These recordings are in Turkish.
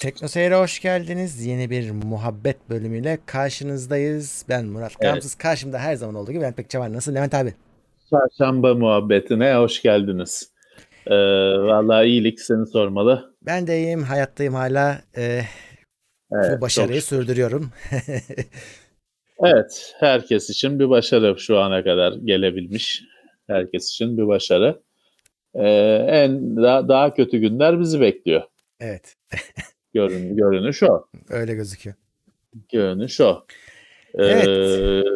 Teknoseyir'e hoş geldiniz. Yeni bir muhabbet bölümüyle karşınızdayız. Ben Murat Gamsız. Karşımda her zaman olduğu gibi Levent Pekçe var. Nasıl Levent abi? Çarşamba muhabbetine hoş geldiniz. Ee, Valla iyilik seni sormalı. Ben de iyiyim. Hayattayım hala. Ee, evet, bu başarıyı çok... sürdürüyorum. evet. Herkes için bir başarı şu ana kadar gelebilmiş. Herkes için bir başarı. Ee, en daha, daha kötü günler bizi bekliyor. Evet. Görün, görünüş o. Öyle gözüküyor. Görünüş o. Ee, evet.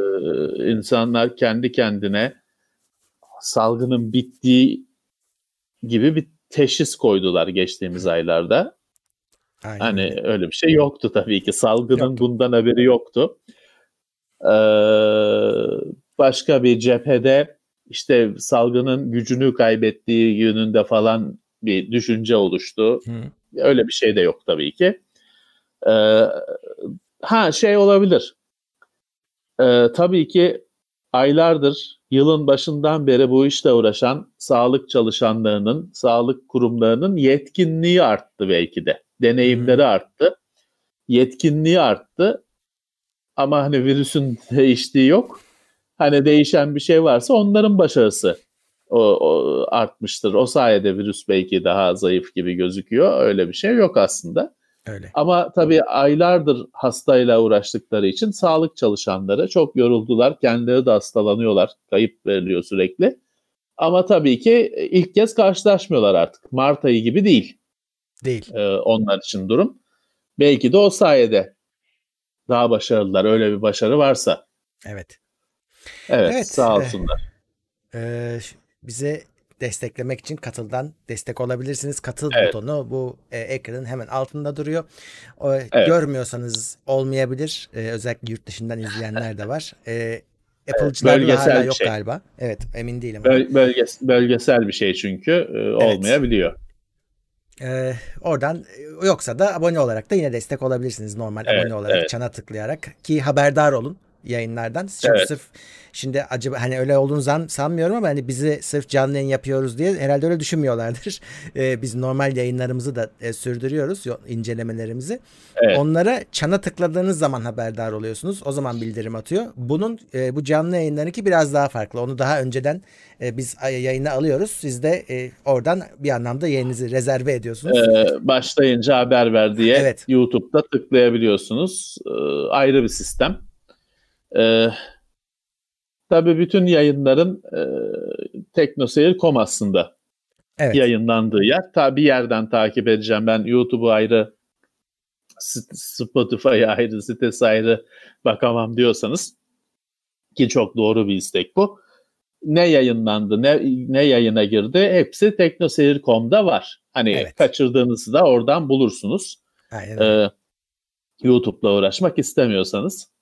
İnsanlar kendi kendine salgının bittiği gibi bir teşhis koydular geçtiğimiz aylarda. Aynen. Hani öyle bir şey yoktu tabii ki. Salgının yoktu. bundan haberi yoktu. Ee, başka bir cephede işte salgının gücünü kaybettiği yönünde falan bir düşünce oluştu. Hı. Öyle bir şey de yok tabii ki. Ee, ha şey olabilir. Ee, tabii ki aylardır, yılın başından beri bu işle uğraşan sağlık çalışanlarının, sağlık kurumlarının yetkinliği arttı belki de. Deneyimleri hmm. arttı. Yetkinliği arttı. Ama hani virüsün değiştiği yok. Hani değişen bir şey varsa onların başarısı o, o artmıştır. O sayede virüs belki daha zayıf gibi gözüküyor. Öyle bir şey yok aslında. Öyle. Ama tabii aylardır hastayla uğraştıkları için sağlık çalışanları çok yoruldular. Kendileri de hastalanıyorlar. Kayıp veriliyor sürekli. Ama tabii ki ilk kez karşılaşmıyorlar artık. Mart ayı gibi değil. Değil. Ee, onlar için durum. Belki de o sayede daha başarılılar. Öyle bir başarı varsa. Evet. Evet, evet. sağ olsunlar. Ee, bize desteklemek için katıldan destek olabilirsiniz. Katıl evet. butonu bu e, ekranın hemen altında duruyor. O, evet. Görmüyorsanız olmayabilir. E, özellikle yurt dışından izleyenler de var. E, Apple'cılarda evet, hala yok şey. galiba. Evet emin değilim. Böl- bölges- bölgesel bir şey çünkü e, olmayabiliyor. Ee, oradan yoksa da abone olarak da yine destek olabilirsiniz normal evet, abone olarak evet. çana tıklayarak ki haberdar olun yayınlardan. Çünkü evet. sırf şimdi acaba hani öyle olduğunu zan, sanmıyorum ama hani bizi sırf canlı yayın yapıyoruz diye herhalde öyle düşünmüyorlardır. Ee, biz normal yayınlarımızı da e, sürdürüyoruz incelemelerimizi. Evet. Onlara çana tıkladığınız zaman haberdar oluyorsunuz. O zaman bildirim atıyor. Bunun e, bu canlı yayınlarınki biraz daha farklı. Onu daha önceden e, biz yayına alıyoruz. Siz de e, oradan bir anlamda yayınınızı rezerve ediyorsunuz. Ee, başlayınca haber ver diye evet. YouTube'da tıklayabiliyorsunuz. Ee, ayrı bir sistem. Ee, tabii bütün yayınların e, teknoseyir.com aslında evet. yayınlandığı yer. Tabii bir yerden takip edeceğim. Ben YouTube'u ayrı, Spotify'ı ayrı, sitesi ayrı bakamam diyorsanız ki çok doğru bir istek bu. Ne yayınlandı, ne, ne yayına girdi hepsi teknoseyir.com'da var. Hani evet. kaçırdığınızı da oradan bulursunuz. Aynen. Ee, YouTube'la uğraşmak istemiyorsanız.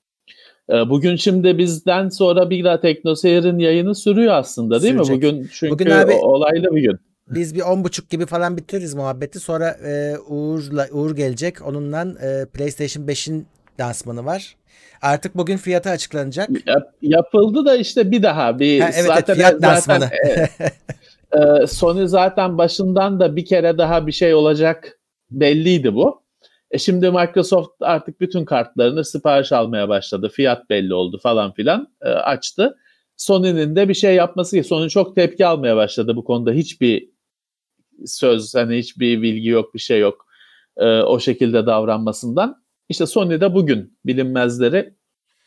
Ee, bugün şimdi bizden sonra bir daha Teknoseyir'in yayını sürüyor aslında değil Sürecek. mi? Bugün çünkü Bugün abi, olaylı bir gün. Biz bir on buçuk gibi falan bitiririz muhabbeti. Sonra e, Uğur'la Uğur gelecek. Onunla e, PlayStation 5'in lansmanı var. Artık bugün fiyatı açıklanacak. Yap, yapıldı da işte bir daha bir ha, evet, zaten, fiyat zaten, lansmanı. E, e, Sony zaten başından da bir kere daha bir şey olacak belliydi bu. E şimdi Microsoft artık bütün kartlarını sipariş almaya başladı. Fiyat belli oldu falan filan e, açtı. Sony'nin de bir şey yapması Sony çok tepki almaya başladı bu konuda. Hiçbir söz hani hiçbir bilgi yok bir şey yok e, o şekilde davranmasından. İşte Sony de bugün bilinmezleri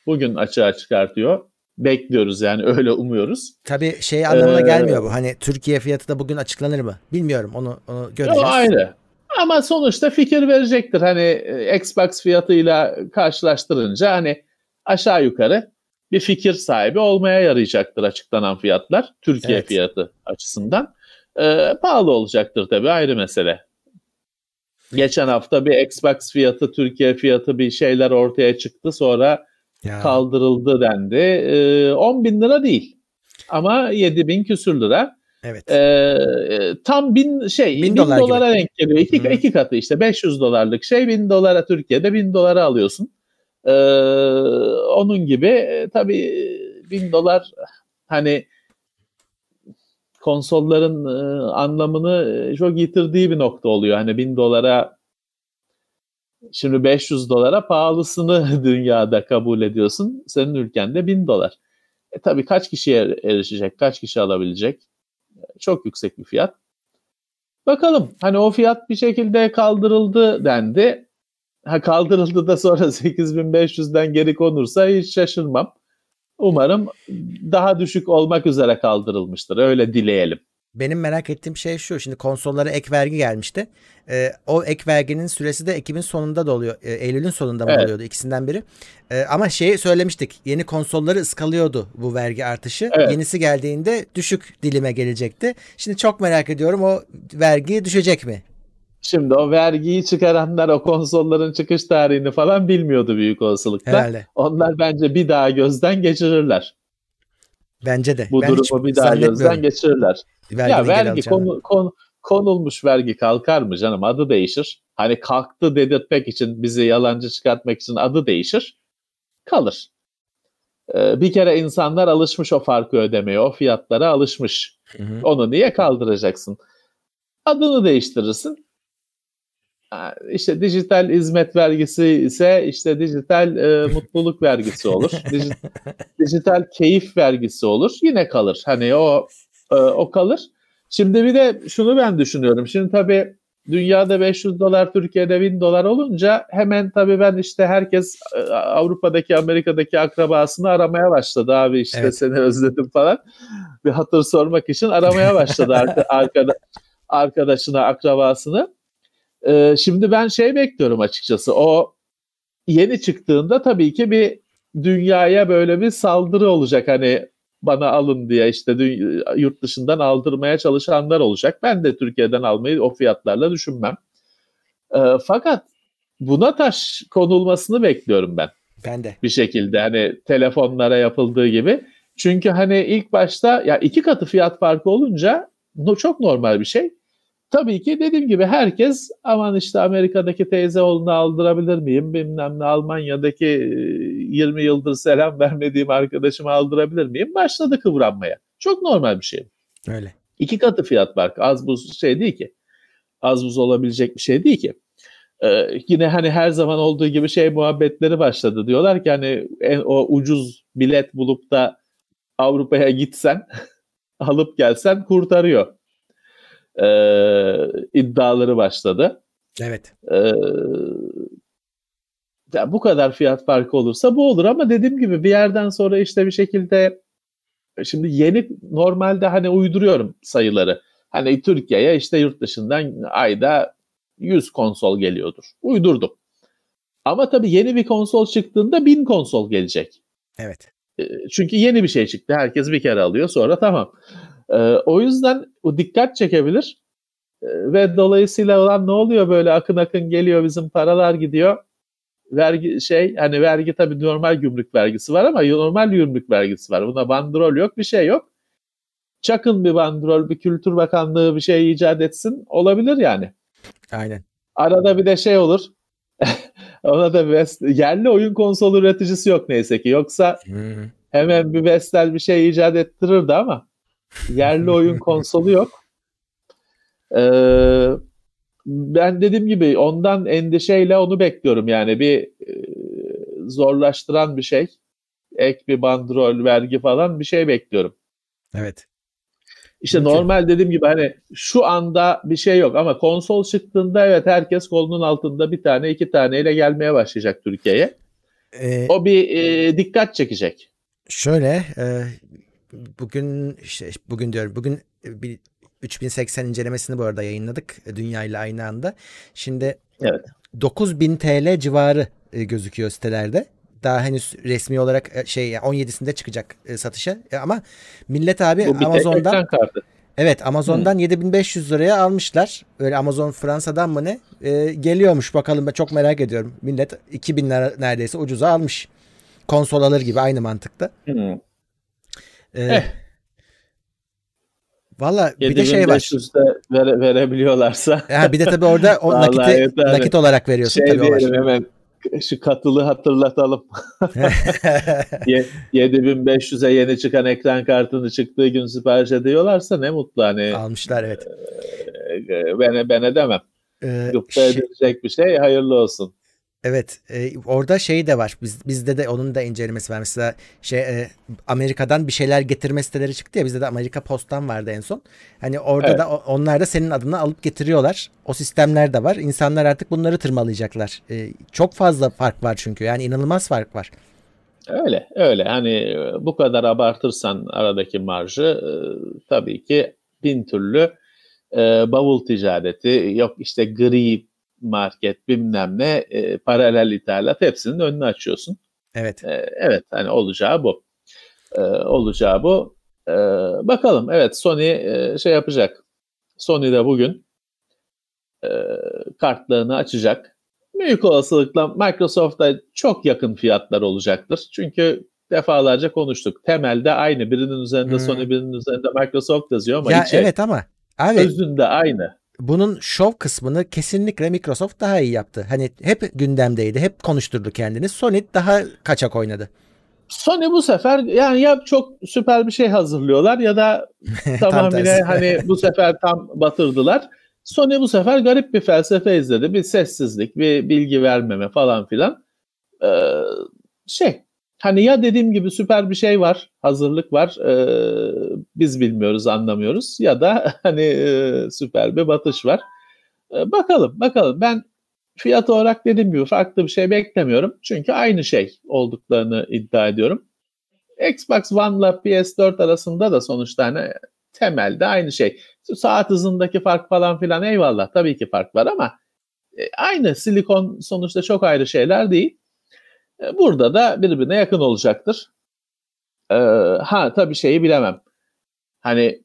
bugün açığa çıkartıyor. Bekliyoruz yani öyle umuyoruz. Tabii şey anlamına ee, gelmiyor bu. Hani Türkiye fiyatı da bugün açıklanır mı? Bilmiyorum onu, onu göreceğiz. Ayrı. Ama sonuçta fikir verecektir. Hani e, Xbox fiyatıyla karşılaştırınca hani aşağı yukarı bir fikir sahibi olmaya yarayacaktır açıklanan fiyatlar. Türkiye evet. fiyatı açısından. Ee, pahalı olacaktır tabii ayrı mesele. Geçen hafta bir Xbox fiyatı, Türkiye fiyatı bir şeyler ortaya çıktı. Sonra ya. kaldırıldı dendi. Ee, 10 bin lira değil. Ama 7 bin küsür lira. Evet. Ee, tam bin şey bin, bin dolar dolara gibi. denk geliyor. İki, hmm. iki katı işte 500 dolarlık şey bin dolara Türkiye'de bin dolara alıyorsun. Ee, onun gibi e, tabii bin dolar hani konsolların e, anlamını e, çok yitirdiği bir nokta oluyor. Hani bin dolara Şimdi 500 dolara pahalısını dünyada kabul ediyorsun. Senin ülkende 1000 dolar. E tabii kaç kişiye erişecek, kaç kişi alabilecek? Çok yüksek bir fiyat. Bakalım hani o fiyat bir şekilde kaldırıldı dendi. Ha kaldırıldı da sonra 8500'den geri konursa hiç şaşırmam. Umarım daha düşük olmak üzere kaldırılmıştır. Öyle dileyelim. Benim merak ettiğim şey şu. Şimdi konsollara ek vergi gelmişti. Ee, o ek verginin süresi de Ekim'in sonunda da oluyor. Ee, Eylül'ün sonunda mı evet. oluyordu ikisinden biri. Ee, ama şeyi söylemiştik. Yeni konsolları ıskalıyordu bu vergi artışı. Evet. Yenisi geldiğinde düşük dilime gelecekti. Şimdi çok merak ediyorum o vergi düşecek mi? Şimdi o vergiyi çıkaranlar o konsolların çıkış tarihini falan bilmiyordu büyük olasılıkla. Herhalde. Onlar bence bir daha gözden geçirirler. Bence de. Bu ben durumu bir daha gözden geçirirler. ya vergi konu, konu, konulmuş vergi kalkar mı canım adı değişir. Hani kalktı dedirtmek için bizi yalancı çıkartmak için adı değişir. Kalır. Ee, bir kere insanlar alışmış o farkı ödemeye, o fiyatlara alışmış. Hı hı. Onu niye kaldıracaksın? Adını değiştirirsin işte dijital hizmet vergisi ise işte dijital e, mutluluk vergisi olur. Dijital, dijital keyif vergisi olur. Yine kalır. Hani o e, o kalır. Şimdi bir de şunu ben düşünüyorum. Şimdi tabii dünyada 500 dolar, Türkiye'de 1000 dolar olunca hemen tabii ben işte herkes e, Avrupa'daki, Amerika'daki akrabasını aramaya başladı. Abi işte evet. seni özledim falan. Bir hatır sormak için aramaya başladı arkada, arkadaşına, akrabasını. Ee, şimdi ben şey bekliyorum açıkçası. O yeni çıktığında tabii ki bir dünyaya böyle bir saldırı olacak. Hani bana alın diye işte yurt dışından aldırmaya çalışanlar olacak. Ben de Türkiye'den almayı o fiyatlarla düşünmem. E, fakat buna taş konulmasını bekliyorum ben. Ben de. Bir şekilde hani telefonlara yapıldığı gibi. Çünkü hani ilk başta ya iki katı fiyat farkı olunca çok normal bir şey. Tabii ki dediğim gibi herkes aman işte Amerika'daki teyze oğlunu aldırabilir miyim? Bilmem ne Almanya'daki 20 yıldır selam vermediğim arkadaşımı aldırabilir miyim? Başladı kıvranmaya. Çok normal bir şey. Öyle. İki katı fiyat farkı. Az buz şey değil ki. Az buz olabilecek bir şey değil ki. Ee, yine hani her zaman olduğu gibi şey muhabbetleri başladı. Diyorlar ki hani en, o ucuz bilet bulup da Avrupa'ya gitsen alıp gelsen kurtarıyor e, iddiaları başladı. Evet. E, ya bu kadar fiyat farkı olursa bu olur ama dediğim gibi bir yerden sonra işte bir şekilde şimdi yeni normalde hani uyduruyorum sayıları. Hani Türkiye'ye işte yurt dışından ayda 100 konsol geliyordur. Uydurdum. Ama tabii yeni bir konsol çıktığında 1000 konsol gelecek. Evet. Çünkü yeni bir şey çıktı. Herkes bir kere alıyor sonra tamam. E, o yüzden o dikkat çekebilir. E, ve dolayısıyla olan ne oluyor böyle akın akın geliyor bizim paralar gidiyor. Vergi şey hani vergi tabii normal gümrük vergisi var ama normal gümrük vergisi var. Buna bandrol yok bir şey yok. Çakın bir bandrol bir kültür bakanlığı bir şey icat etsin olabilir yani. Aynen. Arada bir de şey olur. Ona da bir yerli oyun konsol üreticisi yok neyse ki. Yoksa hmm. hemen bir Vestel bir şey icat ettirirdi ama Yerli oyun konsolu yok. Ee, ben dediğim gibi ondan endişeyle onu bekliyorum. Yani bir e, zorlaştıran bir şey. Ek bir bandrol, vergi falan bir şey bekliyorum. Evet. İşte Mümkün. normal dediğim gibi hani şu anda bir şey yok ama konsol çıktığında evet herkes kolunun altında bir tane iki taneyle gelmeye başlayacak Türkiye'ye. Ee, o bir e, dikkat çekecek. Şöyle e, bugün işte bugün diyorum bugün bir 3080 incelemesini bu arada yayınladık e, dünya ile aynı anda. Şimdi evet. 9000 TL civarı e, gözüküyor sitelerde. Daha henüz resmi olarak e, şey 17'sinde çıkacak satışa ama millet abi bu Amazon'dan Evet Amazon'dan hmm. 7500 liraya almışlar. Öyle Amazon Fransa'dan mı ne? Ee, geliyormuş bakalım ben çok merak ediyorum. Millet 2000 lira neredeyse ucuza almış. Konsol alır gibi aynı mantıkta. Hmm. Ee, eh. Valla bir de şey var. Vere, verebiliyorlarsa. Ya bir de tabii orada o nakiti, yani, nakit olarak veriyorsun şey tabii diyelim, hemen şu katılı hatırlatalım. 7500'e yeni çıkan ekran kartını çıktığı gün sipariş ediyorlarsa ne mutlu hani. Almışlar evet. E, ben, ben edemem. Ee, Gıpta şey, edilecek bir şey hayırlı olsun. Evet, e, orada şey de var. Biz bizde de onun da incelemesi var. Mesela şey e, Amerika'dan bir şeyler getirme siteleri çıktı ya. Bizde de Amerika Post'tan vardı en son. Hani orada evet. da onlar da senin adına alıp getiriyorlar. O sistemler de var. İnsanlar artık bunları tırmalayacaklar. E, çok fazla fark var çünkü. Yani inanılmaz fark var. Öyle, öyle. Hani bu kadar abartırsan aradaki marjı e, tabii ki bin türlü e, bavul ticareti, yok işte gri market bilmem ne e, paralel ithalat hepsinin önünü açıyorsun. Evet. E, evet hani olacağı bu. E, olacağı bu. E, bakalım evet Sony e, şey yapacak. Sony de bugün e, kartlarını açacak. Büyük olasılıkla Microsoft'ta çok yakın fiyatlar olacaktır. Çünkü defalarca konuştuk. Temelde aynı. Birinin üzerinde hmm. Sony, birinin üzerinde Microsoft yazıyor ama ya içi, evet ama abi özünde aynı bunun şov kısmını kesinlikle Microsoft daha iyi yaptı. Hani hep gündemdeydi, hep konuşturdu kendini. Sony daha kaçak oynadı. Sony bu sefer yani ya çok süper bir şey hazırlıyorlar ya da tamamıyla hani bu sefer tam batırdılar. Sony bu sefer garip bir felsefe izledi. Bir sessizlik, bir bilgi vermeme falan filan. Ee, şey hani ya dediğim gibi süper bir şey var, hazırlık var. E, biz bilmiyoruz, anlamıyoruz ya da hani e, süper bir batış var. E, bakalım, bakalım. Ben fiyat olarak dediğim gibi farklı bir şey beklemiyorum. Çünkü aynı şey olduklarını iddia ediyorum. Xbox One ile PS4 arasında da sonuçta hani temelde aynı şey. Saat hızındaki fark falan filan eyvallah tabii ki fark var ama e, aynı silikon sonuçta çok ayrı şeyler değil. E, burada da birbirine yakın olacaktır. Ee, ha tabii şeyi bilemem. Hani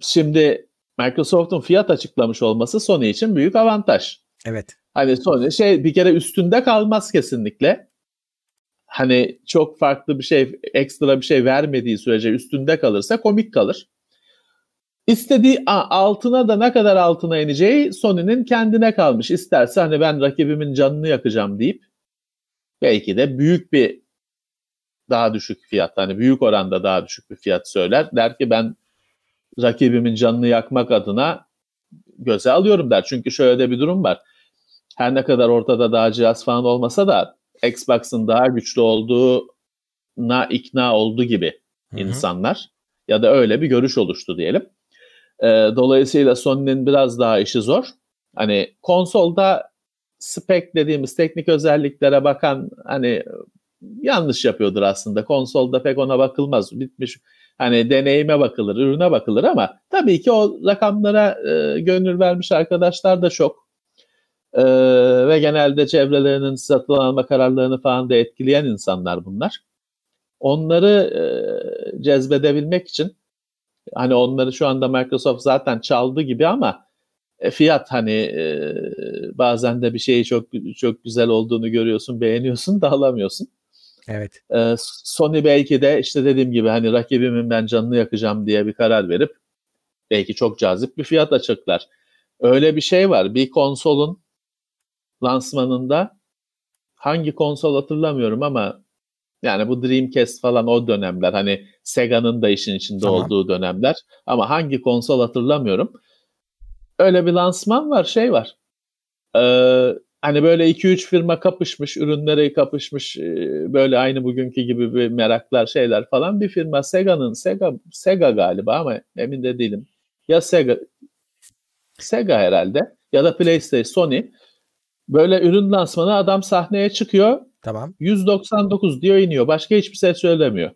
şimdi Microsoft'un fiyat açıklamış olması Sony için büyük avantaj. Evet. Hani Sony şey bir kere üstünde kalmaz kesinlikle. Hani çok farklı bir şey, ekstra bir şey vermediği sürece üstünde kalırsa komik kalır. İstediği altına da ne kadar altına ineceği Sony'nin kendine kalmış. İsterse hani ben rakibimin canını yakacağım deyip belki de büyük bir daha düşük fiyat hani büyük oranda daha düşük bir fiyat söyler. Der ki ben rakibimin canını yakmak adına göze alıyorum der. Çünkü şöyle de bir durum var. Her ne kadar ortada daha cihaz falan olmasa da Xbox'ın daha güçlü olduğuna ikna oldu gibi Hı-hı. insanlar. Ya da öyle bir görüş oluştu diyelim. Ee, dolayısıyla Sony'nin biraz daha işi zor. Hani konsolda spec dediğimiz teknik özelliklere bakan hani yanlış yapıyordur aslında. Konsolda pek ona bakılmaz. Bitmiş hani deneyime bakılır, ürüne bakılır ama tabii ki o rakamlara e, gönül vermiş arkadaşlar da çok. E, ve genelde çevrelerinin satın alma kararlarını falan da etkileyen insanlar bunlar. Onları e, cezbedebilmek için hani onları şu anda Microsoft zaten çaldı gibi ama e, fiyat hani e, bazen de bir şeyi çok çok güzel olduğunu görüyorsun, beğeniyorsun da alamıyorsun. Evet. E, Sony belki de işte dediğim gibi hani rakibimin ben canını yakacağım diye bir karar verip belki çok cazip bir fiyat açıklar. Öyle bir şey var. Bir konsolun lansmanında hangi konsol hatırlamıyorum ama yani bu Dreamcast falan o dönemler hani Sega'nın da işin içinde tamam. olduğu dönemler ama hangi konsol hatırlamıyorum öyle bir lansman var, şey var. Ee, hani böyle 2-3 firma kapışmış, ürünleri kapışmış, e, böyle aynı bugünkü gibi bir meraklar şeyler falan. Bir firma Sega'nın, Sega, Sega galiba ama emin de değilim. Ya Sega, Sega herhalde ya da PlayStation, Sony. Böyle ürün lansmanı adam sahneye çıkıyor. Tamam. 199 diyor iniyor. Başka hiçbir şey söylemiyor.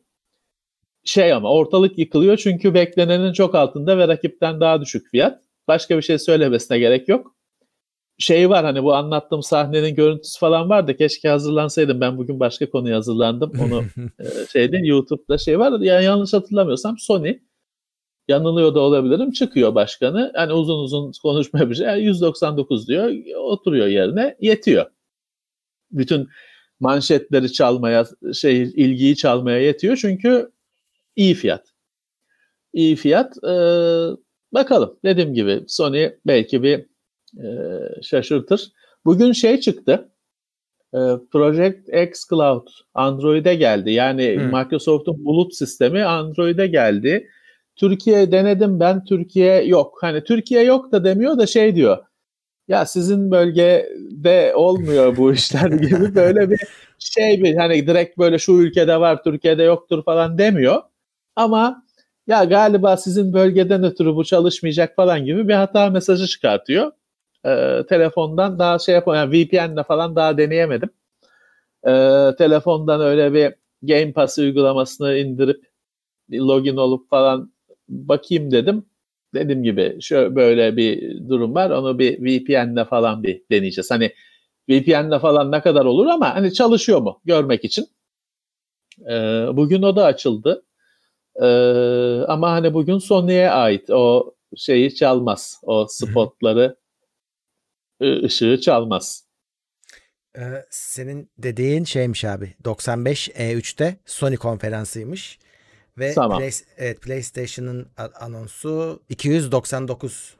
Şey ama ortalık yıkılıyor çünkü beklenenin çok altında ve rakipten daha düşük fiyat. Başka bir şey söylemesine gerek yok. Şey var hani bu anlattığım sahnenin görüntüsü falan var da keşke hazırlansaydım. Ben bugün başka konuya hazırlandım. Onu e, şeyde YouTube'da şey var. Yani yanlış hatırlamıyorsam Sony yanılıyor da olabilirim. Çıkıyor başkanı. Hani uzun uzun konuşma yapacak. Yani 199 diyor. Oturuyor yerine. Yetiyor. Bütün manşetleri çalmaya, şey ilgiyi çalmaya yetiyor. Çünkü iyi fiyat. İyi fiyat. Ee, Bakalım dediğim gibi Sony belki bir e, şaşırtır. Bugün şey çıktı. E, Project X Cloud Android'e geldi. Yani hmm. Microsoft'un bulut sistemi Android'e geldi. Türkiye denedim ben Türkiye yok. Hani Türkiye yok da demiyor da şey diyor. ya sizin bölgede olmuyor bu işler gibi böyle bir şey bir hani direkt böyle şu ülkede var Türkiye'de yoktur falan demiyor. Ama ya galiba sizin bölgeden ötürü bu çalışmayacak falan gibi bir hata mesajı çıkartıyor. Ee, telefondan daha şey yapamıyorum. Yani VPN'le falan daha deneyemedim. Ee, telefondan öyle bir Game Pass uygulamasını indirip login olup falan bakayım dedim. Dediğim gibi şöyle böyle bir durum var. Onu bir VPN'le falan bir deneyeceğiz. Hani VPN'le falan ne kadar olur ama hani çalışıyor mu görmek için. Ee, bugün o da açıldı. Ee, ama hani bugün Sony'ye ait o şeyi çalmaz. O spotları ışığı çalmaz. Ee, senin dediğin şeymiş abi. 95 E3'te Sony konferansıymış. Ve tamam. Play, evet, PlayStation'ın anonsu 299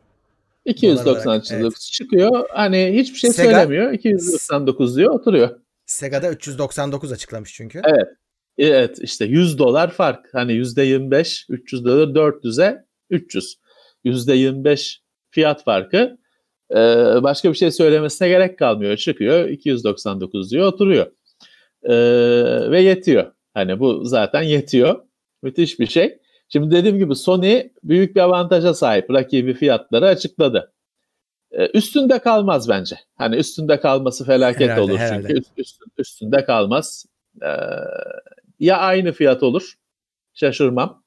299 evet. çıkıyor. Hani hiçbir şey Sega, söylemiyor. 299 diyor oturuyor. Sega'da 399 açıklamış çünkü. Evet. Evet işte 100 dolar fark. Hani %25 300 dolar 400'e 300. %25 fiyat farkı. Ee, başka bir şey söylemesine gerek kalmıyor. Çıkıyor 299 diyor oturuyor. Ee, ve yetiyor. Hani bu zaten yetiyor. Müthiş bir şey. Şimdi dediğim gibi Sony büyük bir avantaja sahip. Rakibi fiyatları açıkladı. Ee, üstünde kalmaz bence. Hani üstünde kalması felaket herhalde, olur herhalde. çünkü üst, üstünde kalmaz. Ee, ya aynı fiyat olur. Şaşırmam.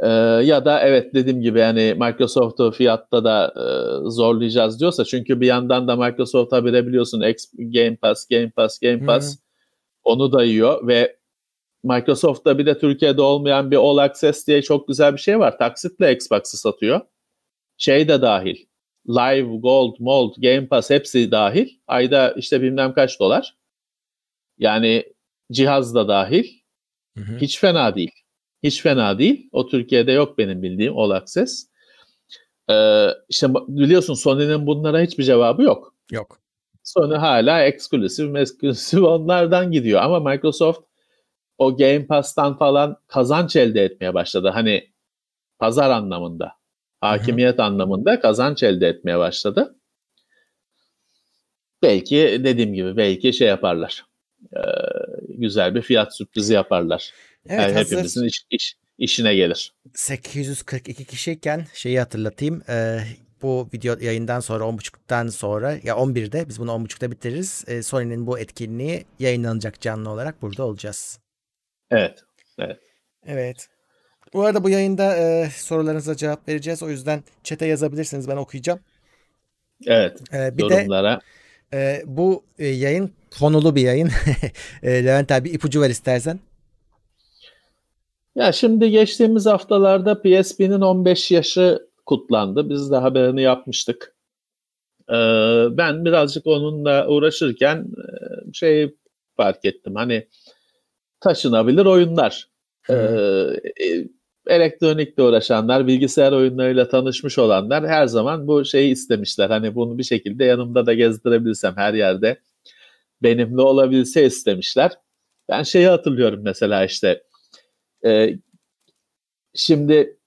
Ee, ya da evet dediğim gibi yani Microsoft'u fiyatta da e, zorlayacağız diyorsa çünkü bir yandan da Microsoft habire biliyorsun Game Pass, Game Pass, Game Pass Hı-hı. onu da yiyor ve Microsoft'ta bir de Türkiye'de olmayan bir All Access diye çok güzel bir şey var. Taksitle Xbox'ı satıyor. Şey de dahil. Live, Gold, Mold, Game Pass hepsi dahil. Ayda işte bilmem kaç dolar. Yani cihaz da dahil. Hı hı. Hiç fena değil. Hiç fena değil. O Türkiye'de yok benim bildiğim All Access. Ee, işte biliyorsun Sony'nin bunlara hiçbir cevabı yok. Yok. Sony hala eksklusif, eksklusif onlardan gidiyor. Ama Microsoft o Game Pass'tan falan kazanç elde etmeye başladı. Hani pazar anlamında, hakimiyet Hı-hı. anlamında kazanç elde etmeye başladı. Belki dediğim gibi belki şey yaparlar. E, güzel bir fiyat sürprizi yaparlar. Evet, yani hepimizin iş, iş, işine gelir. 842 kişiyken şeyi hatırlatayım. E, bu video yayından sonra 10.30'dan sonra ya 11'de biz bunu 10.30'da bitiririz. E, Sony'nin bu etkinliği yayınlanacak canlı olarak burada olacağız. Evet. Evet. Evet. Bu arada bu yayında e, sorularınıza cevap vereceğiz. O yüzden çete yazabilirsiniz. Ben okuyacağım. Evet. E, bir yorumlara. De, e, bu e, yayın konulu bir yayın. e, Levent abi ipucu ver istersen. Ya şimdi geçtiğimiz haftalarda PSP'nin 15 yaşı kutlandı. Biz de haberini yapmıştık. Ee, ben birazcık onunla uğraşırken e, şey fark ettim. Hani taşınabilir oyunlar. Ee, e, elektronikle uğraşanlar, bilgisayar oyunlarıyla tanışmış olanlar her zaman bu şeyi istemişler. Hani bunu bir şekilde yanımda da gezdirebilsem her yerde benimle olabilse istemişler. Ben şeyi hatırlıyorum mesela işte e, şimdi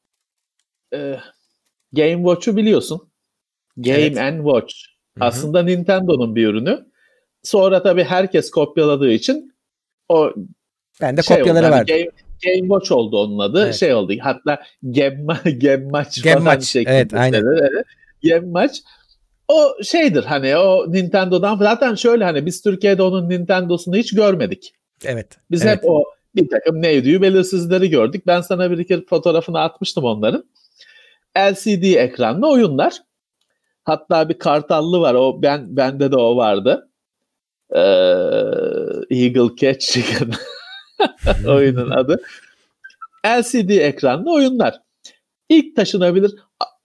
e, Game Watch'u biliyorsun. Game evet. and Watch. Hı-hı. Aslında Nintendo'nun bir ürünü. Sonra tabii herkes kopyaladığı için o ben de şey kopyaları oldu, verdim. Game, Game Watch oldu onun adı. Evet. Şey oldu. Hatta Game, Game Match Game falan Match. Evet, aynen. Evet. Game Match o şeydir hani o Nintendo'dan zaten şöyle hani biz Türkiye'de onun Nintendo'sunu hiç görmedik. Evet. Biz evet. hep o bir takım neydi belirsizleri gördük. Ben sana bir iki fotoğrafını atmıştım onların. LCD ekranlı oyunlar. Hatta bir kartallı var. O ben bende de o vardı. Ee, Eagle Catch Chicken. oyunun adı. LCD ekranlı oyunlar. İlk taşınabilir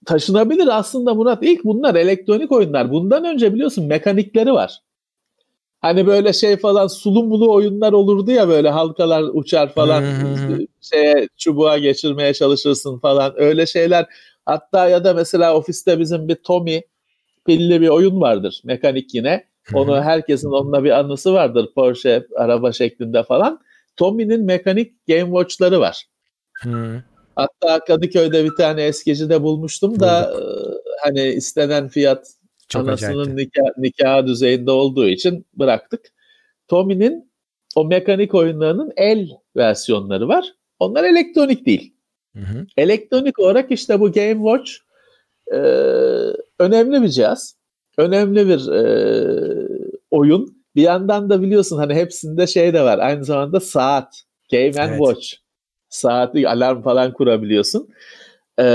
taşınabilir aslında Murat. İlk bunlar elektronik oyunlar. Bundan önce biliyorsun mekanikleri var. Hani böyle şey falan sulu mulu oyunlar olurdu ya böyle halkalar uçar falan şeye çubuğa geçirmeye çalışırsın falan öyle şeyler. Hatta ya da mesela ofiste bizim bir Tommy pilli bir oyun vardır mekanik yine. Onu herkesin onunla bir anısı vardır Porsche araba şeklinde falan. Tommy'nin mekanik Game Watch'ları var. Hatta Kadıköy'de bir tane eskicide bulmuştum da e, hani istenen fiyat Çok Anasının nikah, nikah düzeyinde olduğu için bıraktık. Tommy'nin o mekanik oyunlarının el versiyonları var. Onlar elektronik değil. Hı hı. Elektronik olarak işte bu Game Watch e, önemli bir cihaz. Önemli bir e, oyun. Bir yandan da biliyorsun hani hepsinde şey de var. Aynı zamanda saat. Game and evet. Watch. Saatli alarm falan kurabiliyorsun. E,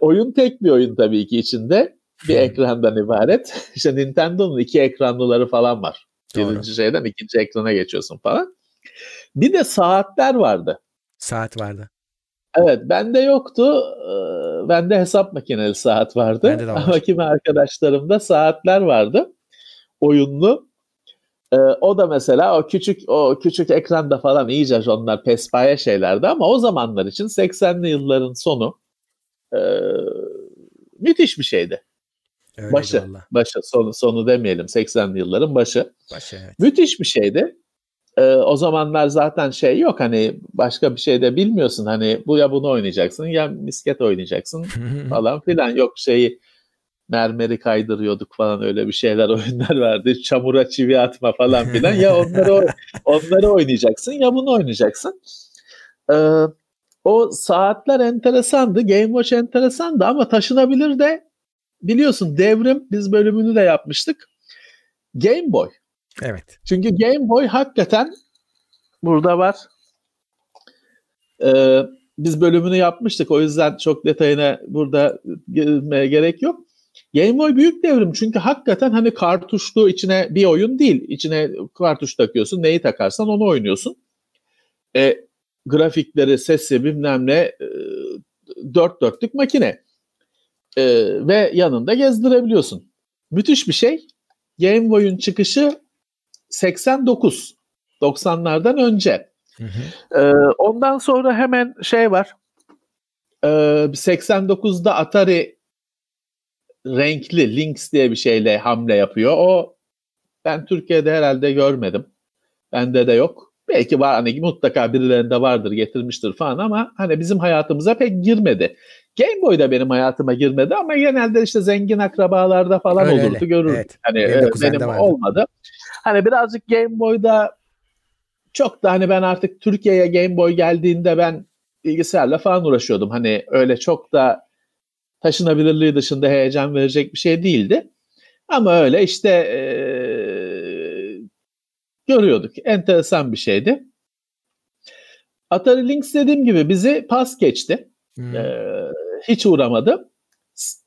oyun tek bir oyun tabii ki içinde. Bir ekrandan ibaret. İşte Nintendo'nun iki ekranlıları falan var. Doğru. Birinci şeyden ikinci ekrana geçiyorsun falan. Bir de saatler vardı. Saat vardı. Evet bende yoktu. Ee, bende hesap makineli saat vardı. Bende de var. Ama kimi arkadaşlarımda saatler vardı. Oyunlu. Ee, o da mesela o küçük o küçük ekranda falan iyice onlar pespaye şeylerdi ama o zamanlar için 80'li yılların sonu e, müthiş bir şeydi. Öyle başı, başı sonu, sonu demeyelim 80'li yılların başı. Başı evet. Müthiş bir şeydi. Ee, o zamanlar zaten şey yok hani başka bir şey de bilmiyorsun hani bu ya bunu oynayacaksın ya misket oynayacaksın falan filan yok şeyi mermeri kaydırıyorduk falan öyle bir şeyler oyunlar vardı çamura çivi atma falan filan ya onları onları oynayacaksın ya bunu oynayacaksın. Ee, o saatler enteresandı Game Watch enteresandı ama taşınabilir de biliyorsun devrim biz bölümünü de yapmıştık. Game Boy. Evet. Çünkü Game Boy hakikaten burada var. Ee, biz bölümünü yapmıştık. O yüzden çok detayına burada girmeye gerek yok. Game Boy büyük devrim çünkü hakikaten hani kartuşlu içine bir oyun değil. İçine kartuş takıyorsun. Neyi takarsan onu oynuyorsun. E, grafikleri, sesi bilmem ne e, dört dörtlük makine. E, ve yanında gezdirebiliyorsun. Müthiş bir şey. Game Boy'un çıkışı 89. 90'lardan önce. Hı hı. Ee, ondan sonra hemen şey var. Ee, 89'da Atari renkli Lynx diye bir şeyle hamle yapıyor. O ben Türkiye'de herhalde görmedim. Bende de yok. Belki var hani mutlaka birilerinde vardır getirmiştir falan ama hani bizim hayatımıza pek girmedi. Game Boy da benim hayatıma girmedi ama genelde işte zengin akrabalarda falan öyle, olurdu öyle. görürdük. Evet. Hani benim, benim olmadı. Hani birazcık Game Boy'da çok da hani ben artık Türkiye'ye Game Boy geldiğinde ben bilgisayarla falan uğraşıyordum. Hani öyle çok da taşınabilirliği dışında heyecan verecek bir şey değildi. Ama öyle işte ee, görüyorduk. Enteresan bir şeydi. Atari Lynx dediğim gibi bizi pas geçti. Hmm. Ee, hiç uğramadı.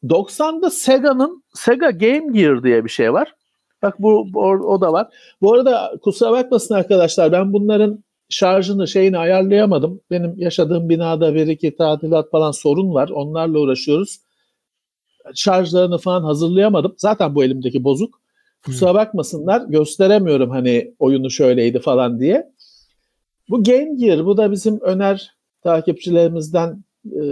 90'da Sega'nın Sega Game Gear diye bir şey var. Bak bu, bu o da var. Bu arada kusura bakmasın arkadaşlar ben bunların şarjını şeyini ayarlayamadım. Benim yaşadığım binada bir iki tadilat falan sorun var. Onlarla uğraşıyoruz. Şarjlarını falan hazırlayamadım. Zaten bu elimdeki bozuk. Kusura bakmasınlar gösteremiyorum hani oyunu şöyleydi falan diye. Bu Game Gear bu da bizim öner takipçilerimizden e,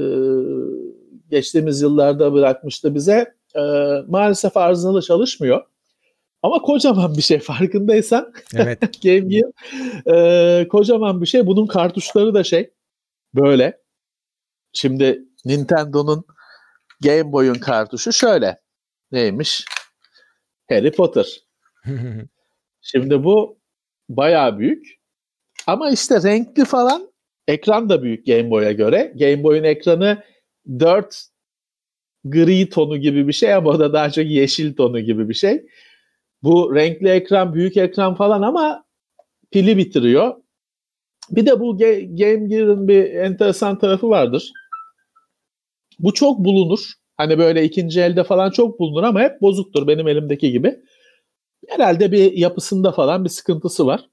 geçtiğimiz yıllarda bırakmıştı bize. E, maalesef arızalı çalışmıyor. Ama kocaman bir şey farkındaysan. Evet. Game Gear e, kocaman bir şey. Bunun kartuşları da şey böyle. Şimdi Nintendo'nun Game Boy'un kartuşu şöyle. Neymiş? Harry Potter. Şimdi bu bayağı büyük. Ama işte renkli falan ekran da büyük Game Boy'a göre. Game Boy'un ekranı 4 gri tonu gibi bir şey ama o da daha çok yeşil tonu gibi bir şey. Bu renkli ekran, büyük ekran falan ama pili bitiriyor. Bir de bu Game Gear'ın bir enteresan tarafı vardır. Bu çok bulunur. Hani böyle ikinci elde falan çok bulunur ama hep bozuktur benim elimdeki gibi. Herhalde bir yapısında falan bir sıkıntısı var.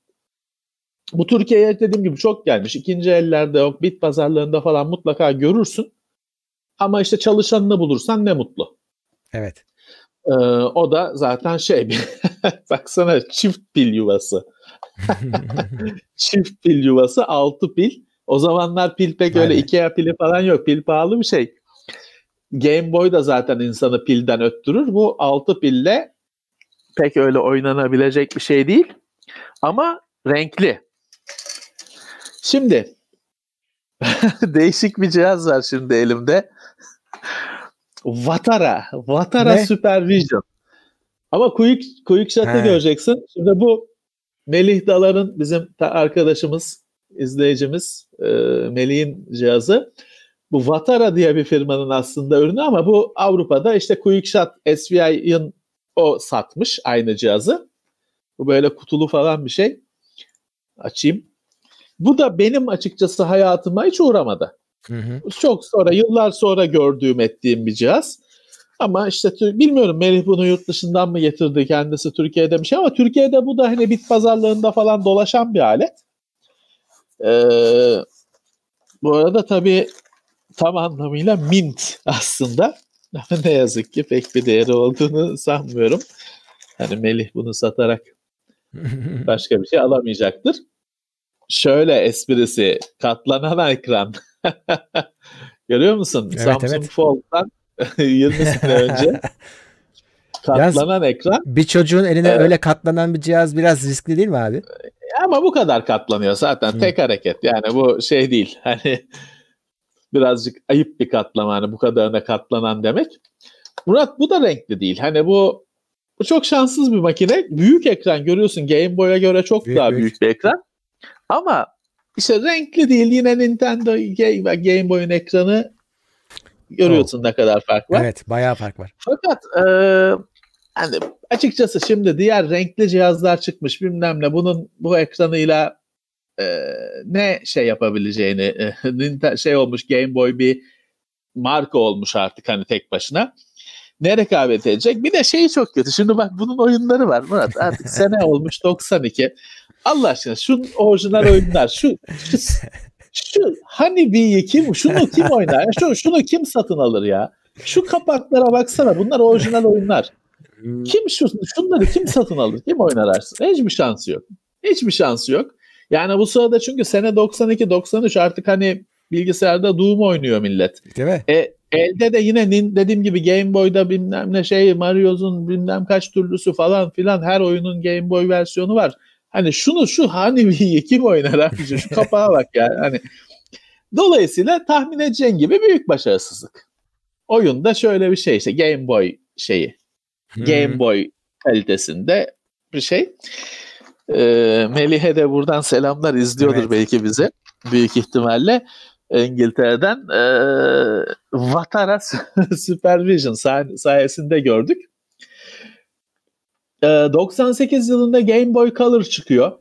Bu Türkiye'ye dediğim gibi çok gelmiş. İkinci ellerde yok, bit pazarlarında falan mutlaka görürsün. Ama işte çalışanını bulursan ne mutlu. Evet. Ee, o da zaten şey baksana çift pil yuvası. çift pil yuvası altı pil. O zamanlar pil pek öyle Aynen. Ikea pili falan yok. Pil pahalı bir şey. Game Boy da zaten insanı pilden öttürür. Bu altı pille pek öyle oynanabilecek bir şey değil. Ama renkli. Şimdi değişik bir cihaz var şimdi elimde. Vatara. Vatara ne? Supervision. Ama Quick, Quick Shot'ı göreceksin. Şimdi bu Melih Dalar'ın bizim arkadaşımız, izleyicimiz e, Melih'in cihazı. Bu Vatara diye bir firmanın aslında ürünü ama bu Avrupa'da işte QuickShot SVI'ın o satmış aynı cihazı. Bu böyle kutulu falan bir şey. Açayım. Bu da benim açıkçası hayatıma hiç uğramadı. Hı hı. Çok sonra, yıllar sonra gördüğüm ettiğim bir cihaz. Ama işte bilmiyorum Melih bunu yurt dışından mı getirdi kendisi Türkiye'de bir şey ama Türkiye'de bu da hani bit pazarlığında falan dolaşan bir alet. Ee, bu arada tabii tam anlamıyla mint aslında. Ama ne yazık ki pek bir değeri olduğunu sanmıyorum. Hani Melih bunu satarak başka bir şey alamayacaktır. Şöyle esprisi katlanan ekran. Görüyor musun? Evet, Samsung evet. Fold'dan 20 sene önce katlanan Yalnız, ekran. Bir çocuğun eline evet. öyle katlanan bir cihaz biraz riskli değil mi abi? Ama bu kadar katlanıyor zaten. Hı. Tek hareket. Yani bu şey değil. Hani birazcık ayıp bir katlama. Hani bu kadarına katlanan demek. Murat bu da renkli değil. Hani bu bu çok şanssız bir makine. Büyük ekran görüyorsun. Game Boy'a göre çok büyük, daha büyük. büyük bir ekran. Ama işte renkli değil. Yine Nintendo Game Boy'un ekranı görüyorsun oh. ne kadar fark var. Evet bayağı fark var. Fakat e, hani açıkçası şimdi diğer renkli cihazlar çıkmış bilmem ne bunun bu ekranıyla e, ne şey yapabileceğini e, şey olmuş Game Boy bir marka olmuş artık hani tek başına. Ne rekabet edecek? Bir de şey çok kötü. Şimdi bak bunun oyunları var Murat. Artık sene olmuş 92. Allah aşkına şu orijinal oyunlar şu, şu şu hani bir kim şunu kim oynar? Şu şunu kim satın alır ya? Şu kapaklara baksana. Bunlar orijinal oyunlar. Kim şu şunları kim satın alır? Kim oynar? Hiçbir şansı yok. Hiçbir şansı yok. Yani bu sırada çünkü sene 92 93 artık hani bilgisayarda Doom oynuyor millet. Değil mi? E, elde de yine dediğim gibi Game Boy'da bilmem ne şey Mario'nun bilmem kaç türlüsü falan filan her oyunun Game Boy versiyonu var. Hani şunu şu Hanifi'yi kim oynar abi? Şu kapağa bak yani. Hani Dolayısıyla tahmin edeceğin gibi büyük başarısızlık. Oyunda şöyle bir şey işte Game Boy şeyi. Hmm. Game Boy kalitesinde bir şey. Ee, Melih'e de buradan selamlar izliyordur evet. belki bize. Büyük ihtimalle İngiltere'den e, Vatara Supervision sayesinde gördük. 98 ee, yılında Game Boy Color çıkıyor.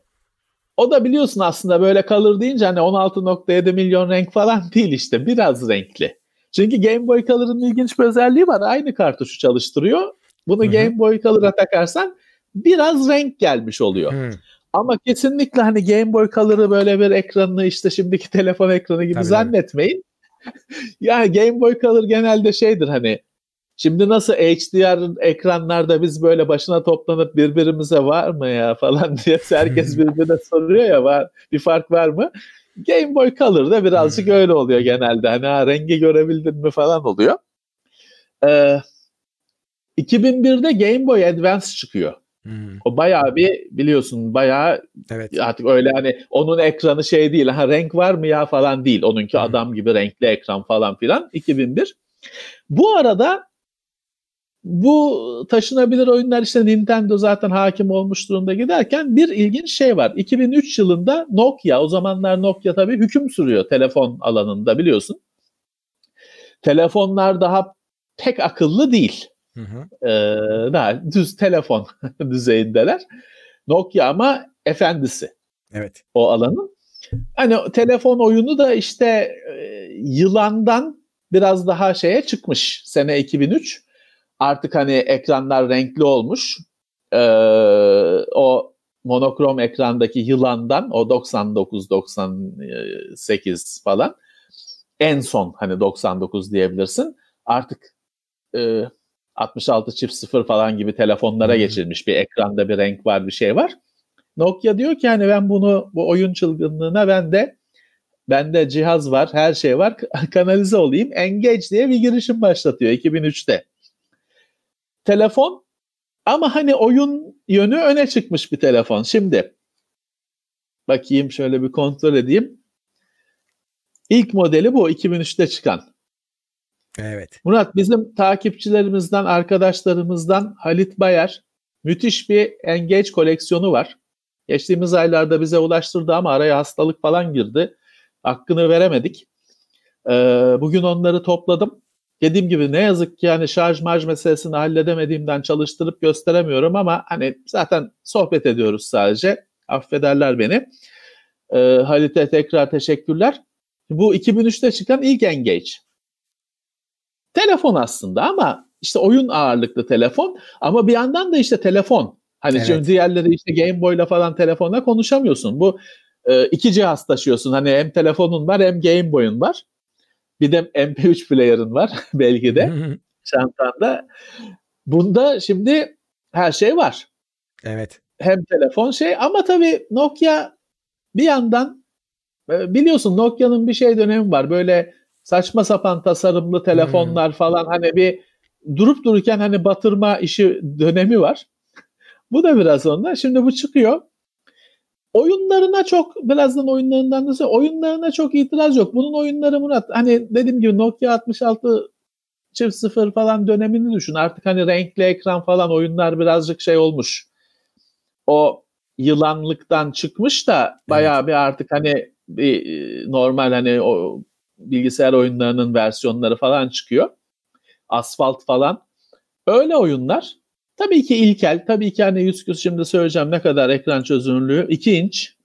O da biliyorsun aslında böyle Color deyince hani 16.7 milyon renk falan değil işte biraz renkli. Çünkü Game Boy Color'ın ilginç bir özelliği var. Aynı kartuşu çalıştırıyor. Bunu Hı-hı. Game Boy Color'a takarsan biraz renk gelmiş oluyor. Hı. Ama kesinlikle hani Game Boy Color'ı böyle bir ekranını işte şimdiki telefon ekranı gibi Tabii zannetmeyin. yani Game Boy Color genelde şeydir hani Şimdi nasıl HDR ekranlarda biz böyle başına toplanıp birbirimize var mı ya falan diye herkes birbirine soruyor ya var bir fark var mı? Game Boy Color'da birazcık hmm. öyle oluyor genelde. Hani ha, rengi görebildin mi falan oluyor. Ee, 2001'de Game Boy Advance çıkıyor. Hmm. O bayağı bir biliyorsun bayağı evet. artık öyle hani onun ekranı şey değil. Ha renk var mı ya falan değil. Onunki hmm. adam gibi renkli ekran falan filan 2001. Bu arada bu taşınabilir oyunlar işte Nintendo zaten hakim olmuş durumda giderken bir ilginç şey var. 2003 yılında Nokia, o zamanlar Nokia tabii hüküm sürüyor telefon alanında biliyorsun. Telefonlar daha pek akıllı değil. Hı hı. Ee, daha düz telefon düzeyindeler. Nokia ama efendisi. Evet. O alanın. Hani telefon oyunu da işte e, yılandan biraz daha şeye çıkmış sene 2003 artık hani ekranlar renkli olmuş. Ee, o monokrom ekrandaki yılandan o 99-98 falan en son hani 99 diyebilirsin. Artık e, 66 çift 0 falan gibi telefonlara hmm. geçilmiş bir ekranda bir renk var bir şey var. Nokia diyor ki hani ben bunu bu oyun çılgınlığına ben de bende cihaz var her şey var kanalize olayım Engage diye bir girişim başlatıyor 2003'te telefon ama hani oyun yönü öne çıkmış bir telefon. Şimdi bakayım şöyle bir kontrol edeyim. İlk modeli bu 2003'te çıkan. Evet. Murat bizim takipçilerimizden, arkadaşlarımızdan Halit Bayar müthiş bir Engage koleksiyonu var. Geçtiğimiz aylarda bize ulaştırdı ama araya hastalık falan girdi. Hakkını veremedik. Ee, bugün onları topladım. Dediğim gibi ne yazık ki yani şarj marj meselesini halledemediğimden çalıştırıp gösteremiyorum ama hani zaten sohbet ediyoruz sadece. Affederler beni. Ee, Halit'e tekrar teşekkürler. Bu 2003'te çıkan ilk Engage. Telefon aslında ama işte oyun ağırlıklı telefon ama bir yandan da işte telefon. Hani evet. diğerleri işte Game Boy'la falan telefonla konuşamıyorsun. Bu e, iki cihaz taşıyorsun. Hani hem telefonun var hem Game Boy'un var. Bir de MP3 player'ın var belki de çantanda. Bunda şimdi her şey var. Evet. Hem telefon şey ama tabii Nokia bir yandan e, biliyorsun Nokia'nın bir şey dönemi var. Böyle saçma sapan tasarımlı telefonlar hmm. falan hani bir durup dururken hani batırma işi dönemi var. bu da biraz ondan. Şimdi bu çıkıyor. Oyunlarına çok birazdan oyunlarından da oyunlarına çok itiraz yok. Bunun oyunları Murat hani dediğim gibi Nokia 66 çift sıfır falan dönemini düşün. Artık hani renkli ekran falan oyunlar birazcık şey olmuş. O yılanlıktan çıkmış da bayağı bir artık hani bir e, normal hani o bilgisayar oyunlarının versiyonları falan çıkıyor. Asfalt falan. Öyle oyunlar. Tabii ki ilkel. Tabii ki hani 100 küs şimdi söyleyeceğim ne kadar ekran çözünürlüğü. 2 inç.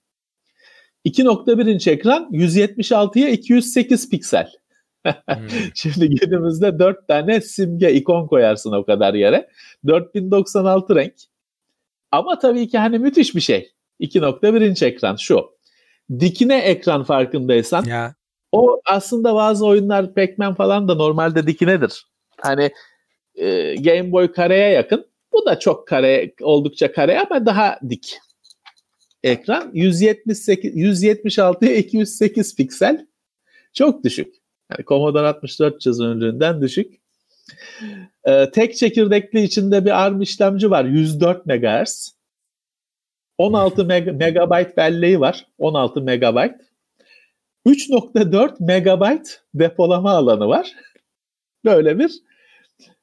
2.1 inç ekran 176'ya 208 piksel. hmm. Şimdi günümüzde 4 tane simge ikon koyarsın o kadar yere. 4096 renk. Ama tabii ki hani müthiş bir şey. 2.1 inç ekran şu. Dikine ekran farkındaysan ya. O aslında bazı oyunlar Pac-Man falan da normalde dikinedir. Hani e, Game Boy kareye yakın. Bu da çok kare, oldukça kare ama daha dik. Ekran 178 176'ya 208 piksel. Çok düşük. Yani Commodore 64 çözünürlüğünden düşük. Ee, tek çekirdekli içinde bir ARM işlemci var. 104 MHz. 16 meg- belleği var. 16 megabayt. 3.4 megabayt depolama alanı var. Böyle bir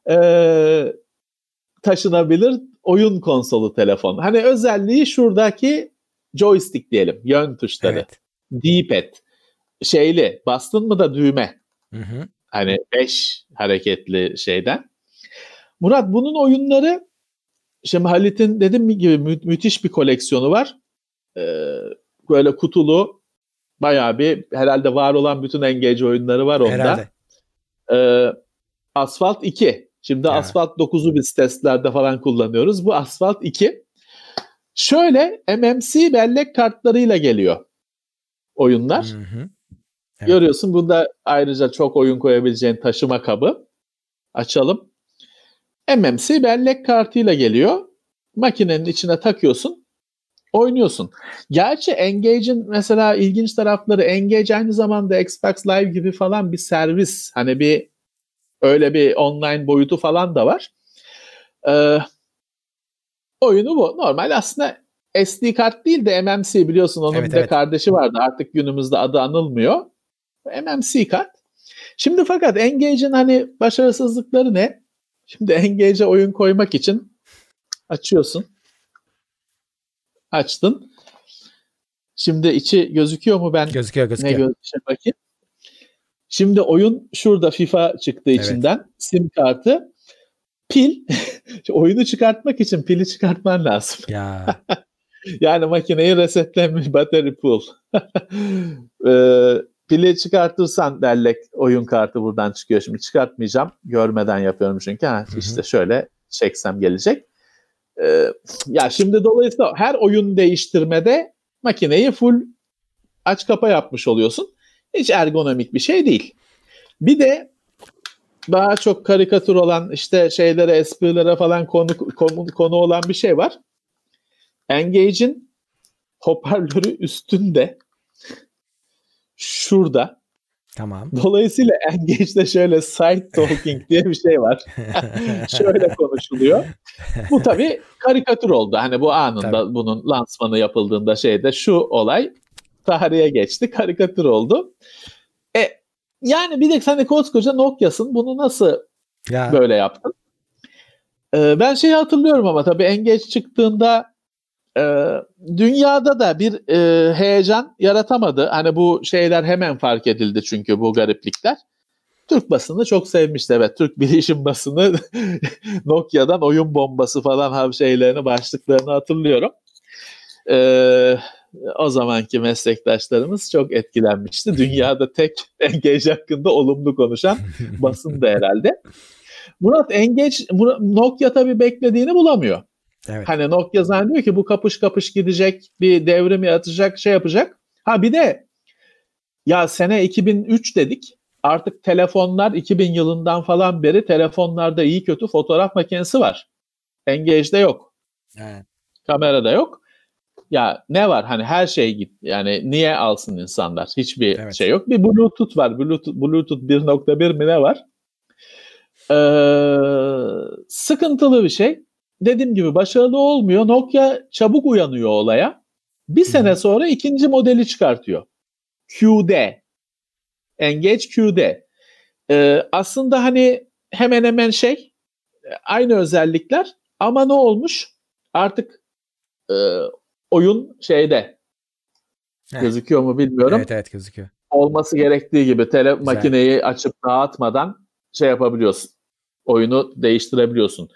e, taşınabilir oyun konsolu telefon. Hani özelliği şuradaki joystick diyelim. Yön tuşları. Evet. D-pad. Şeyli. Bastın mı da düğme. Hı hı. Hani 5 hareketli şeyden. Murat bunun oyunları şimdi Halit'in dedim gibi mü- müthiş bir koleksiyonu var. Ee, böyle kutulu bayağı bir herhalde var olan bütün Engage oyunları var onda. Herhalde. Ee, Asphalt 2 Şimdi yani. Asfalt 9'u biz testlerde falan kullanıyoruz. Bu Asfalt 2. Şöyle MMC bellek kartlarıyla geliyor oyunlar. Hı hı. Evet. Görüyorsun bunda ayrıca çok oyun koyabileceğin taşıma kabı. Açalım. MMC bellek kartıyla geliyor. Makinenin içine takıyorsun. Oynuyorsun. Gerçi Engage'in mesela ilginç tarafları Engage aynı zamanda Xbox Live gibi falan bir servis. Hani bir Öyle bir online boyutu falan da var. Ee, oyunu bu. Normal aslında SD kart değil de MMC biliyorsun onun evet, bir de evet. kardeşi vardı. Artık günümüzde adı anılmıyor. MMC kart. Şimdi fakat Engage'in hani başarısızlıkları ne? Şimdi Engage'e oyun koymak için açıyorsun. Açtın. Şimdi içi gözüküyor mu ben? Gözüküyor gözüküyor. Ne gözüküyor bakayım. Şimdi oyun şurada FIFA çıktı içinden. Evet. Sim kartı. Pil. oyunu çıkartmak için pili çıkartman lazım. Ya. yani makineyi resetlemiş battery pool. ee, pili çıkartırsan bellek oyun kartı buradan çıkıyor. Şimdi çıkartmayacağım. Görmeden yapıyorum çünkü. Ha, işte şöyle çeksem gelecek. Ee, ya şimdi dolayısıyla her oyun değiştirmede makineyi full aç kapa yapmış oluyorsun. Hiç ergonomik bir şey değil. Bir de daha çok karikatür olan işte şeylere, esprilere falan konu, konu, konu olan bir şey var. Engage'in hoparlörü üstünde şurada. Tamam. Dolayısıyla Engage'de şöyle side talking diye bir şey var. şöyle konuşuluyor. Bu tabii karikatür oldu. Hani bu anında tabii. bunun lansmanı yapıldığında şeyde şu olay tarihe geçti. Karikatür oldu. E yani bir de sen de koskoca Nokia'sın. Bunu nasıl ya. böyle yaptın? Ee, ben şeyi hatırlıyorum ama tabii Engage çıktığında e, dünyada da bir e, heyecan yaratamadı. Hani bu şeyler hemen fark edildi çünkü bu gariplikler. Türk basını çok sevmişti. Evet Türk bilişim basını Nokia'dan oyun bombası falan şeylerini başlıklarını hatırlıyorum. Ee, o zamanki meslektaşlarımız çok etkilenmişti. Dünyada tek Engage hakkında olumlu konuşan basın da herhalde. Murat Engage, Nokia tabii beklediğini bulamıyor. Evet. Hani Nokia zannediyor ki bu kapış kapış gidecek, bir devrim yaratacak, şey yapacak. Ha bir de ya sene 2003 dedik. Artık telefonlar 2000 yılından falan beri telefonlarda iyi kötü fotoğraf makinesi var. Engage'de yok. Evet. Kamerada yok. Ya ne var hani her şey git yani niye alsın insanlar? Hiçbir evet. şey yok. Bir Bluetooth var. Bluetooth, Bluetooth 1.1 mi ne var? Ee, sıkıntılı bir şey. Dediğim gibi başarılı olmuyor. Nokia çabuk uyanıyor olaya. Bir Hı. sene sonra ikinci modeli çıkartıyor. QD. Engage QD. Ee, aslında hani hemen hemen şey aynı özellikler ama ne olmuş? Artık e, oyun şeyde Heh. gözüküyor mu bilmiyorum. Evet evet gözüküyor. Olması gerektiği gibi tele Güzel. makineyi açıp dağıtmadan şey yapabiliyorsun. Oyunu değiştirebiliyorsun.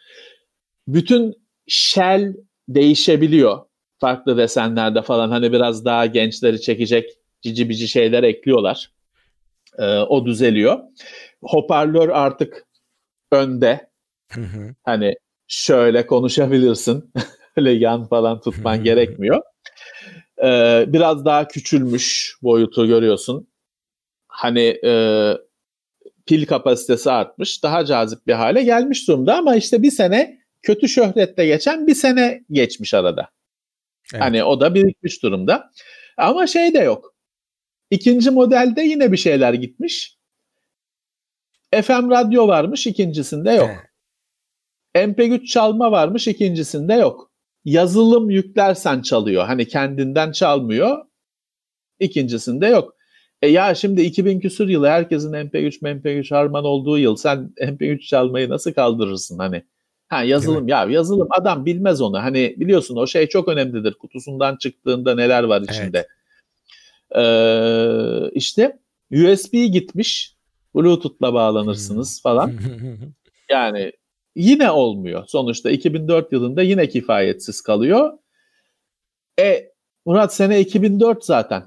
Bütün shell değişebiliyor. Farklı desenlerde falan hani biraz daha gençleri çekecek cici bici şeyler ekliyorlar. Ee, o düzeliyor. Hoparlör artık önde. Hı hı. Hani şöyle konuşabilirsin. Öyle yan falan tutman gerekmiyor. Ee, biraz daha küçülmüş boyutu görüyorsun. Hani e, pil kapasitesi artmış. Daha cazip bir hale gelmiş durumda ama işte bir sene kötü şöhrette geçen bir sene geçmiş arada. Evet. Hani o da birikmiş durumda. Ama şey de yok. İkinci modelde yine bir şeyler gitmiş. FM radyo varmış ikincisinde yok. Evet. MP3 çalma varmış ikincisinde yok. Yazılım yüklersen çalıyor. Hani kendinden çalmıyor. İkincisinde yok. E ya şimdi 2000 küsur yılı herkesin MP3 MP3 harman olduğu yıl sen MP3 çalmayı nasıl kaldırırsın hani? Ha yazılım ya yazılım adam bilmez onu. Hani biliyorsun o şey çok önemlidir. Kutusundan çıktığında neler var içinde. Evet. Ee, işte USB gitmiş. Bluetooth'la bağlanırsınız hmm. falan. yani yine olmuyor. Sonuçta 2004 yılında yine kifayetsiz kalıyor. E Murat sene 2004 zaten.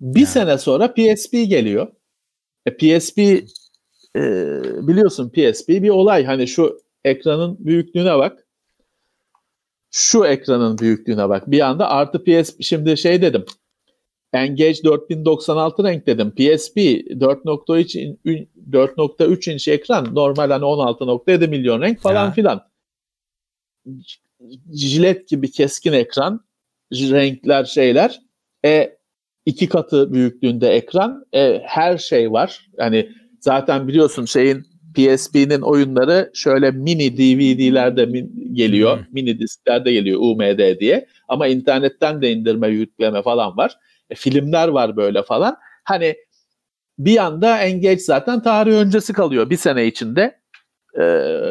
Bir yani. sene sonra PSP geliyor. E, PSP e, biliyorsun PSP bir olay. Hani şu ekranın büyüklüğüne bak. Şu ekranın büyüklüğüne bak. Bir anda artı PSP şimdi şey dedim. Engage 4096 renk dedim. PSP 4.3 4.3 inç ekran normal hani 16.7 milyon renk falan ya. filan. Jilet gibi keskin ekran, renkler şeyler. E iki katı büyüklüğünde ekran. E, her şey var. Yani zaten biliyorsun şeyin PSP'nin oyunları şöyle mini DVD'lerde min- geliyor. Hmm. Mini disklerde geliyor UMD diye. Ama internetten de indirme, yükleme falan var. E, filmler var böyle falan. Hani bir anda Engage zaten tarih öncesi kalıyor. Bir sene içinde e,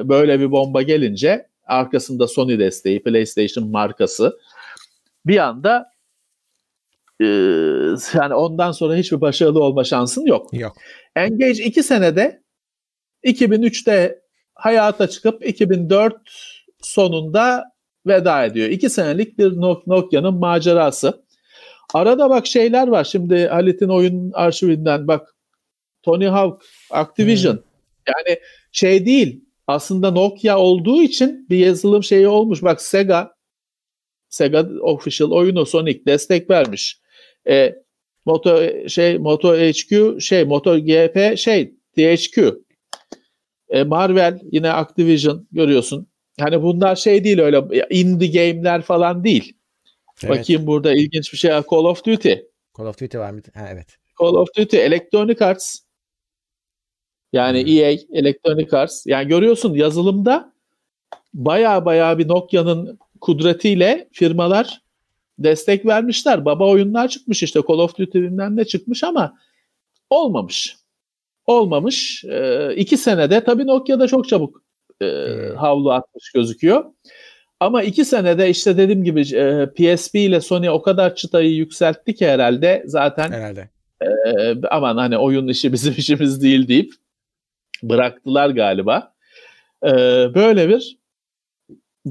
böyle bir bomba gelince arkasında Sony desteği, PlayStation markası bir anda e, yani ondan sonra hiçbir başarılı olma şansın yok. Yok. Engage 2 senede 2003'te hayata çıkıp 2004 sonunda veda ediyor. 2 senelik bir Nokia'nın macerası. Arada bak şeyler var. Şimdi Halit'in oyun arşivinden bak Tony Hawk, Activision. Hmm. Yani şey değil. Aslında Nokia olduğu için bir yazılım şeyi olmuş. Bak Sega Sega Official oyunu Sonic destek vermiş. E, Moto şey Moto HQ şey Moto GP şey THQ. E, Marvel yine Activision görüyorsun. Hani bunlar şey değil öyle indie game'ler falan değil. Evet. Bakayım burada ilginç bir şey. Call of Duty. Call of Duty var mı? Ha, evet. Call of Duty, Electronic Arts. Yani hmm. EA, Electronic Arts. Yani görüyorsun yazılımda baya baya bir Nokia'nın kudretiyle firmalar destek vermişler. Baba oyunlar çıkmış işte Call of Duty'den de çıkmış ama olmamış. Olmamış. Ee, iki senede tabii Nokia da çok çabuk e, hmm. havlu atmış gözüküyor. Ama iki senede işte dediğim gibi e, PSP ile Sony o kadar çıtayı yükseltti ki herhalde zaten herhalde. E, aman hani oyun işi bizim işimiz değil deyip bıraktılar galiba. E, böyle bir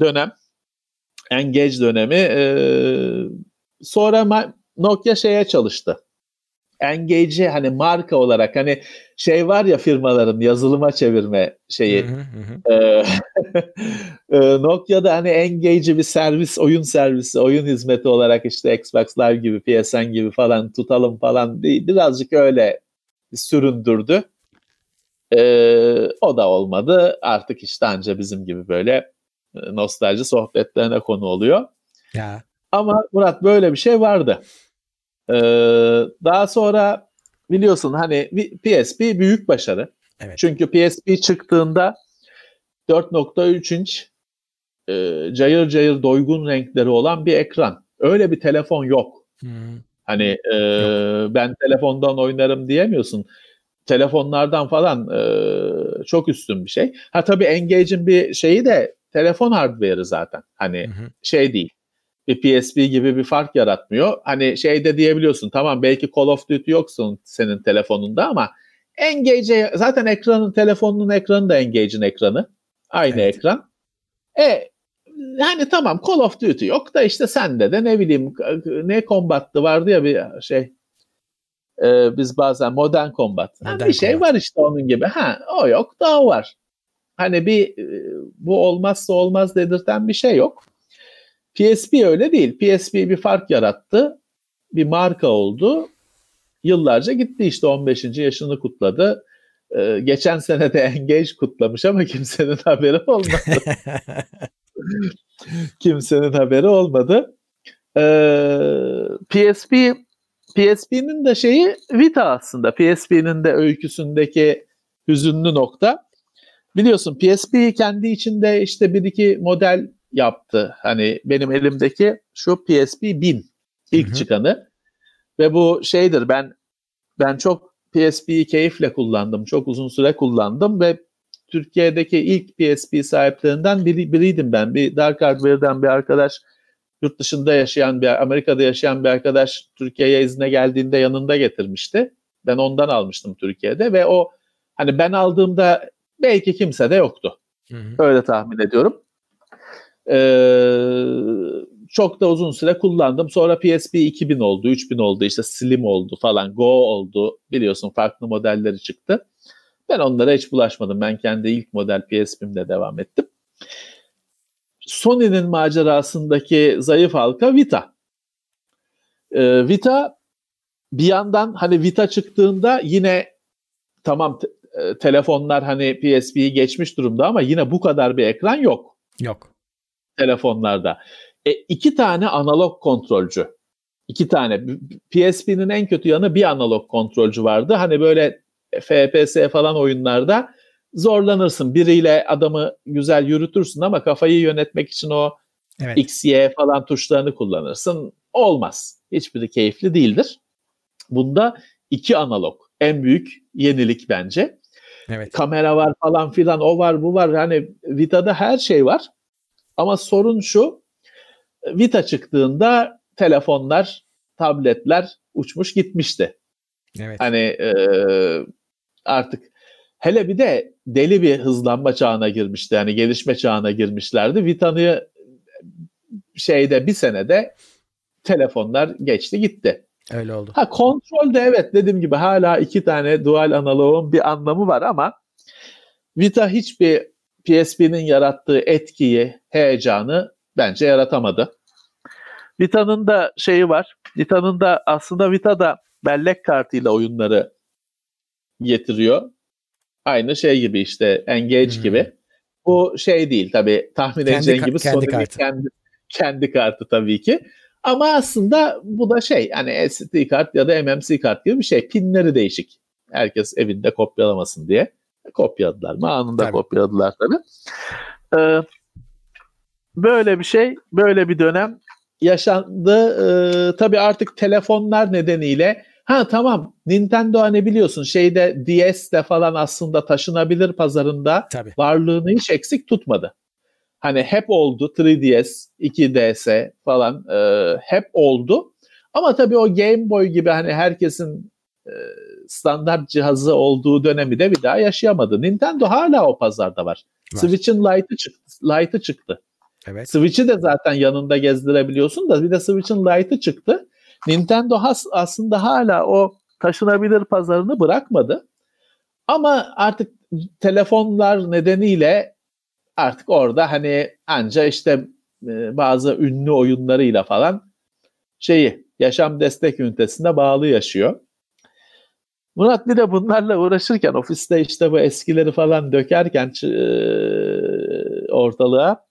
dönem Engage dönemi e, sonra Nokia şeye çalıştı. Engage'i hani marka olarak hani şey var ya firmaların yazılıma çevirme şeyi. Hı hı hı. e, Nokia'da hani Engage'i bir servis, oyun servisi, oyun hizmeti olarak işte Xbox Live gibi, PSN gibi falan tutalım falan birazcık öyle süründürdü. E, o da olmadı. Artık işte anca bizim gibi böyle e, nostalji sohbetlerine konu oluyor. Ya. Ama Murat böyle bir şey vardı. Ee, daha sonra biliyorsun hani PSP büyük başarı. Evet. Çünkü PSP çıktığında 4.3 inç e, cayır cayır doygun renkleri olan bir ekran. Öyle bir telefon yok. Hmm. Hani e, yok. ben telefondan oynarım diyemiyorsun. Telefonlardan falan e, çok üstün bir şey. Ha tabii Engage'in bir şeyi de telefon hardware'ı zaten. Hani hı şey değil bir PSP gibi bir fark yaratmıyor. Hani şeyde diyebiliyorsun tamam belki Call of Duty yoksun senin telefonunda ama Engage zaten ekranın telefonun ekranı da Engage'in ekranı. Aynı evet. ekran. E yani tamam Call of Duty yok da işte sende de ne bileyim ne Combat'tı vardı ya bir şey e, biz bazen Modern Combat. Modern yani bir şey var işte onun gibi. Ha o yok da o var. Hani bir e, bu olmazsa olmaz dedirten bir şey yok. PSP öyle değil. PSP bir fark yarattı. Bir marka oldu. Yıllarca gitti işte 15. yaşını kutladı. Ee, geçen sene de Engage kutlamış ama kimsenin haberi olmadı. kimsenin haberi olmadı. Ee, PSP PSP'nin de şeyi Vita aslında. PSP'nin de öyküsündeki hüzünlü nokta. Biliyorsun PSP kendi içinde işte bir iki model yaptı. Hani benim elimdeki şu PSP 1000 ilk Hı-hı. çıkanı ve bu şeydir ben ben çok PSP'yi keyifle kullandım. Çok uzun süre kullandım ve Türkiye'deki ilk PSP sahiplerinden biri, biriydim ben. Bir Dark Hardware'den bir arkadaş yurt dışında yaşayan bir Amerika'da yaşayan bir arkadaş Türkiye'ye izne geldiğinde yanında getirmişti. Ben ondan almıştım Türkiye'de ve o hani ben aldığımda belki kimse de yoktu. Hı hı. Öyle tahmin ediyorum. Ee, çok da uzun süre kullandım. Sonra PSP 2000 oldu, 3000 oldu, işte Slim oldu falan, Go oldu. Biliyorsun farklı modelleri çıktı. Ben onlara hiç bulaşmadım. Ben kendi ilk model PSP'mle devam ettim. Sony'nin macerasındaki zayıf halka Vita. Ee, Vita bir yandan hani Vita çıktığında yine tamam e, telefonlar hani PSP'yi geçmiş durumda ama yine bu kadar bir ekran yok. Yok telefonlarda. E, iki tane analog kontrolcü. İki tane. PSP'nin en kötü yanı bir analog kontrolcü vardı. Hani böyle FPS falan oyunlarda zorlanırsın. Biriyle adamı güzel yürütürsün ama kafayı yönetmek için o evet. X, Y falan tuşlarını kullanırsın. Olmaz. Hiçbiri keyifli değildir. Bunda iki analog. En büyük yenilik bence. Evet. Kamera var falan filan o var bu var. Hani Vita'da her şey var. Ama sorun şu, Vita çıktığında telefonlar, tabletler uçmuş gitmişti. Evet. Hani e, artık hele bir de deli bir hızlanma çağına girmişti. Yani gelişme çağına girmişlerdi. Vita'nı şeyde bir senede telefonlar geçti gitti. Öyle oldu. Ha kontrolde evet dediğim gibi hala iki tane dual analogun bir anlamı var ama Vita hiçbir PSP'nin yarattığı etkiyi, heyecanı bence yaratamadı. Vita'nın da şeyi var. Vita'nın da aslında Vita da bellek kartıyla oyunları getiriyor. Aynı şey gibi işte Engage hmm. gibi. Bu şey değil tabii tahmin kendi edeceğin gibi kendi kartı. kendi kendi kartı tabii ki. Ama aslında bu da şey hani SD kart ya da MMC kart gibi bir şey. Pinleri değişik. Herkes evinde kopyalamasın diye. Kopyaladılar mı? Anında tabii. kopyaladılar tabii. Ee, böyle bir şey, böyle bir dönem yaşandı. Ee, tabii artık telefonlar nedeniyle Ha tamam Nintendo hani biliyorsun şeyde DS'de falan aslında taşınabilir pazarında Tabii. varlığını hiç eksik tutmadı. Hani hep oldu 3DS, 2DS falan e, hep oldu. Ama tabii o Game Boy gibi hani herkesin e, standart cihazı olduğu dönemi de bir daha yaşayamadı. Nintendo hala o pazarda var. var. Switch'in Lite'ı çıktı. Lite'ı çıktı. Evet. Switch'i de zaten yanında gezdirebiliyorsun da bir de Switch'in Lite'ı çıktı. Nintendo has, aslında hala o taşınabilir pazarını bırakmadı. Ama artık telefonlar nedeniyle artık orada hani anca işte e, bazı ünlü oyunlarıyla falan şeyi yaşam destek ünitesine bağlı yaşıyor. Murat bir de bunlarla uğraşırken ofiste işte bu eskileri falan dökerken ortalığa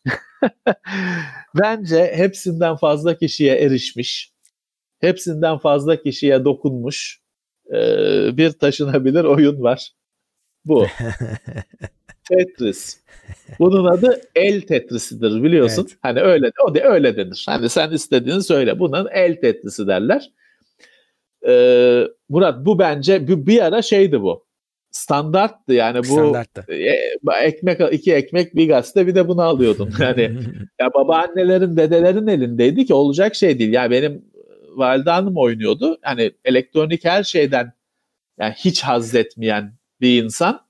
bence hepsinden fazla kişiye erişmiş, hepsinden fazla kişiye dokunmuş bir taşınabilir oyun var. Bu. Tetris. Bunun adı el Tetris'idir biliyorsun. Evet. Hani öyle o da öyle denir. Hani sen istediğini söyle. Bunun el Tetris'i derler. Ee, Murat bu bence bir, bir ara şeydi bu. Standarttı yani bu Standarttı. E, ekmek iki ekmek bir gazete bir de bunu alıyordun. Yani ya babaannelerin dedelerin elindeydi ki olacak şey değil. Yani benim valide hanım oynuyordu. Hani elektronik her şeyden yani hiç haz etmeyen bir insan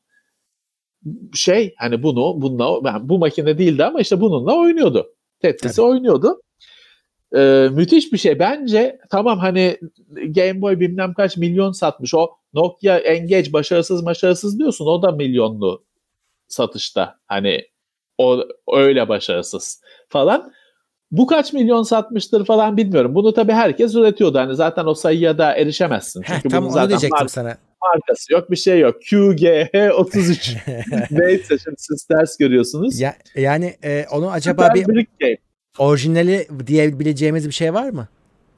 şey hani bunu bununla yani bu makine değildi ama işte bununla oynuyordu. Tetris'i oynuyordu. Ee, müthiş bir şey. Bence tamam hani Game Boy bilmem kaç milyon satmış. O Nokia Engage başarısız başarısız diyorsun. O da milyonlu satışta. Hani o öyle başarısız falan. Bu kaç milyon satmıştır falan bilmiyorum. Bunu tabii herkes üretiyordu. Hani zaten o sayıya da erişemezsin. Çünkü Heh, tam onu diyecektim sana markası yok bir şey yok. QGH 33. Neyse şimdi siz ters görüyorsunuz. Ya, yani e, onu acaba Süper bir game. Orijinali diyebileceğimiz bir şey var mı?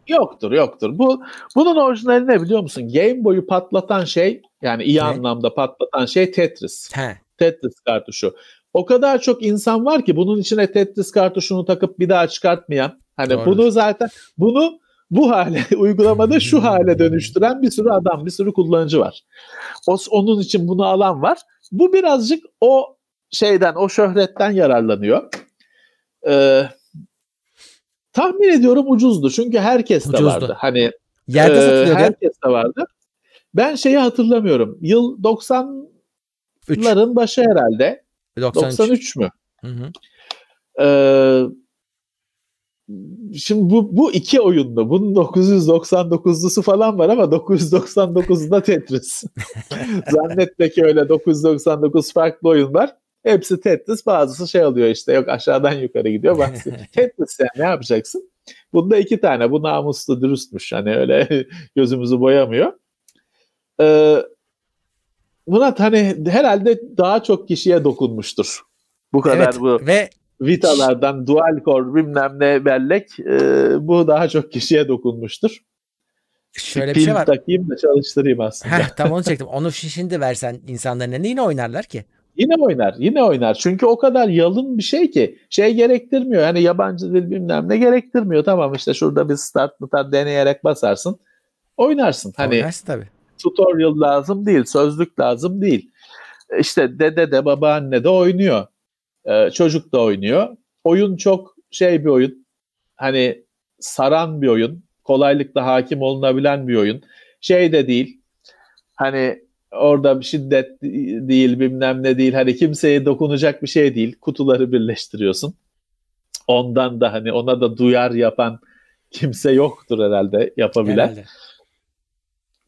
Yoktur yoktur. Bu bunun orijinali ne biliyor musun? Game Boy'u patlatan şey yani iyi ne? anlamda patlatan şey Tetris. He. Tetris kartuşu. O kadar çok insan var ki bunun içine Tetris kartuşunu takıp bir daha çıkartmayan. Hani Doğru. bunu zaten bunu bu hale uygulamada şu hale dönüştüren bir sürü adam, bir sürü kullanıcı var. O, onun için bunu alan var. Bu birazcık o şeyden, o şöhretten yararlanıyor. Ee, tahmin ediyorum ucuzdu. Çünkü herkes de ucuzdu. vardı. Hani Yerde e, herkes de vardı. Ben şeyi hatırlamıyorum. Yıl 90'ların başı herhalde. 93, 93 mü? Hı hı. Ee, Şimdi bu, bu iki oyunda bunun 999'lusu falan var ama 999'da Tetris. Zannetme ki öyle 999 farklı oyun var. Hepsi Tetris bazısı şey oluyor işte yok aşağıdan yukarı gidiyor. Bazısı Tetris yani ne yapacaksın? Bunda iki tane bu namuslu dürüstmüş hani öyle gözümüzü boyamıyor. Ee, Murat hani herhalde daha çok kişiye dokunmuştur. Bu kadar evet, bu. Ve Vita'lardan dual core bilmem ne bellek e, bu daha çok kişiye dokunmuştur. Şöyle bir şey var. takayım da çalıştırayım aslında. Heh, tam onu çektim. Onu şimdi versen insanların eline yine oynarlar ki. Yine oynar, yine oynar. Çünkü o kadar yalın bir şey ki şey gerektirmiyor. Yani yabancı dil bilmem ne gerektirmiyor. Tamam işte şurada bir start mutar deneyerek basarsın. Oynarsın. Hani Oynarsın tabii. Tutorial lazım değil, sözlük lazım değil. İşte dede de babaanne de oynuyor. Ee, çocuk da oynuyor. Oyun çok şey bir oyun. Hani saran bir oyun. Kolaylıkla hakim olunabilen bir oyun. Şey de değil. Hani orada bir şiddet değil bilmem ne değil. Hani kimseye dokunacak bir şey değil. Kutuları birleştiriyorsun. Ondan da hani ona da duyar yapan kimse yoktur herhalde yapabilen. Herhalde.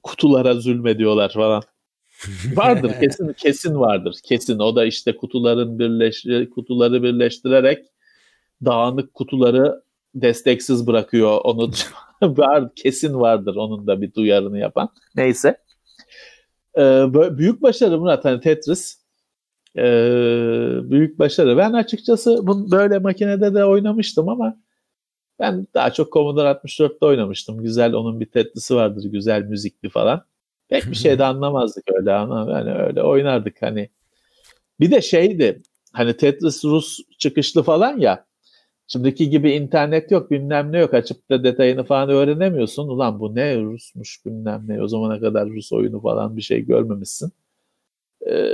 Kutulara zulmediyorlar falan vardır kesin kesin vardır. Kesin o da işte kutuların birleş kutuları birleştirerek dağınık kutuları desteksiz bırakıyor. Onu var kesin vardır onun da bir duyarını yapan. Neyse. Ee, büyük başarı Murat hani Tetris. Ee, büyük başarı. Ben açıkçası bunu böyle makinede de oynamıştım ama ben daha çok Commodore 64'te oynamıştım. Güzel onun bir Tetris'i vardır. Güzel müzikli falan. Pek bir şey de anlamazdık öyle ama yani öyle oynardık hani. Bir de şeydi hani Tetris Rus çıkışlı falan ya Şimdiki gibi internet yok bilmem ne yok açıp da detayını falan öğrenemiyorsun. Ulan bu ne Rusmuş bilmem ne o zamana kadar Rus oyunu falan bir şey görmemişsin. Ee,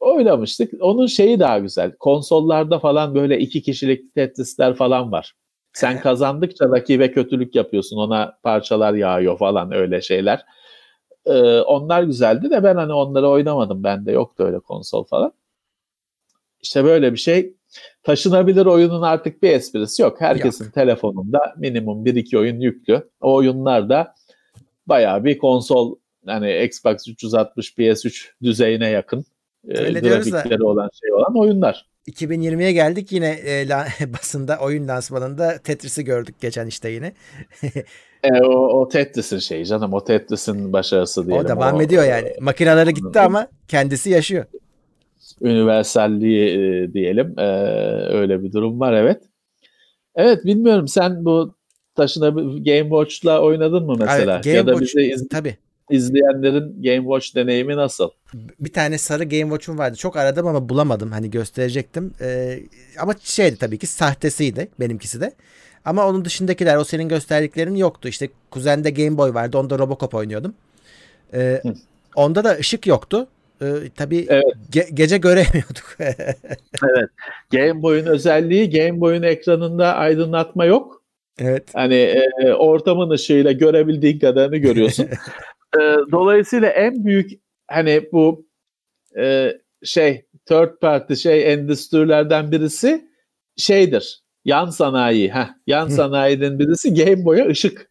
oynamıştık. Onun şeyi daha güzel. Konsollarda falan böyle iki kişilik Tetris'ler falan var. Sen kazandıkça rakibe kötülük yapıyorsun. Ona parçalar yağıyor falan öyle şeyler. Ee, onlar güzeldi de ben hani onları oynamadım. Bende yoktu öyle konsol falan. İşte böyle bir şey. Taşınabilir oyunun artık bir esprisi yok. Herkesin yok. telefonunda minimum 1-2 oyun yüklü. O oyunlar da bayağı bir konsol hani Xbox 360 PS3 düzeyine yakın e, Öyle grafikleri da, olan şey olan oyunlar. 2020'ye geldik yine e, la, basında oyun lansmanında Tetris'i gördük geçen işte yine. e, o, o Tetris'in şeyi canım o Tetris'in başarısı diyelim. O devam o, ediyor yani. Makineleri gitti ama kendisi yaşıyor. Universalliği e, diyelim. E, öyle bir durum var evet. Evet bilmiyorum sen bu taşına Game Watch'la oynadın mı mesela? Evet, Game ya da Watch, bize iz, tabii. izleyenlerin Game Watch deneyimi nasıl? Bir tane sarı Game Watch'um vardı. Çok aradım ama bulamadım. Hani gösterecektim. Ee, ama şeydi tabii ki sahtesiydi benimkisi de. Ama onun dışındakiler o senin gösterdiklerin yoktu. İşte kuzende Game Boy vardı. Onda Robocop oynuyordum. Ee, onda da ışık yoktu. Ee, tabii evet. ge- gece göremiyorduk. evet. Game Boy'un özelliği Game Boy'un ekranında aydınlatma yok. Evet. Hani e, ortamın ışığıyla görebildiğin kadarını görüyorsun. e, dolayısıyla en büyük hani bu e, şey third party şey endüstrilerden birisi şeydir. Yan sanayi. Heh, yan sanayinin birisi Game Boy'a ışık.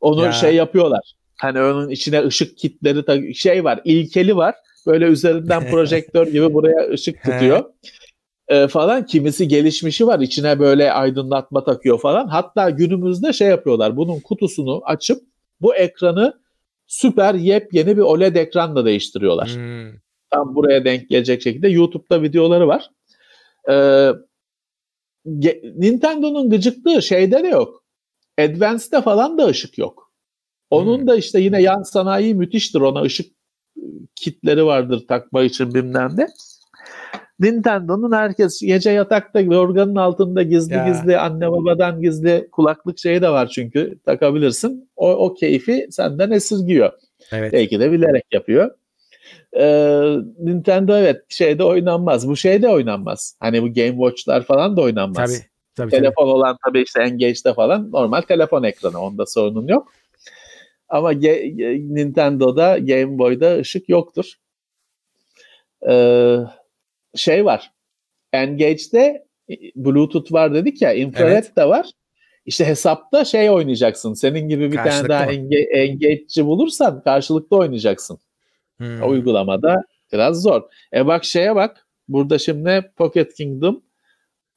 Onu ya. şey yapıyorlar. Hani onun içine ışık kitleri şey var, ilkeli var. Böyle üzerinden projektör gibi buraya ışık tutuyor. e, falan kimisi gelişmişi var içine böyle aydınlatma takıyor falan. Hatta günümüzde şey yapıyorlar bunun kutusunu açıp bu ekranı süper yepyeni bir OLED ekranla değiştiriyorlar. Hmm. Tam buraya denk gelecek şekilde YouTube'da videoları var. Ee, Nintendo'nun gıcıklığı şeyde de yok. Advance'de falan da ışık yok. Onun hmm. da işte yine yan sanayi müthiştir. Ona ışık kitleri vardır takma için bilmem ne. Nintendo'nun herkes gece yatakta yorganın altında gizli ya. gizli anne babadan gizli kulaklık şeyi de var çünkü takabilirsin. O, o keyfi senden esirgiyor. Evet. Belki de bilerek yapıyor. Ee, Nintendo evet şeyde oynanmaz. Bu şeyde oynanmaz. Hani bu Game Watch'lar falan da oynanmaz. Tabii. Tabii, telefon tabii. olan tabii işte Engage'de falan normal telefon ekranı. Onda sorunun yok. Ama Nintendo'da Game Boy'da ışık yoktur. Ee, şey var. Engage'de e, Bluetooth var dedik ya, infrared evet. de var. İşte hesapta şey oynayacaksın. Senin gibi bir tane daha enge- engage'ci bulursan karşılıklı oynayacaksın. Hmm. Uygulamada biraz zor. E bak şeye bak. Burada şimdi Pocket Kingdom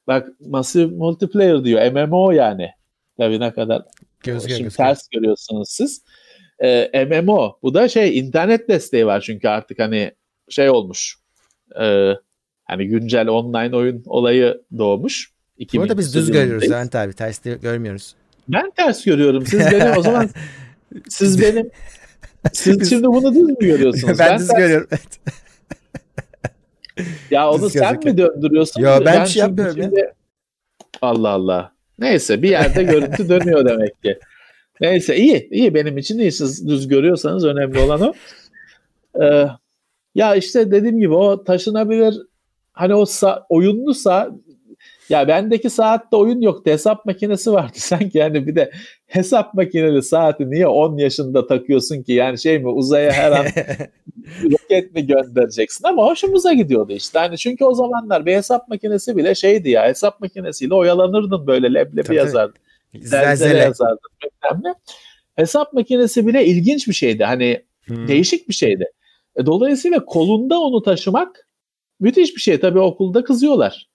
bak Massive Multiplayer diyor. MMO yani. Tabii ne kadar göz şimdi göz ters görüyorsunuz siz e, MMO. Bu da şey internet desteği var çünkü artık hani şey olmuş. E, hani güncel online oyun olayı doğmuş. Bu arada biz düz görüyoruz Levent abi. Ters görmüyoruz. Ben ters görüyorum. Siz benim o zaman siz benim siz biz, şimdi bunu düz mü görüyorsunuz? ben, ben düz ters... görüyorum. Evet. ya onu düz sen gözüküyor. mi döndürüyorsun? Yo ben, ben şey yapıyorum şimdi... ya. Allah Allah. Neyse bir yerde görüntü dönüyor demek ki. Neyse iyi iyi. Benim için iyi. Siz düz görüyorsanız önemli olan o. Ee, ya işte dediğim gibi o taşınabilir hani o sa- oyunlusa ya bendeki saatte oyun yoktu. Hesap makinesi vardı sanki. Yani bir de hesap makineli saati niye 10 yaşında takıyorsun ki? Yani şey mi uzaya her an roket mi göndereceksin? Ama hoşumuza gidiyordu işte. Hani çünkü o zamanlar bir hesap makinesi bile şeydi ya hesap makinesiyle oyalanırdın böyle leblebi Tabii. yazardın zelzele yazardım bilmem Hesap makinesi bile ilginç bir şeydi. Hani hmm. değişik bir şeydi. E, dolayısıyla kolunda onu taşımak müthiş bir şey. Tabii okulda kızıyorlar.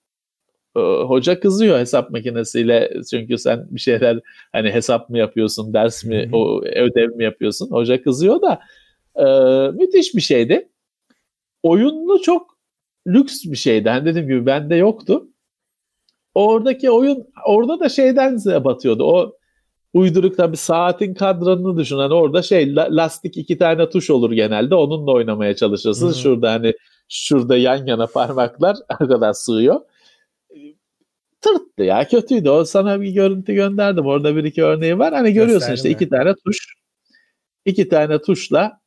E, hoca kızıyor hesap makinesiyle çünkü sen bir şeyler hani hesap mı yapıyorsun, ders mi, hmm. o ödev mi yapıyorsun? Hoca kızıyor da e, müthiş bir şeydi. Oyunlu çok lüks bir şeydi. Hani dediğim gibi bende yoktu oradaki oyun orada da şeyden batıyordu. O uyduruk tabi saatin kadranını düşün. Hani orada şey lastik iki tane tuş olur genelde. Onunla oynamaya çalışırsın. Hmm. Şurada hani şurada yan yana parmaklar kadar sığıyor. tırttı ya kötüydü. O sana bir görüntü gönderdim. Orada bir iki örneği var. Hani görüyorsun işte mi? iki tane tuş. iki tane tuşla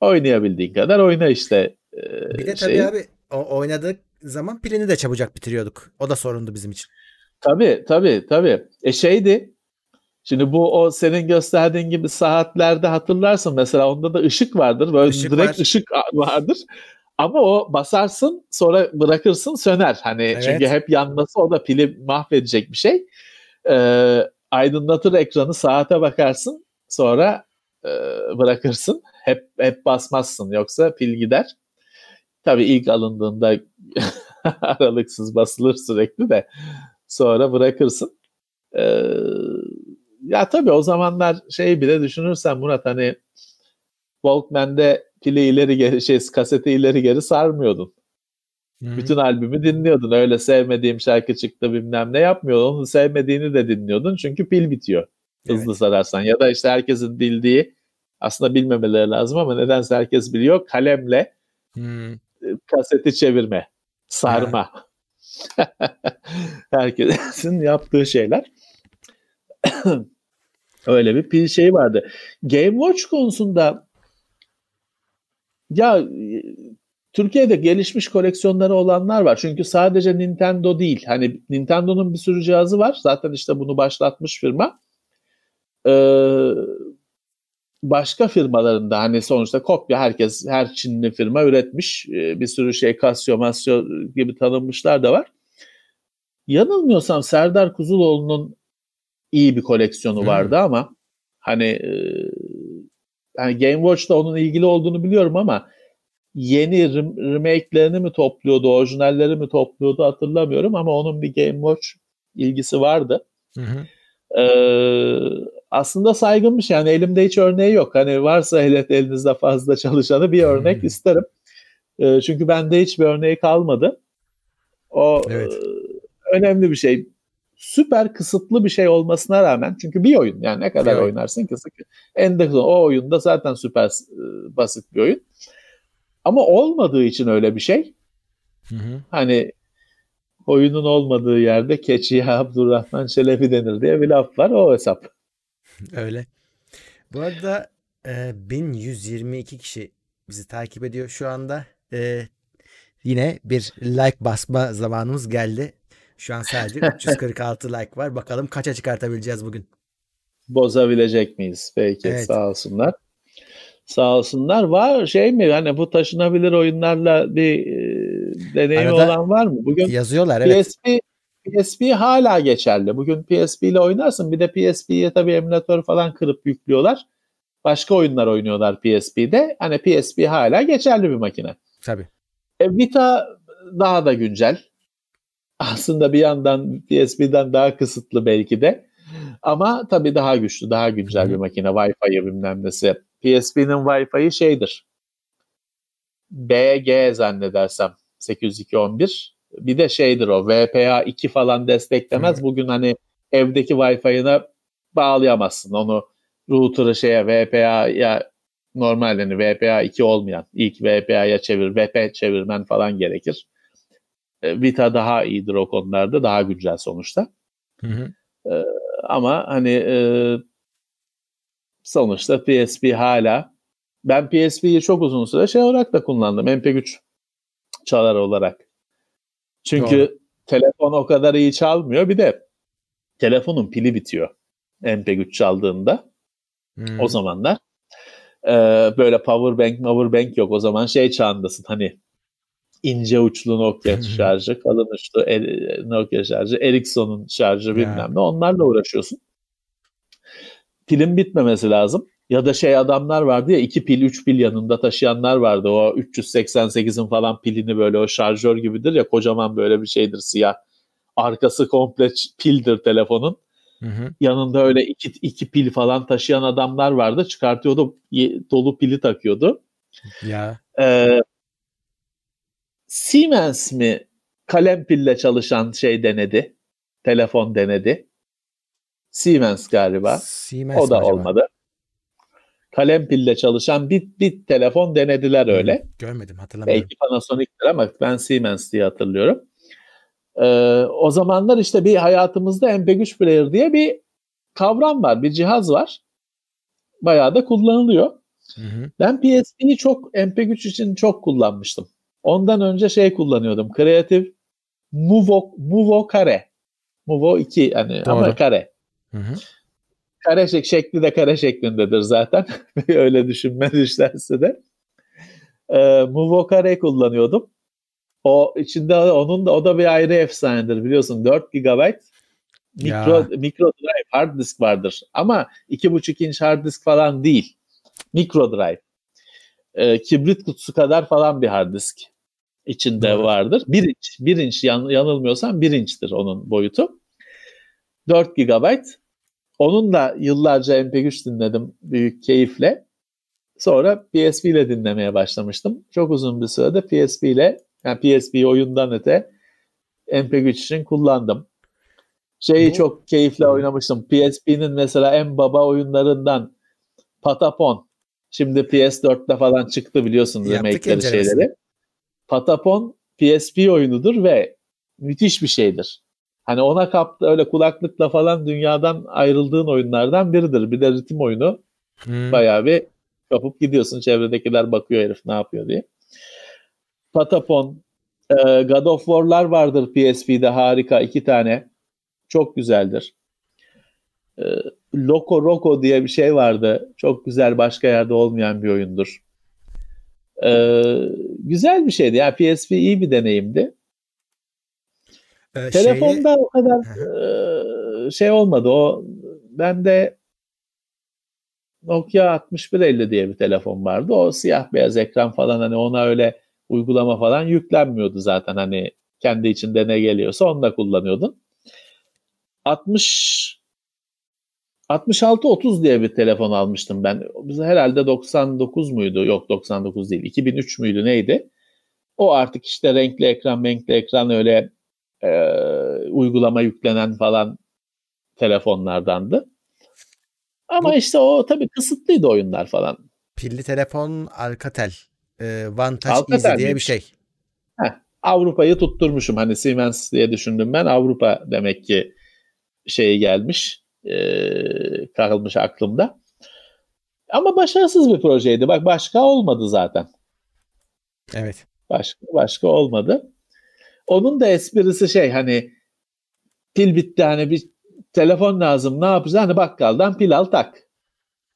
oynayabildiğin kadar oyna işte. E, bir de tabii abi o oynadık zaman pilini de çabucak bitiriyorduk. O da sorundu bizim için. Tabii tabii tabii. E şeydi Şimdi bu o senin gösterdiğin gibi saatlerde hatırlarsın mesela onda da ışık vardır. Böyle ışık direkt var. ışık vardır. Ama o basarsın sonra bırakırsın söner. Hani evet. çünkü hep yanması o da pili mahvedecek bir şey. Ee, aydınlatır ekranı saate bakarsın sonra e, bırakırsın. Hep hep basmazsın yoksa pil gider. Tabii ilk alındığında aralıksız basılır sürekli de sonra bırakırsın. Ee, ya tabii o zamanlar şey bile düşünürsen Murat hani Walkman'de pili ileri geri şey kaseti ileri geri sarmıyordun. Hı-hı. Bütün albümü dinliyordun. Öyle sevmediğim şarkı çıktı bilmem ne yapmıyordun. Onu sevmediğini de dinliyordun. Çünkü pil bitiyor. Hızlı evet. sararsan. Ya da işte herkesin bildiği aslında bilmemeleri lazım ama nedense herkes biliyor. Kalemle hmm. kaseti çevirme. Sarma. Herkesin yaptığı şeyler. Öyle bir pil şey vardı. Game Watch konusunda ya Türkiye'de gelişmiş koleksiyonları olanlar var. Çünkü sadece Nintendo değil. Hani Nintendo'nun bir sürü cihazı var. Zaten işte bunu başlatmış firma. Ee, başka firmalarında hani sonuçta kopya herkes her Çinli firma üretmiş. Ee, bir sürü şey Casio, Masio gibi tanınmışlar da var. Yanılmıyorsam Serdar Kuzuloğlu'nun iyi bir koleksiyonu hmm. vardı ama hani e, yani Game Watch'ta onun ilgili olduğunu biliyorum ama yeni remake'lerini mi topluyordu, orijinalleri mi topluyordu hatırlamıyorum ama onun bir Game Watch ilgisi vardı. Hı hı. Ee, aslında saygınmış yani elimde hiç örneği yok. Hani varsa hele elinizde fazla çalışanı bir örnek hı isterim. Ee, çünkü bende hiçbir örneği kalmadı. O evet. e, önemli bir şey süper kısıtlı bir şey olmasına rağmen çünkü bir oyun yani ne kadar evet. oynarsın ki en o oyunda zaten süper e, basit bir oyun. Ama olmadığı için öyle bir şey. Hı hı. Hani oyunun olmadığı yerde keçiye Abdurrahman Çelebi denir diye bir laf var o hesap. öyle. Bu arada e, 1122 kişi bizi takip ediyor şu anda. E, yine bir like basma zamanımız geldi. Şu an sadece 346 like var. Bakalım kaça çıkartabileceğiz bugün. Bozabilecek miyiz? Peki evet. sağ olsunlar. Sağ olsunlar. Var şey mi hani bu taşınabilir oyunlarla bir e, deneyimi olan var mı? Bugün yazıyorlar evet. PSP PSP hala geçerli. Bugün PSP ile oynarsın. Bir de PSP'ye tabii emülatör falan kırıp yüklüyorlar. Başka oyunlar oynuyorlar PSP'de. Hani PSP hala geçerli bir makine. Tabii. E, Vita daha da güncel aslında bir yandan PSP'den daha kısıtlı belki de. Ama tabii daha güçlü, daha güncel bir makine. Wi-Fi'yi bilmem nesi. PSP'nin Wi-Fi'yi şeydir. BG zannedersem 802.11. Bir de şeydir o VPA 2 falan desteklemez. Bugün hani evdeki Wi-Fi'ine bağlayamazsın. Onu router'ı şeye VPA'ya normal hani VPA 2 olmayan ilk VPA'ya çevir, VP çevirmen falan gerekir. E, Vita daha iyidir o konularda. Daha güncel sonuçta. Hı hı. E, ama hani e, sonuçta PSP hala ben PSP'yi çok uzun süre şey olarak da kullandım. MP3 çalar olarak. Çünkü Doğru. telefon o kadar iyi çalmıyor. Bir de telefonun pili bitiyor. MP3 çaldığında. Hmm. O zamanlar. Ee, böyle power bank, power bank yok. O zaman şey çağındasın hani ince uçlu Nokia şarjı, kalın uçlu Nokia şarjı, Ericsson'un şarjı bilmem ne onlarla uğraşıyorsun. Pilin bitmemesi lazım. Ya da şey adamlar vardı ya iki pil üç pil yanında taşıyanlar vardı. O 388'in falan pilini böyle o şarjör gibidir ya kocaman böyle bir şeydir siyah. Arkası komple pildir telefonun. Hı hı. Yanında öyle iki, iki pil falan taşıyan adamlar vardı. Çıkartıyordu dolu pili takıyordu. Ya. Ee, Siemens mi kalem pille çalışan şey denedi? Telefon denedi. Siemens galiba. Siemens o da olmadı. Kalem pille çalışan bir, bir telefon denediler öyle. Görmedim hatırlamıyorum. Belki Panasonic'tir ama ben Siemens diye hatırlıyorum. Ee, o zamanlar işte bir hayatımızda MP3 player diye bir kavram var, bir cihaz var. Bayağı da kullanılıyor. Hı hı. Ben PSP'yi çok MP3 için çok kullanmıştım. Ondan önce şey kullanıyordum. Creative Movo, Movo Kare. Movo 2 hani Doğru. ama kare. Hı hı. Kare şek şekli de kare şeklindedir zaten. Öyle düşünmez isterse de. Ee, Kare kullanıyordum. O içinde onun da o da bir ayrı efsanedir biliyorsun 4 GB mikro ya. mikro drive hard disk vardır ama 2.5 inç hard disk falan değil. Mikro drive. Ee, kibrit kutusu kadar falan bir hard disk içinde evet. vardır. 1 inç, 1 inç yan, yanılmıyorsam 1 inçtir onun boyutu. 4 GB. Onun da yıllarca MP3 dinledim büyük keyifle. Sonra PSP ile dinlemeye başlamıştım. Çok uzun bir sürede PSP ile yani PSP oyundan öte MP3 için kullandım. Şeyi Bu... çok keyifle oynamıştım. PSP'nin mesela en baba oyunlarından Patapon. Şimdi PS4'te falan çıktı biliyorsun remake'leri şeyleri. Patapon PSP oyunudur ve müthiş bir şeydir. Hani ona kaptı öyle kulaklıkla falan dünyadan ayrıldığın oyunlardan biridir. Bir de ritim oyunu. Hmm. Bayağı bir kapıp gidiyorsun. Çevredekiler bakıyor herif ne yapıyor diye. Patapon, e, God of War'lar vardır PSP'de harika iki tane. Çok güzeldir. E, Loco Roco diye bir şey vardı. Çok güzel başka yerde olmayan bir oyundur. E, güzel bir şeydi. Yani PSP iyi bir deneyimdi. Ee, Telefonda şeyi... o kadar e, şey olmadı. O bende Nokia 6150 diye bir telefon vardı. O siyah beyaz ekran falan hani ona öyle uygulama falan yüklenmiyordu zaten hani kendi içinde ne geliyorsa onu da kullanıyordun. 60 6630 diye bir telefon almıştım ben. Biz herhalde 99 muydu? Yok 99 değil. 2003 müydü neydi? O artık işte renkli ekran, renkli ekran öyle e, uygulama yüklenen falan telefonlardandı. Ama Bu, işte o tabii kısıtlıydı oyunlar falan. Pilli telefon Alcatel. E, Vantage Alcatel Easy diye bir şey. Heh, Avrupa'yı tutturmuşum. Hani Siemens diye düşündüm ben. Avrupa demek ki şey gelmiş. E, kalmış aklımda. Ama başarısız bir projeydi. Bak başka olmadı zaten. Evet. Başka başka olmadı. Onun da esprisi şey hani pil bitti hani bir telefon lazım ne yapacağız? Hani bakkaldan pil al tak.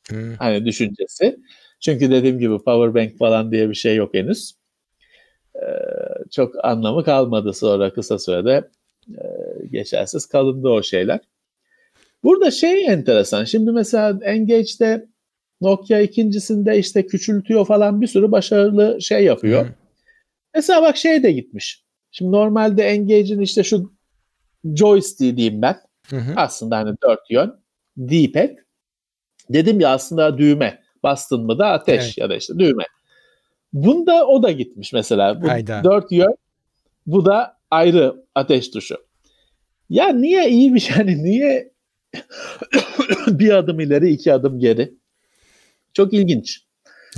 Hmm. Hani düşüncesi. Çünkü dediğim gibi power bank falan diye bir şey yok henüz. Ee, çok anlamı kalmadı sonra kısa sürede e, geçersiz kalındı o şeyler. Burada şey enteresan. Şimdi mesela Engage'de Nokia ikincisinde işte küçültüyor falan bir sürü başarılı şey yapıyor. Hmm. Mesela bak şey de gitmiş. Şimdi normalde Engage'in işte şu joystick diyeyim ben. Hı hı. Aslında hani dört yön. D-pad. Dedim ya aslında düğme. Bastın mı da ateş evet. ya da işte düğme. Bunda o da gitmiş mesela. Bu Hayda. dört yön. Bu da ayrı ateş tuşu. Ya niye iyi bir şey? Yani niye bir adım ileri iki adım geri? Çok ilginç.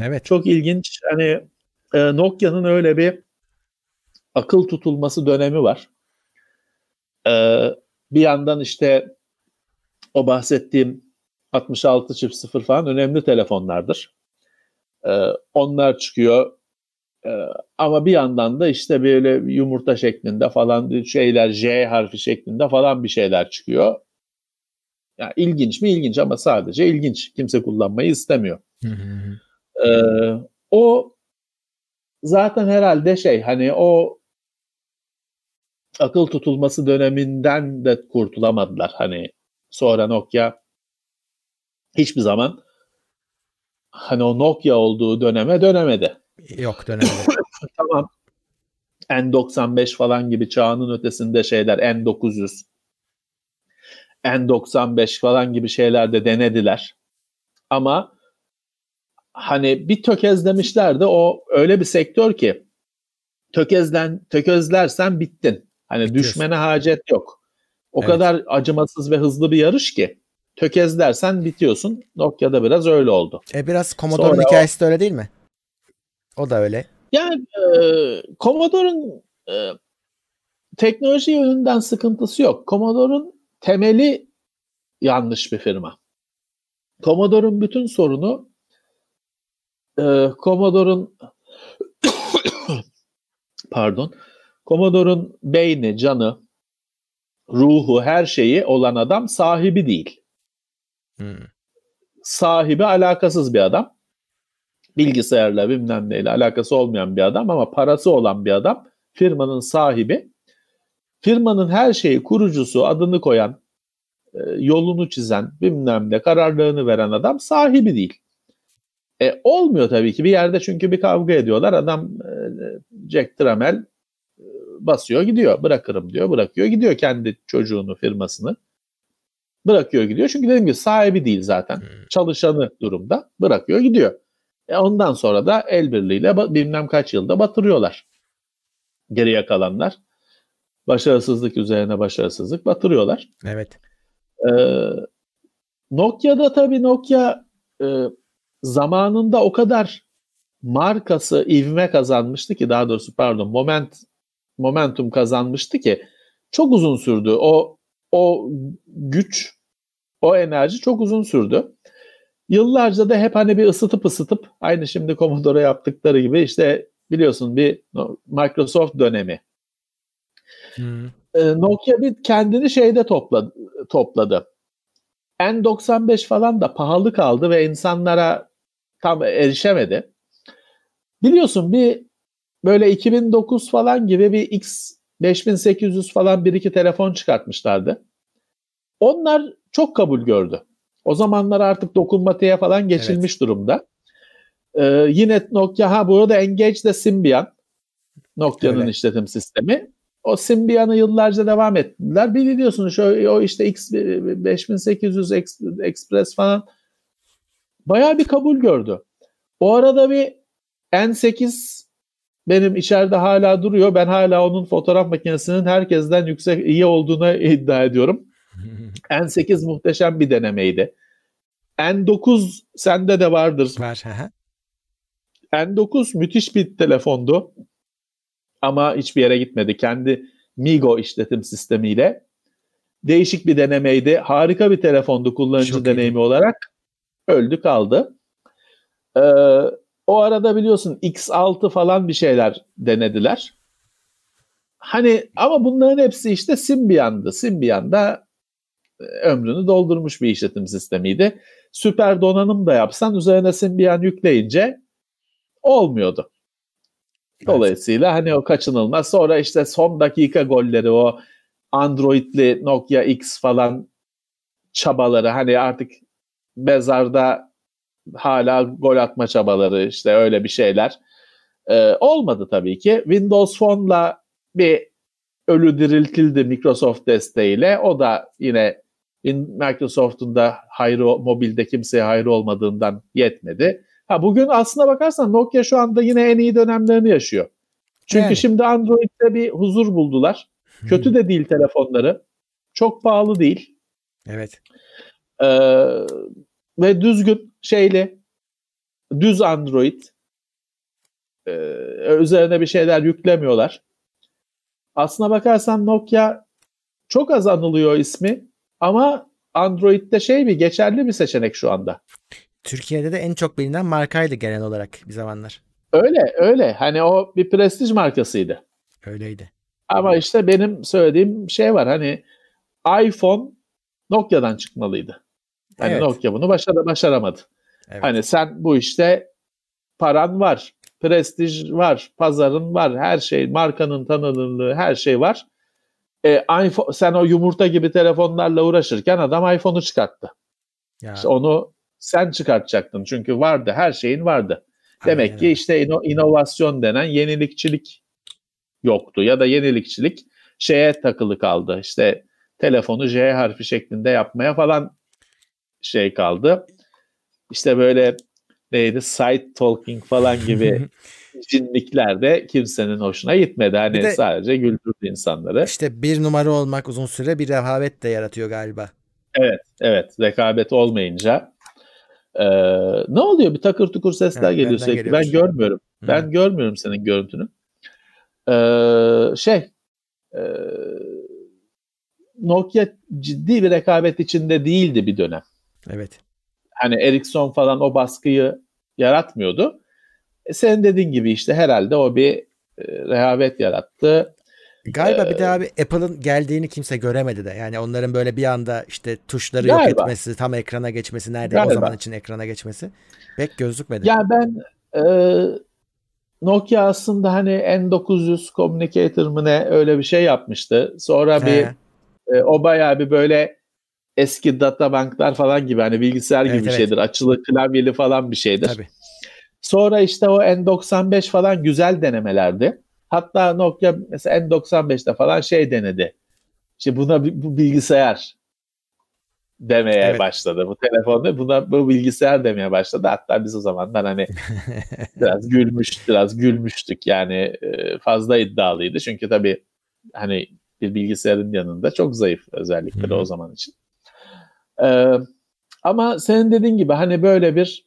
Evet. Çok ilginç. Hani e, Nokia'nın öyle bir akıl tutulması dönemi var. Ee, bir yandan işte o bahsettiğim 66 çift 0 falan önemli telefonlardır. Ee, onlar çıkıyor. Ee, ama bir yandan da işte böyle yumurta şeklinde falan şeyler J harfi şeklinde falan bir şeyler çıkıyor. Yani ilginç mi ilginç ama sadece ilginç. Kimse kullanmayı istemiyor. ee, o zaten herhalde şey hani o akıl tutulması döneminden de kurtulamadılar. Hani sonra Nokia hiçbir zaman hani o Nokia olduğu döneme dönemedi. Yok dönemedi. tamam. N95 falan gibi çağının ötesinde şeyler N900 N95 falan gibi şeyler de denediler. Ama hani bir tökezlemişler de o öyle bir sektör ki tökezlen tökezlersen bittin. Hani Bitiyorsun. düşmene hacet yok. O evet. kadar acımasız ve hızlı bir yarış ki tökezlersen bitiyorsun. Nokia'da biraz öyle oldu. E biraz Commodore'un hikayesi o... de öyle değil mi? O da öyle. Yani e, Commodore'un e, teknoloji yönünden sıkıntısı yok. Commodore'un temeli yanlış bir firma. Commodore'un bütün sorunu e, Commodore'un pardon Commodore'un beyni, canı, ruhu, her şeyi olan adam sahibi değil. Hmm. Sahibi alakasız bir adam. Bilgisayarla bilmem neyle alakası olmayan bir adam ama parası olan bir adam. Firmanın sahibi. Firmanın her şeyi kurucusu, adını koyan, e, yolunu çizen, bilmem ne kararlarını veren adam sahibi değil. E, olmuyor tabii ki bir yerde çünkü bir kavga ediyorlar. Adam e, Jack Trammell e, basıyor gidiyor. Bırakırım diyor. Bırakıyor gidiyor kendi çocuğunu, firmasını. Bırakıyor gidiyor. Çünkü dediğim gibi sahibi değil zaten. Hmm. Çalışanı durumda. Bırakıyor gidiyor. E ondan sonra da el birliğiyle bilmem kaç yılda batırıyorlar. Geriye kalanlar. Başarısızlık üzerine başarısızlık batırıyorlar. Evet. Ee, Nokia'da tabii Nokia e, zamanında o kadar markası ivme kazanmıştı ki daha doğrusu pardon moment momentum kazanmıştı ki çok uzun sürdü. O o güç, o enerji çok uzun sürdü. Yıllarca da hep hani bir ısıtıp ısıtıp aynı şimdi Commodore yaptıkları gibi işte biliyorsun bir Microsoft dönemi. Hmm. Nokia bir kendini şeyde topladı, topladı. N95 falan da pahalı kaldı ve insanlara tam erişemedi. Biliyorsun bir böyle 2009 falan gibi bir X 5800 falan bir iki telefon çıkartmışlardı. Onlar çok kabul gördü. O zamanlar artık dokunmatiğe falan geçilmiş evet. durumda. Ee, yine Nokia ha burada Engage de Symbian. Nokia'nın işletim sistemi. O Symbian'ı yıllarca devam ettiler. Bir biliyorsunuz şu, o işte X 5800 Express falan bayağı bir kabul gördü. O arada bir N8 benim içeride hala duruyor. Ben hala onun fotoğraf makinesinin herkesten yüksek iyi olduğuna iddia ediyorum. N8 muhteşem bir denemeydi. N9 sende de vardır. Var. N9 müthiş bir telefondu. Ama hiçbir yere gitmedi. Kendi Migo işletim sistemiyle. Değişik bir denemeydi. Harika bir telefondu kullanıcı Çok deneyimi iyi. olarak. Öldü kaldı. Ee, o arada biliyorsun X6 falan bir şeyler denediler. Hani ama bunların hepsi işte Symbian'dı. Symbian da e, ömrünü doldurmuş bir işletim sistemiydi. Süper donanım da yapsan üzerine Symbian yükleyince olmuyordu. Dolayısıyla hani o kaçınılmaz. Sonra işte son dakika golleri o Android'li Nokia X falan çabaları hani artık mezarda hala gol atma çabaları işte öyle bir şeyler ee, olmadı tabii ki. Windows Phone'la bir ölü diriltildi Microsoft desteğiyle. O da yine Microsoft'un da hayrı mobilde kimseye hayrı olmadığından yetmedi. Ha bugün aslına bakarsan Nokia şu anda yine en iyi dönemlerini yaşıyor. Çünkü yani. şimdi Android'de bir huzur buldular. Kötü de değil telefonları. Çok pahalı değil. Evet. Ee, ve düzgün şeyli düz Android ee, üzerine bir şeyler yüklemiyorlar. Aslına bakarsan Nokia çok az anılıyor ismi ama Android'de şey bir geçerli bir seçenek şu anda. Türkiye'de de en çok bilinen markaydı genel olarak bir zamanlar. Öyle öyle. Hani o bir prestij markasıydı. Öyleydi. Ama işte benim söylediğim şey var. Hani iPhone Nokia'dan çıkmalıydı. Hani evet. Nokia bunu başar başaramadı. Evet. Hani sen bu işte paran var, prestij var, pazarın var, her şey, markanın tanınırlığı, her şey var. E, iPhone, sen o yumurta gibi telefonlarla uğraşırken adam iPhone'u çıkarttı. Ya. İşte onu sen çıkartacaktın çünkü vardı, her şeyin vardı. Demek Aynen. ki işte ino, inovasyon denen yenilikçilik yoktu ya da yenilikçilik şeye takılı kaldı. İşte telefonu J harfi şeklinde yapmaya falan şey kaldı. İşte böyle neydi side talking falan gibi cinlikler de kimsenin hoşuna gitmedi. Hani de, sadece güldürdü insanları. İşte bir numara olmak uzun süre bir rehavet de yaratıyor galiba. Evet, evet. Rekabet olmayınca ee, ne oluyor? Bir takır tukur sesler evet, geliyor sürekli. Ben görmüyorum. Hı. Ben görmüyorum senin görüntünü. Ee, şey e, Nokia ciddi bir rekabet içinde değildi bir dönem. Evet. Hani Ericsson falan o baskıyı yaratmıyordu. E senin dediğin gibi işte herhalde o bir e, rehavet yarattı. Galiba bir de abi Apple'ın geldiğini kimse göremedi de. Yani onların böyle bir anda işte tuşları Galiba. yok etmesi, tam ekrana geçmesi nerede Galiba. o zaman için ekrana geçmesi pek gözükmedi. Ya ben e, Nokia aslında hani N900 Communicator mı ne öyle bir şey yapmıştı. Sonra He. bir e, o bayağı bir böyle eski data banklar falan gibi hani bilgisayar gibi evet, şeydir. Açılı klavyeli falan bir şeydir. Tabii. Sonra işte o N95 falan güzel denemelerdi. Hatta Nokia mesela N95'te falan şey denedi. İşte buna bu bilgisayar demeye evet. başladı. Bu telefonda buna bu bilgisayar demeye başladı. Hatta biz o zamanlar hani biraz gülmüş, biraz gülmüştük. Yani e, fazla iddialıydı. Çünkü tabii hani bir bilgisayarın yanında çok zayıf özellikleri o zaman için. Ee, ama senin dediğin gibi hani böyle bir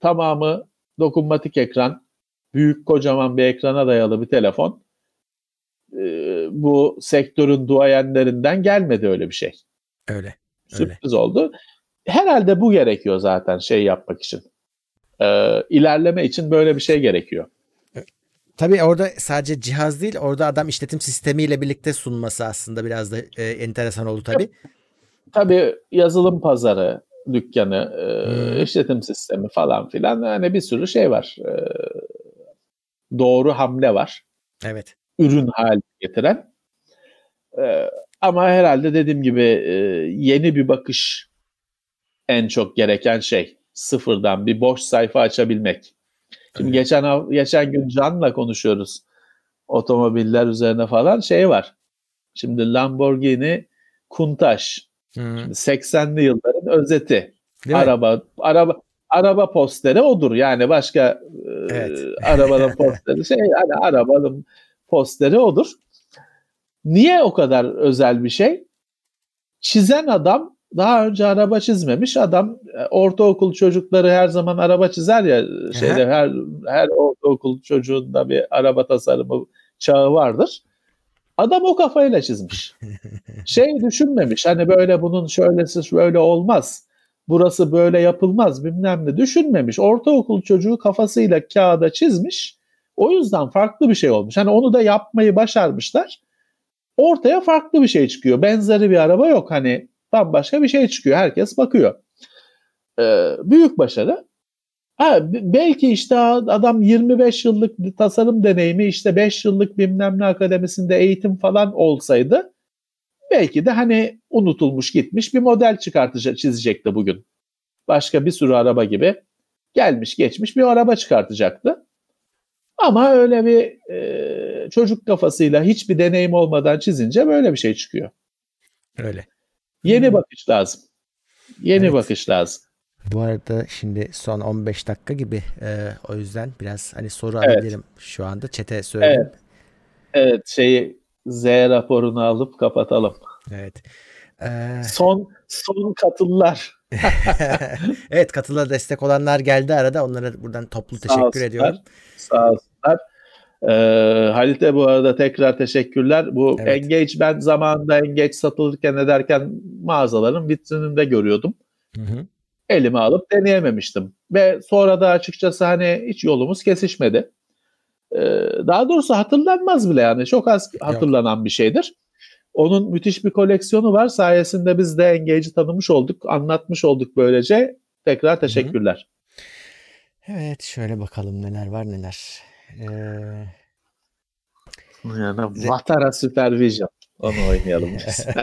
tamamı dokunmatik ekran, büyük kocaman bir ekrana dayalı bir telefon e, bu sektörün duayenlerinden gelmedi öyle bir şey. Öyle. Sürpriz öyle. oldu. Herhalde bu gerekiyor zaten şey yapmak için. Ee, ilerleme için böyle bir şey gerekiyor. Tabii orada sadece cihaz değil, orada adam işletim sistemiyle birlikte sunması aslında biraz da e, enteresan oldu tabii. Tabii yazılım pazarı, dükkanı, e, hmm. işletim sistemi falan filan yani bir sürü şey var. E, doğru hamle var. Evet. Ürün haline getiren. E, ama herhalde dediğim gibi e, yeni bir bakış en çok gereken şey. Sıfırdan bir boş sayfa açabilmek. Şimdi evet. geçen geçen gün Can'la konuşuyoruz. Otomobiller üzerine falan şey var. Şimdi Lamborghini Countach hmm. 80'li yılların özeti. Değil araba mi? araba araba posteri odur. Yani başka evet. e, arabanın posteri şey yani arabanın posteri odur. Niye o kadar özel bir şey? Çizen adam daha önce araba çizmemiş adam e, ortaokul çocukları her zaman araba çizer ya şeyde her her ortaokul çocuğunda bir araba tasarımı çağı vardır. Adam o kafayla çizmiş. Şey düşünmemiş hani böyle bunun şöylesi şöyle olmaz. Burası böyle yapılmaz bilmem ne düşünmemiş. Ortaokul çocuğu kafasıyla kağıda çizmiş. O yüzden farklı bir şey olmuş. Hani onu da yapmayı başarmışlar. Ortaya farklı bir şey çıkıyor. Benzeri bir araba yok. Hani bambaşka bir şey çıkıyor. Herkes bakıyor. Ee, büyük başarı. Ha, belki işte adam 25 yıllık bir tasarım deneyimi işte 5 yıllık bilmem ne akademisinde eğitim falan olsaydı belki de hani unutulmuş gitmiş bir model çıkartacak çizecekti bugün. Başka bir sürü araba gibi gelmiş geçmiş bir araba çıkartacaktı. Ama öyle bir e, çocuk kafasıyla hiçbir deneyim olmadan çizince böyle bir şey çıkıyor. Öyle. Yeni hmm. bakış lazım. Yeni evet. bakış lazım. Bu arada şimdi son 15 dakika gibi e, o yüzden biraz hani soru evet. alabilirim şu anda. Çete söyleyeyim. Evet. evet şeyi Z raporunu alıp kapatalım. Evet. Ee... Son son katıllar. evet katıla destek olanlar geldi arada. Onlara buradan toplu Sağ teşekkür olsunlar. ediyorum. Sağ olsunlar. Ee, Halit'e bu arada tekrar teşekkürler. Bu evet. Engage ben zamanında Engage satılırken ederken mağazaların vitrininde görüyordum. Hı hı. Elime alıp deneyememiştim. Ve sonra da açıkçası hani hiç yolumuz kesişmedi. Ee, daha doğrusu hatırlanmaz bile yani. Çok az hatırlanan Yok. bir şeydir. Onun müthiş bir koleksiyonu var. Sayesinde biz de Engage'i tanımış olduk, anlatmış olduk böylece. Tekrar teşekkürler. Hı hı. Evet şöyle bakalım neler var neler. Ee... Yani Vatara Supervision. Onu oynayalım biz.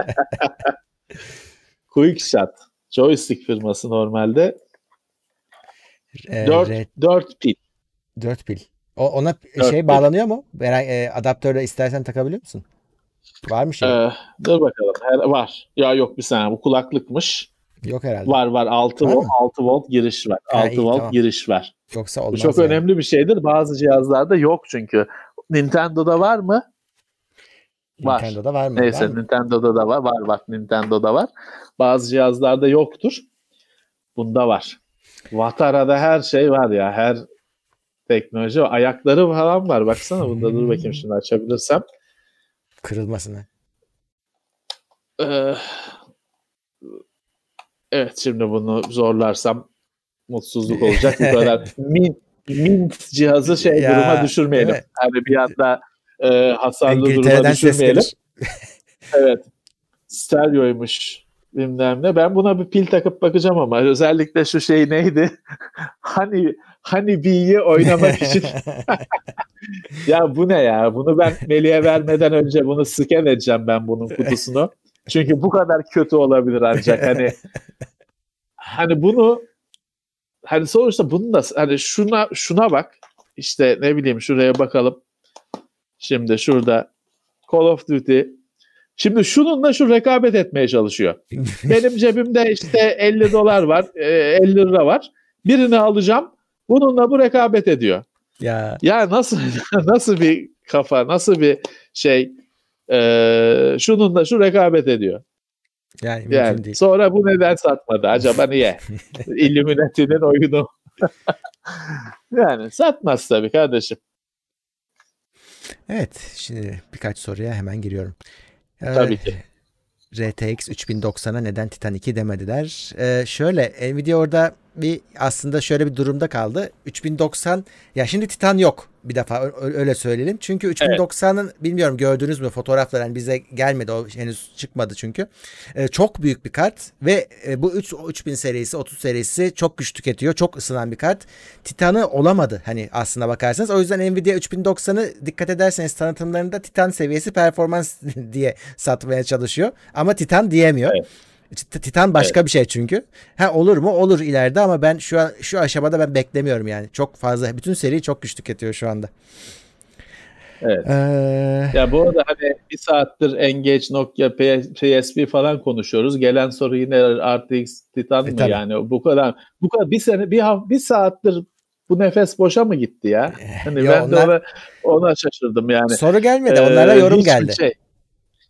Quick Shot. Joystick firması normalde. Ee, 4, red... 4 pil. 4 pil. O, ona 4 şey pil. bağlanıyor mu? E, adaptörle istersen takabiliyor musun? Var mı şey? Ee, dur bakalım. Her, var. Ya yok bir saniye. Bu kulaklıkmış. Yok herhalde. Var var. 6 var volt, 6 volt giriş var. Ha, 6 iyi, volt tamam. giriş var. Yoksa olmaz. Bu çok yani. önemli bir şeydir. Bazı cihazlarda yok çünkü. Nintendo'da var mı? Var. Nintendo'da var mı? Neyse var mı? Nintendo'da da var. Var bak Nintendo'da var. Bazı cihazlarda yoktur. Bunda var. Vatara'da her şey var ya. Her teknoloji var. Ayakları falan var. Baksana bunda dur bakayım şimdi açabilirsem. Kırılmasına. Ee, evet şimdi bunu zorlarsam mutsuzluk olacak. Bu kadar mint, mint cihazı şey ya, duruma düşürmeyelim. Evet. Yani bir anda e, hasarlı duruma düşürmeyelim. evet. Stereoymuş bilmem ne. Ben buna bir pil takıp bakacağım ama özellikle şu şey neydi? hani hani B'yi oynamak için. ya bu ne ya? Bunu ben Melih'e vermeden önce bunu scan edeceğim ben bunun kutusunu. Çünkü bu kadar kötü olabilir ancak hani hani bunu hani sonuçta bunu da hani şuna şuna bak işte ne bileyim şuraya bakalım. Şimdi şurada Call of Duty Şimdi şununla şu rekabet etmeye çalışıyor. Benim cebimde işte 50 dolar var, 50 e, lira var. Birini alacağım. Bununla bu rekabet ediyor. Ya. Ya nasıl nasıl bir kafa, nasıl bir şey? Ee, şununla şu rekabet ediyor. Yani, yani değil. sonra bu neden satmadı? Acaba niye? Illuminati'nin oyunu. yani satmaz tabii kardeşim. Evet, şimdi birkaç soruya hemen giriyorum. Tabii ki. RTX 3090'a neden Titan 2 demediler? Ee, şöyle Nvidia orada bir aslında şöyle bir durumda kaldı. 3090 ya şimdi Titan yok bir defa öyle söyleyelim. Çünkü 3090'ın evet. bilmiyorum gördünüz mü fotoğraflar hani bize gelmedi o henüz çıkmadı çünkü. Ee, çok büyük bir kart ve e, bu 3 3000 serisi 30 serisi çok güç tüketiyor. Çok ısınan bir kart. Titan'ı olamadı hani aslına bakarsanız. O yüzden Nvidia 3090'ı dikkat ederseniz tanıtımlarında Titan seviyesi performans diye satmaya çalışıyor. Ama Titan diyemiyor. Evet. Titan başka evet. bir şey çünkü. Ha olur mu? Olur ileride ama ben şu an şu aşamada ben beklemiyorum yani. Çok fazla bütün seri çok güç tüketiyor şu anda. Evet. Ee... Ya bu arada hani bir saattir Engage, Nokia, PSP falan konuşuyoruz. Gelen soru yine RTX Titan e, mı tabii. yani? Bu kadar bu kadar bir sene bir bir saattir bu nefes boşa mı gitti ya? Eh, hani Yo, ben onlar... de ona, ona şaşırdım yani. Soru gelmedi. Onlara ee, yorum geldi. Şey.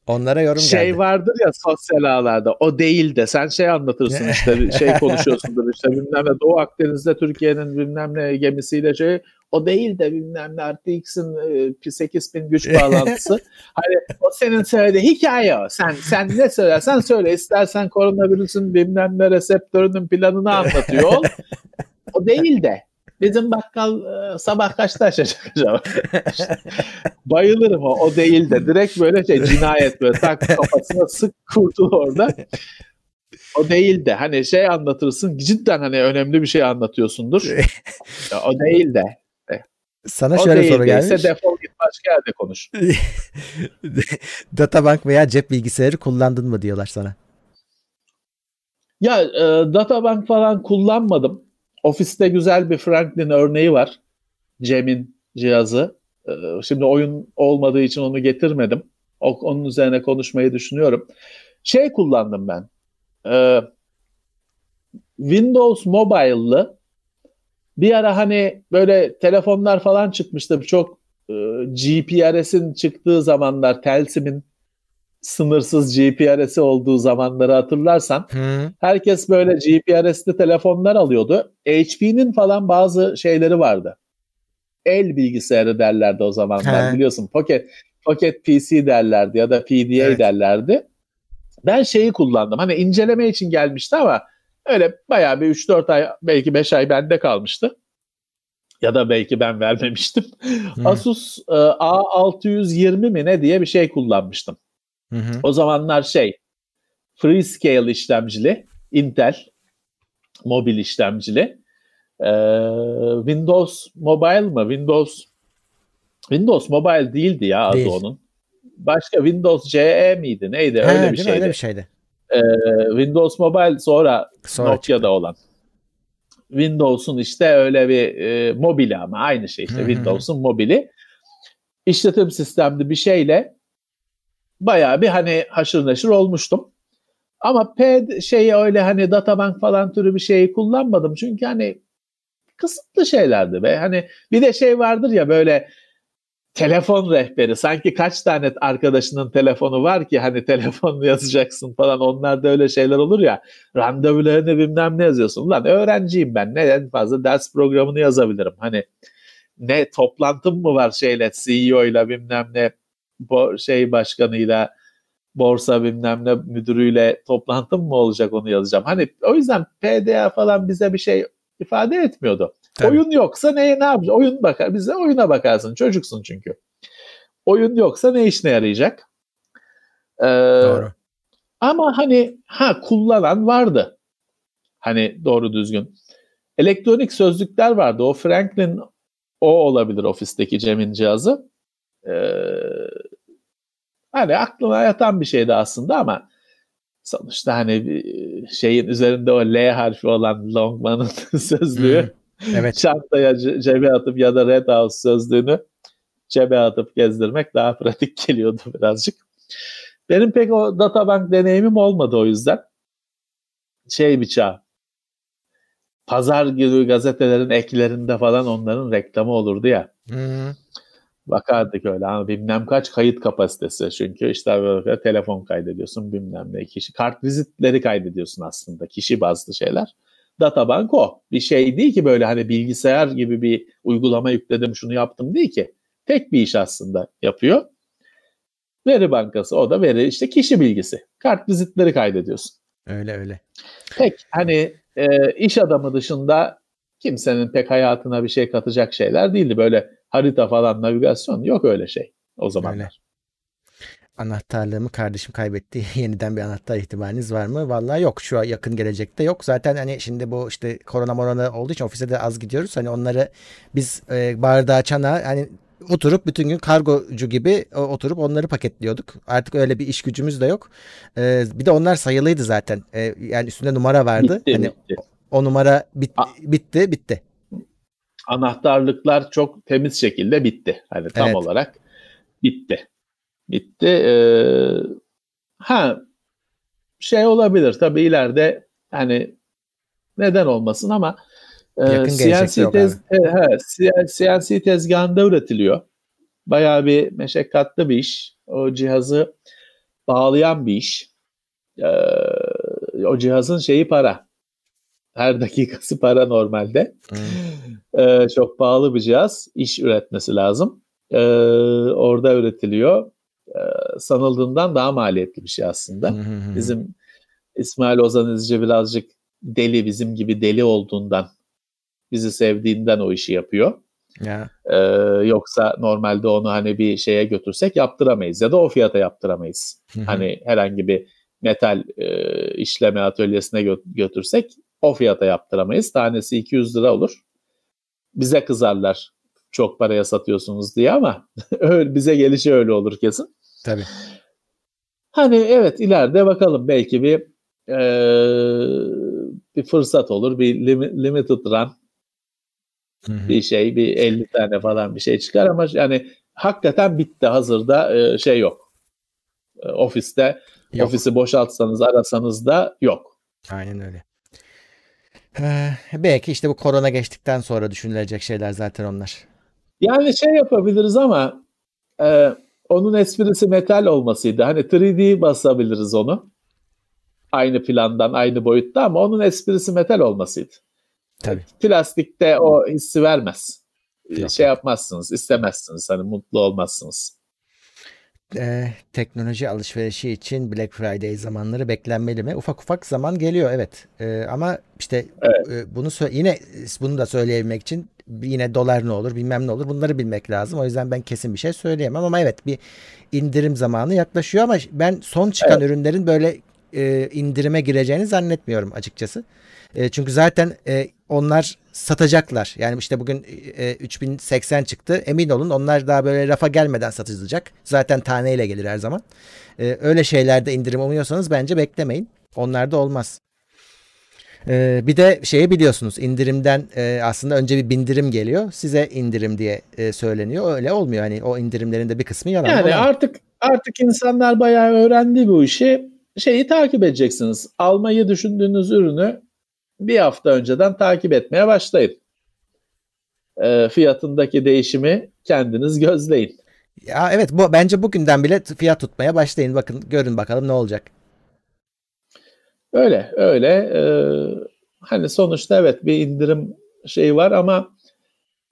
Onlara yorum şey geldi. vardır ya sosyal ağlarda o değil de sen şey anlatırsın işte şey konuşuyorsundur işte bilmem ne Doğu Akdeniz'de Türkiye'nin bilmem ne gemisiyle şey o değil de bilmem ne RTX'in e, 8000 güç bağlantısı. hani o senin söylediği hikaye o. Sen sen ne söylersen söyle. istersen koronavirüsün bilmem ne reseptörünün planını anlatıyor ol. O değil de Bizim bakkal e, sabah kaçta açacak acaba? bayılırım o. O değil de direkt böyle şey cinayet böyle tak kafasına sık kurtul orada. O değil de hani şey anlatırsın cidden hani önemli bir şey anlatıyorsundur. o değil de. Sana o şöyle soru gelmiş. Ise defol git başka yerde konuş. Databank veya cep bilgisayarı kullandın mı diyorlar sana. Ya e, databank falan kullanmadım. Ofiste güzel bir Franklin örneği var. Cem'in cihazı. Ee, şimdi oyun olmadığı için onu getirmedim. Onun üzerine konuşmayı düşünüyorum. Şey kullandım ben. Ee, Windows Mobile'lı bir ara hani böyle telefonlar falan çıkmıştı. Çok e, GPRS'in çıktığı zamanlar Telsim'in sınırsız GPRS'i olduğu zamanları hatırlarsan Hı. herkes böyle GPRS'li telefonlar alıyordu. HP'nin falan bazı şeyleri vardı. El bilgisayarı derlerdi o zamanlar He. biliyorsun. Pocket Pocket PC derlerdi ya da PDA evet. derlerdi. Ben şeyi kullandım. Hani inceleme için gelmişti ama öyle bayağı bir 3-4 ay belki 5 ay bende kalmıştı. Ya da belki ben vermemiştim. Hmm. Asus e, A620 mi ne diye bir şey kullanmıştım. Hı hı. O zamanlar şey Freescale işlemcili Intel mobil işlemcili ee, Windows Mobile mı? Windows Windows Mobile değildi ya adı Değil. onun. Başka Windows CE miydi? Neydi? Öyle bir şeydi. Öyle bir şeydi. Ee, Windows Mobile sonra, sonra Nokia'da çıktı. olan. Windows'un işte öyle bir e, mobili ama aynı şey işte Windows'un mobili. İşletim sistemli bir şeyle bayağı bir hani haşır neşir olmuştum. Ama P şeyi öyle hani databank falan türü bir şeyi kullanmadım. Çünkü hani kısıtlı şeylerdi ve hani bir de şey vardır ya böyle telefon rehberi sanki kaç tane arkadaşının telefonu var ki hani telefonla yazacaksın falan onlarda öyle şeyler olur ya randevularını bilmem ne yazıyorsun. Ulan öğrenciyim ben ne en fazla ders programını yazabilirim. Hani ne toplantım mı var şeyle CEO ile bilmem ne bo- şey başkanıyla borsa bilmem ne müdürüyle toplantım mı olacak onu yazacağım. Hani o yüzden PDA falan bize bir şey ifade etmiyordu. Tabii. Oyun yoksa neye ne yapacak? Oyun bakar. Bize oyuna bakarsın. Çocuksun çünkü. Oyun yoksa ne işine yarayacak? Ee, Doğru. Ama hani ha kullanan vardı. Hani doğru düzgün. Elektronik sözlükler vardı. O Franklin o olabilir ofisteki Cem'in cihazı. Ee, hani aklıma yatan bir şeydi aslında ama sonuçta hani şeyin üzerinde o L harfi olan Longman'ın sözlüğü hmm, evet. çantaya cebe atıp ya da Red House sözlüğünü cebe atıp gezdirmek daha pratik geliyordu birazcık. Benim pek o databank deneyimim olmadı o yüzden. Şey bir çağ. Pazar gibi gazetelerin eklerinde falan onların reklamı olurdu ya. Hmm. Bakardık öyle ama bilmem kaç kayıt kapasitesi çünkü işte böyle telefon kaydediyorsun bilmem ne kişi kart vizitleri kaydediyorsun aslında kişi bazlı şeyler. Databank o. Bir şey değil ki böyle hani bilgisayar gibi bir uygulama yükledim şunu yaptım değil ki. Tek bir iş aslında yapıyor. Veri bankası o da veri işte kişi bilgisi. Kart vizitleri kaydediyorsun. Öyle öyle. Pek hani e, iş adamı dışında kimsenin pek hayatına bir şey katacak şeyler değildi. Böyle harita falan navigasyon yok öyle şey o zamanlar. Öyle. Anahtarlığımı kardeşim kaybetti. Yeniden bir anahtar ihtimaliniz var mı? Vallahi yok. Şu yakın gelecekte yok. Zaten hani şimdi bu işte korona morona olduğu için ofise de az gidiyoruz. Hani onları biz e, bardağa çana hani oturup bütün gün kargocu gibi oturup onları paketliyorduk. Artık öyle bir iş gücümüz de yok. Ee, bir de onlar sayılıydı zaten. Ee, yani üstünde numara vardı. Bitti, hani bitti. O, o numara bit, bitti, bitti. Anahtarlıklar çok temiz şekilde bitti. Hani tam evet. olarak bitti. Bitti. Ee, ha şey olabilir tabii ileride hani neden olmasın ama Yakın CNC, tez, he, CNC tezgahında üretiliyor. Bayağı bir meşakkatli bir iş. O cihazı bağlayan bir iş. Ee, o cihazın şeyi para. Her dakikası para normalde. Hmm. Ee, çok pahalı bir cihaz. İş üretmesi lazım. Ee, orada üretiliyor. Ee, sanıldığından daha maliyetli bir şey aslında. Bizim İsmail Ozan İzci birazcık deli bizim gibi deli olduğundan bizi sevdiğinden o işi yapıyor. Yeah. Ee, yoksa normalde onu hani bir şeye götürsek yaptıramayız ya da o fiyata yaptıramayız. Hani herhangi bir metal e, işleme atölyesine gö- götürsek o fiyata yaptıramayız. Tanesi 200 lira olur. Bize kızarlar çok paraya satıyorsunuz diye ama öyle, bize gelişi öyle olur kesin. Tabii. Hani evet ileride bakalım belki bir e, bir fırsat olur. Bir limited run Hı-hı. bir şey bir 50 tane falan bir şey çıkar ama yani hakikaten bitti hazırda e, şey yok. E, ofiste yok. ofisi boşaltsanız arasanız da yok. Aynen öyle. Ee, belki işte bu korona geçtikten sonra düşünülecek şeyler zaten onlar. Yani şey yapabiliriz ama e, onun esprisi metal olmasıydı. Hani 3D basabiliriz onu. Aynı plandan, aynı boyutta ama onun esprisi metal olmasıydı. Tabii. Plastikte o hissi vermez. Yok. Şey yapmazsınız, istemezsiniz. Hani mutlu olmazsınız. Ee, teknoloji alışverişi için Black Friday zamanları beklenmeli mi? Ufak ufak zaman geliyor evet. Ee, ama işte evet. e, bunu yine bunu da söyleyebilmek için yine dolar ne olur bilmem ne olur bunları bilmek lazım. O yüzden ben kesin bir şey söyleyemem ama evet bir indirim zamanı yaklaşıyor ama ben son çıkan evet. ürünlerin böyle e, indirime gireceğini zannetmiyorum açıkçası. E, çünkü zaten e, onlar satacaklar. Yani işte bugün e, 3080 çıktı. Emin olun onlar daha böyle rafa gelmeden satılacak. Zaten taneyle gelir her zaman. E, öyle şeylerde indirim umuyorsanız bence beklemeyin. Onlarda olmaz. Ee, bir de şeyi biliyorsunuz indirimden e, aslında önce bir bindirim geliyor. Size indirim diye e, söyleniyor. Öyle olmuyor. Hani o indirimlerin de bir kısmı yalan. Yani ama. artık artık insanlar bayağı öğrendi bu işi. Şeyi takip edeceksiniz. Almayı düşündüğünüz ürünü bir hafta önceden takip etmeye başlayın. E, fiyatındaki değişimi kendiniz gözleyin. Ya evet bu bence bugünden bile fiyat tutmaya başlayın. Bakın görün bakalım ne olacak. Öyle öyle. E, hani sonuçta evet bir indirim şeyi var ama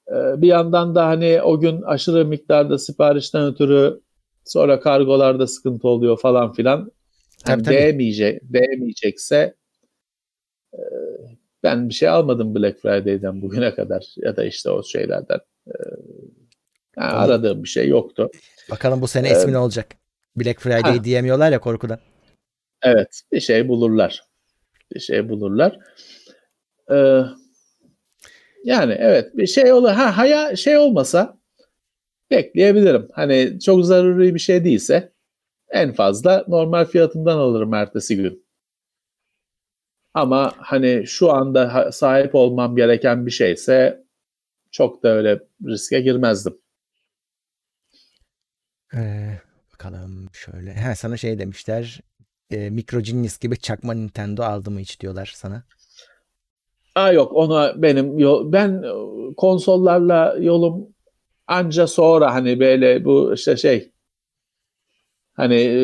e, bir yandan da hani o gün aşırı miktarda siparişten ötürü Sonra kargolarda sıkıntı oluyor falan filan. Tabii, değmeyecek, değmeyecekse e, ben bir şey almadım Black Friday'den bugüne kadar ya da işte o şeylerden. E, yani aradığım bir şey yoktu. Bakalım bu sene ee, ismi ne olacak? Black Friday ha. diyemiyorlar ya korkudan. Evet bir şey bulurlar. Bir şey bulurlar. Ee, yani evet bir şey olur. Ha haya şey olmasa bekleyebilirim. Hani çok zaruri bir şey değilse en fazla normal fiyatından alırım ertesi gün. Ama hani şu anda sahip olmam gereken bir şeyse çok da öyle riske girmezdim. Ee, bakalım şöyle. Ha, sana şey demişler. E, Micro Genius gibi çakma Nintendo aldı mı hiç diyorlar sana. Aa yok ona benim yol, ben e, konsollarla yolum anca sonra hani böyle bu işte şey hani e,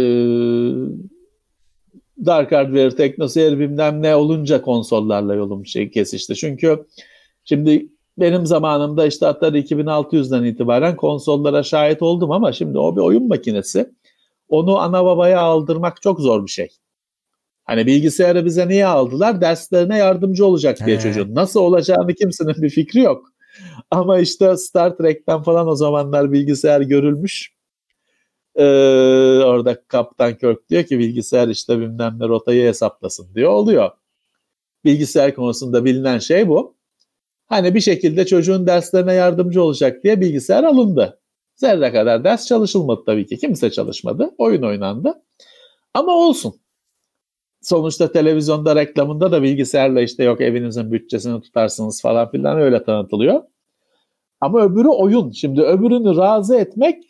Dark Hardware, TeknoSeyir bilmem ne olunca konsollarla yolum şey kesişti. Çünkü şimdi benim zamanımda işte hatta 2600'den itibaren konsollara şahit oldum ama şimdi o bir oyun makinesi. Onu ana babaya aldırmak çok zor bir şey. Hani bilgisayarı bize niye aldılar? Derslerine yardımcı olacak diye He. çocuğun. Nasıl olacağını kimsenin bir fikri yok. Ama işte Star Trek'ten falan o zamanlar bilgisayar görülmüş. Ee, orada Kaptan Kirk diyor ki bilgisayar işte bilmem ne rotayı hesaplasın diyor. Oluyor. Bilgisayar konusunda bilinen şey bu. Hani bir şekilde çocuğun derslerine yardımcı olacak diye bilgisayar alındı. Zerre kadar ders çalışılmadı tabii ki. Kimse çalışmadı. Oyun oynandı. Ama olsun. Sonuçta televizyonda reklamında da bilgisayarla işte yok evinizin bütçesini tutarsınız falan filan öyle tanıtılıyor. Ama öbürü oyun. Şimdi öbürünü razı etmek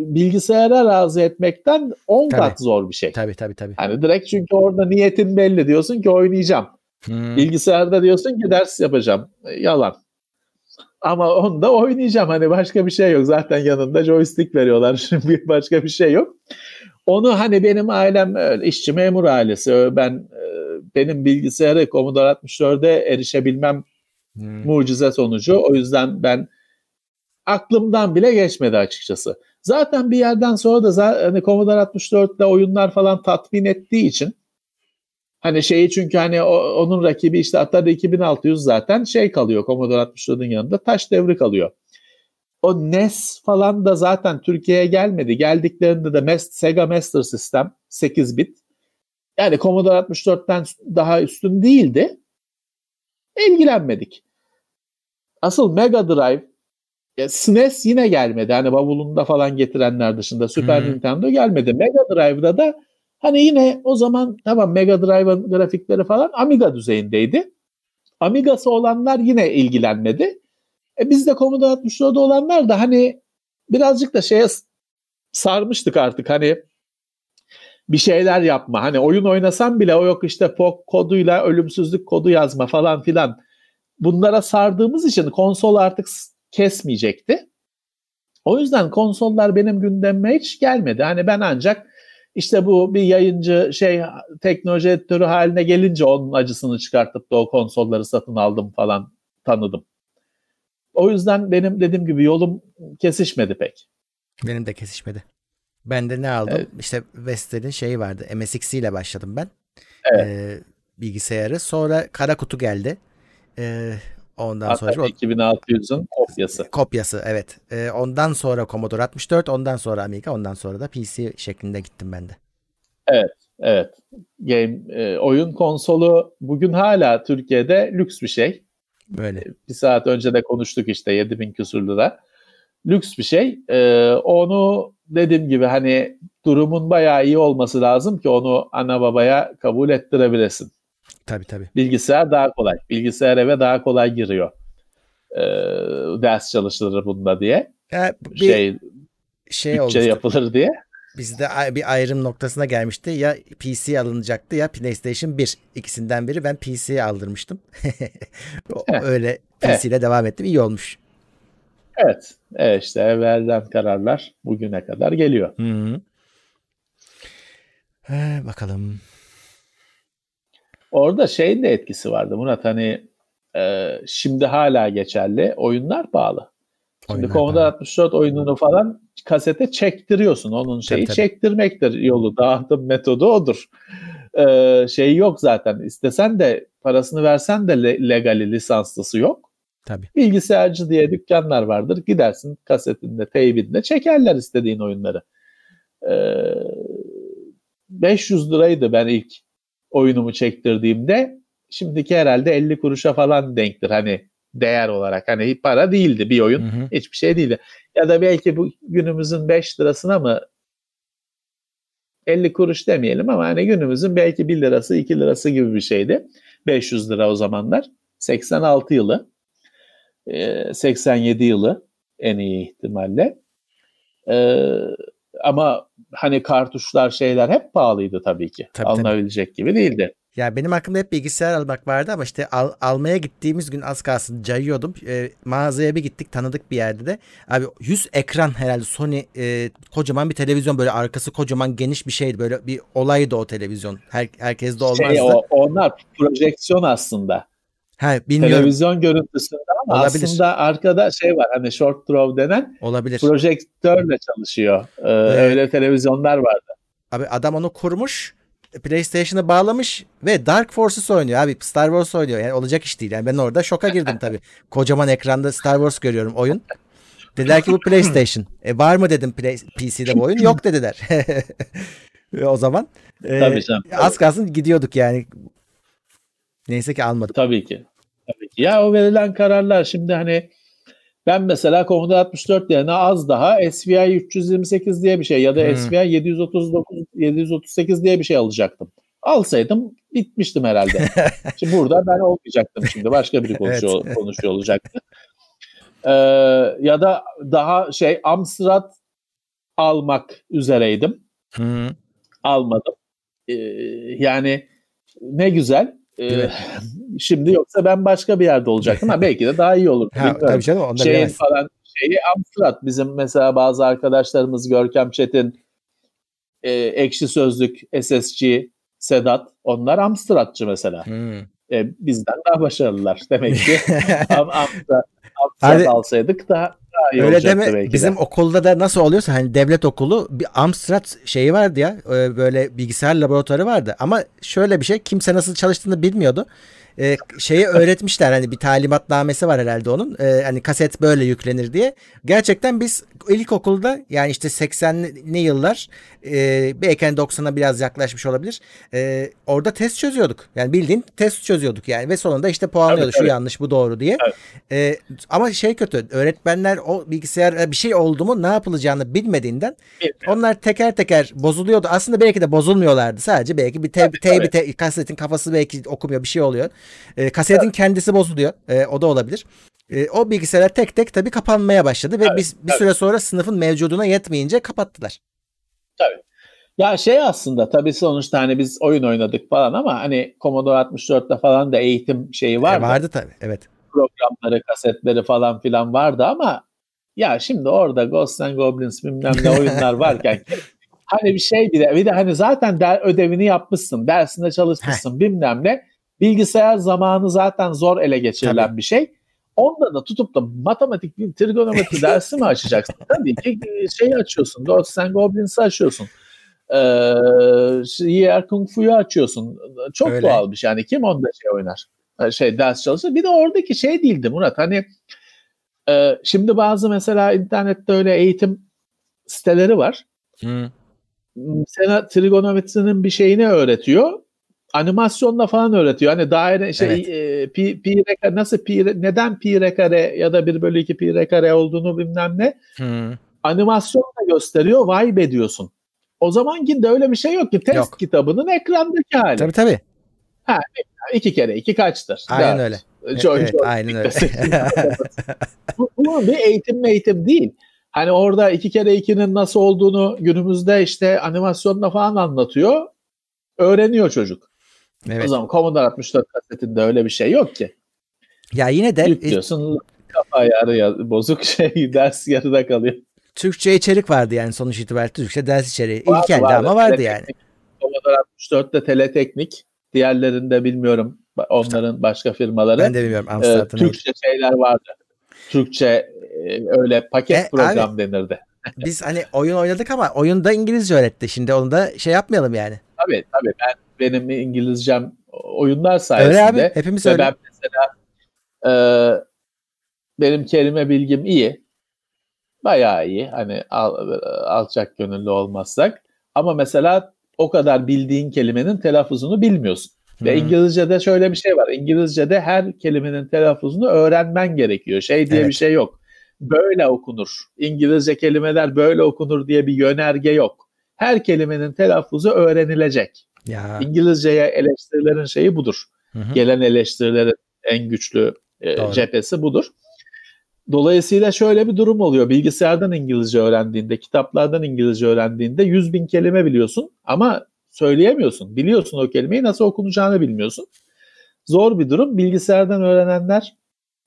bilgisayara razı etmekten 10 kat zor bir şey. Tabii tabii tabii. Hani direkt çünkü orada niyetin belli diyorsun ki oynayacağım. Hmm. Bilgisayarda diyorsun ki ders yapacağım. Yalan. Ama onda oynayacağım. Hani başka bir şey yok. Zaten yanında joystick veriyorlar. Şimdi başka bir şey yok. Onu hani benim ailem öyle işçi memur ailesi. Ben e, benim bilgisayarı Commodore 64'e erişebilmem hmm. mucize sonucu. O yüzden ben aklımdan bile geçmedi açıkçası. Zaten bir yerden sonra da hani Commodore 64'te oyunlar falan tatmin ettiği için Hani şeyi çünkü hani o, onun rakibi işte Atari 2600 zaten şey kalıyor Commodore 64'ın yanında taş devri kalıyor. O NES falan da zaten Türkiye'ye gelmedi. Geldiklerinde de Sega Master System 8 bit. Yani Commodore 64'ten daha üstün değildi. İlgilenmedik. Asıl Mega Drive ya SNES yine gelmedi. Hani bavulunda falan getirenler dışında Super hmm. Nintendo gelmedi. Mega Drive'da da Hani yine o zaman tamam Mega Drive'ın grafikleri falan Amiga düzeyindeydi. Amiga'sı olanlar yine ilgilenmedi. E biz de Commodore 64'da olanlar da hani birazcık da şeye sarmıştık artık hani bir şeyler yapma. Hani oyun oynasam bile o yok işte POK koduyla ölümsüzlük kodu yazma falan filan. Bunlara sardığımız için konsol artık kesmeyecekti. O yüzden konsollar benim gündemime hiç gelmedi. Hani ben ancak işte bu bir yayıncı şey teknoloji editörü haline gelince onun acısını çıkartıp da o konsolları satın aldım falan tanıdım. O yüzden benim dediğim gibi yolum kesişmedi pek. Benim de kesişmedi. Ben de ne aldım? Evet. İşte Vestel'in şeyi vardı. MSX ile başladım ben. Evet. Ee, bilgisayarı. Sonra kara kutu geldi. Ee, Ondan Hatta sonra 2600'ün kopyası. Kopyası evet. Ee, ondan sonra Commodore 64, ondan sonra Amiga, ondan sonra da PC şeklinde gittim ben de. Evet, evet. Game e, oyun konsolu bugün hala Türkiye'de lüks bir şey. Böyle. Bir saat önce de konuştuk işte 7000 küsur lira. Lüks bir şey. Ee, onu dediğim gibi hani durumun bayağı iyi olması lazım ki onu ana babaya kabul ettirebilesin. Tabii tabii. Bilgisayar daha kolay. Bilgisayar eve daha kolay giriyor. Ee, ders çalışılır bunda diye. Ya, bir şey şey bütçe olmuştu. yapılır diye. Bizde bir ayrım noktasına gelmişti. Ya PC alınacaktı ya PlayStation 1. İkisinden biri ben PC'ye aldırmıştım. Öyle PC ile devam ettim. İyi olmuş. Evet. Evet işte evvelden kararlar bugüne kadar geliyor. Hı hı. Ee, bakalım. Orada şeyin de etkisi vardı Murat hani e, şimdi hala geçerli oyunlar pahalı. Şimdi Commodore 64 oyununu falan kasete çektiriyorsun. Onun şeyi tabii, tabii. çektirmektir yolu. Dağıtım metodu odur. Ee, şey yok zaten. İstesen de parasını versen de le- legali lisanslısı yok. Tabii. Bilgisayarcı diye dükkanlar vardır. Gidersin kasetinde, teybinde çekerler istediğin oyunları. Ee, 500 liraydı ben ilk oyunumu çektirdiğimde. Şimdiki herhalde 50 kuruşa falan denktir. Hani değer olarak. Hani para değildi bir oyun. Hı hı. Hiçbir şey değildi. Ya da belki bu günümüzün 5 lirasına mı 50 kuruş demeyelim ama hani günümüzün belki 1 lirası 2 lirası gibi bir şeydi. 500 lira o zamanlar. 86 yılı. 87 yılı en iyi ihtimalle. ama hani kartuşlar şeyler hep pahalıydı tabii ki. Tabii, Alınabilecek tabii. gibi değildi. Ya benim aklımda hep bilgisayar almak vardı ama işte al, almaya gittiğimiz gün az kalsın cayıyordum. E, mağazaya bir gittik tanıdık bir yerde de. Abi 100 ekran herhalde Sony e, kocaman bir televizyon böyle arkası kocaman geniş bir şeydi. Böyle bir olaydı o televizyon. Her, herkes de şey, olmazdı. Şey, o, onlar projeksiyon aslında. Ha, bilmiyorum. Televizyon görüntüsünde ama Olabilir. aslında arkada şey var hani short throw denen Olabilir. projektörle çalışıyor. Ee, evet. Öyle televizyonlar vardı. Abi adam onu kurmuş PlayStation'a bağlamış ve Dark Forces oynuyor abi. Star Wars oynuyor. Yani olacak iş değil. Yani ben orada şoka girdim tabii. Kocaman ekranda Star Wars görüyorum oyun. Dediler ki bu PlayStation. E var mı dedim Play, PC'de bu oyun? Yok dediler. o zaman e, tabii canım, az kalsın gidiyorduk yani. Neyse ki almadık. Tabii ki. Tabii ki. Ya o verilen kararlar şimdi hani ben mesela Commodore 64 yerine az daha SVI 328 diye bir şey ya da hmm. SVI 739 738 diye bir şey alacaktım. Alsaydım bitmiştim herhalde. şimdi burada ben olmayacaktım şimdi. Başka biri konuşuyor, evet. konuşuyor olacaktı. Ee, ya da daha şey Amstrad almak üzereydim. Hmm. Almadım. Ee, yani ne güzel. Ee, şimdi yoksa ben başka bir yerde olacaktım. Ha, belki de daha iyi olur. ha, tabii canım, onda şey falan şeyi Amstrad bizim mesela bazı arkadaşlarımız Görkem Çetin, e, Ekşi Sözlük, SSG, Sedat onlar Amstradçı mesela. Hmm. E, bizden daha başarılılar demek ki. Amstrad, Amstrad alsaydık daha daha Öyle deme belki bizim de. okulda da nasıl oluyorsa hani devlet okulu bir Amstrad şeyi vardı ya e, böyle bilgisayar laboratuvarı vardı ama şöyle bir şey kimse nasıl çalıştığını bilmiyordu e, şeyi öğretmişler hani bir talimatnamesi var herhalde onun. E, hani kaset böyle yüklenir diye. Gerçekten biz ilkokulda yani işte 80'li yıllar e, belki 90'a biraz yaklaşmış olabilir. E, orada test çözüyorduk. Yani bildiğin test çözüyorduk yani ve sonunda işte puanlıyordu şu yanlış bu doğru diye. Evet. E, ama şey kötü öğretmenler o bilgisayar bir şey oldu mu ne yapılacağını bilmediğinden Bilmiyorum. onlar teker teker bozuluyordu. Aslında belki de bozulmuyorlardı. Sadece belki bir te, te, bir te, kasetin kafası belki okumuyor bir şey oluyor. E, kasetin evet. kendisi bozuluyor. E, o da olabilir. E, o bilgisayarlar tek tek tabii kapanmaya başladı ve evet, biz bir süre sonra sınıfın mevcuduna yetmeyince kapattılar. Tabii. Ya şey aslında tabii sonuçta hani biz oyun oynadık falan ama hani Commodore 64'te falan da eğitim şeyi vardı. E vardı tabii evet. Programları, kasetleri falan filan vardı ama ya şimdi orada Ghosts and Goblins bilmem ne oyunlar varken hani bir şey bir de, bir de hani zaten der, ödevini yapmışsın, dersinde çalışmışsın bilmem ne. Bilgisayar zamanı zaten zor ele geçirilen Tabii. bir şey. Onda da tutup da matematik bir trigonometri dersi mi açacaksın? Tabii ki e, şeyi açıyorsun. Ghosts and Goblins'i açıyorsun. Ee, Yer Kung Fu'yu açıyorsun. Çok Öyle. doğal bir şey. Yani kim onda şey oynar? E, şey ders çalışır. Bir de oradaki şey değildi Murat. Hani e, şimdi bazı mesela internette öyle eğitim siteleri var. Hmm. Sana trigonometrinin bir şeyini öğretiyor animasyonla falan öğretiyor. Hani daire şey evet. e, pi, pi reka, nasıl pi neden pi re kare ya da 1 bölü 2 pi re kare olduğunu bilmem ne. Hmm. Animasyonla gösteriyor. Vay be diyorsun. O zamanki de öyle bir şey yok ki. Test yok. kitabının ekrandaki hali. Tabii tabii. Ha, iki kere iki kaçtır? Aynen Dört. öyle. Joy, evet, joy, aynen öyle. bu, bu bir eğitim eğitim değil. Hani orada iki kere ikinin nasıl olduğunu günümüzde işte animasyonla falan anlatıyor. Öğreniyor çocuk. Evet. O zaman Commodore 64 kasetinde öyle bir şey yok ki. Ya yine de yüklüyorsun kafa yarı bozuk şey ders yarıda kalıyor. Türkçe içerik vardı yani sonuç itibariyle Türkçe ders içeriği. Vardı, İlk elde vardı. ama vardı yani. Commodore 64'te Teleteknik, diğerlerinde bilmiyorum onların başka firmaları. Ben de bilmiyorum Amsterdam'da. E, Türkçe şeyler vardı. Türkçe e, öyle paket e, program abi, denirdi. biz hani oyun oynadık ama oyunda İngilizce öğretti. Şimdi onu da şey yapmayalım yani. Tabii tabii ben benim İngilizcem oyunlar sayesinde. Öyle abi hepimiz öyle. Ben mesela e, benim kelime bilgim iyi. Bayağı iyi. Hani al, alçak gönüllü olmazsak. Ama mesela o kadar bildiğin kelimenin telaffuzunu bilmiyorsun. Hmm. Ve İngilizce'de şöyle bir şey var. İngilizce'de her kelimenin telaffuzunu öğrenmen gerekiyor. Şey diye evet. bir şey yok. Böyle okunur. İngilizce kelimeler böyle okunur diye bir yönerge yok. Her kelimenin telaffuzu öğrenilecek. Ya. İngilizceye eleştirilerin şeyi budur. Hı hı. Gelen eleştirilerin en güçlü e, cephesi budur. Dolayısıyla şöyle bir durum oluyor. Bilgisayardan İngilizce öğrendiğinde, kitaplardan İngilizce öğrendiğinde 100 bin kelime biliyorsun ama söyleyemiyorsun. Biliyorsun o kelimeyi nasıl okunacağını bilmiyorsun. Zor bir durum. Bilgisayardan öğrenenler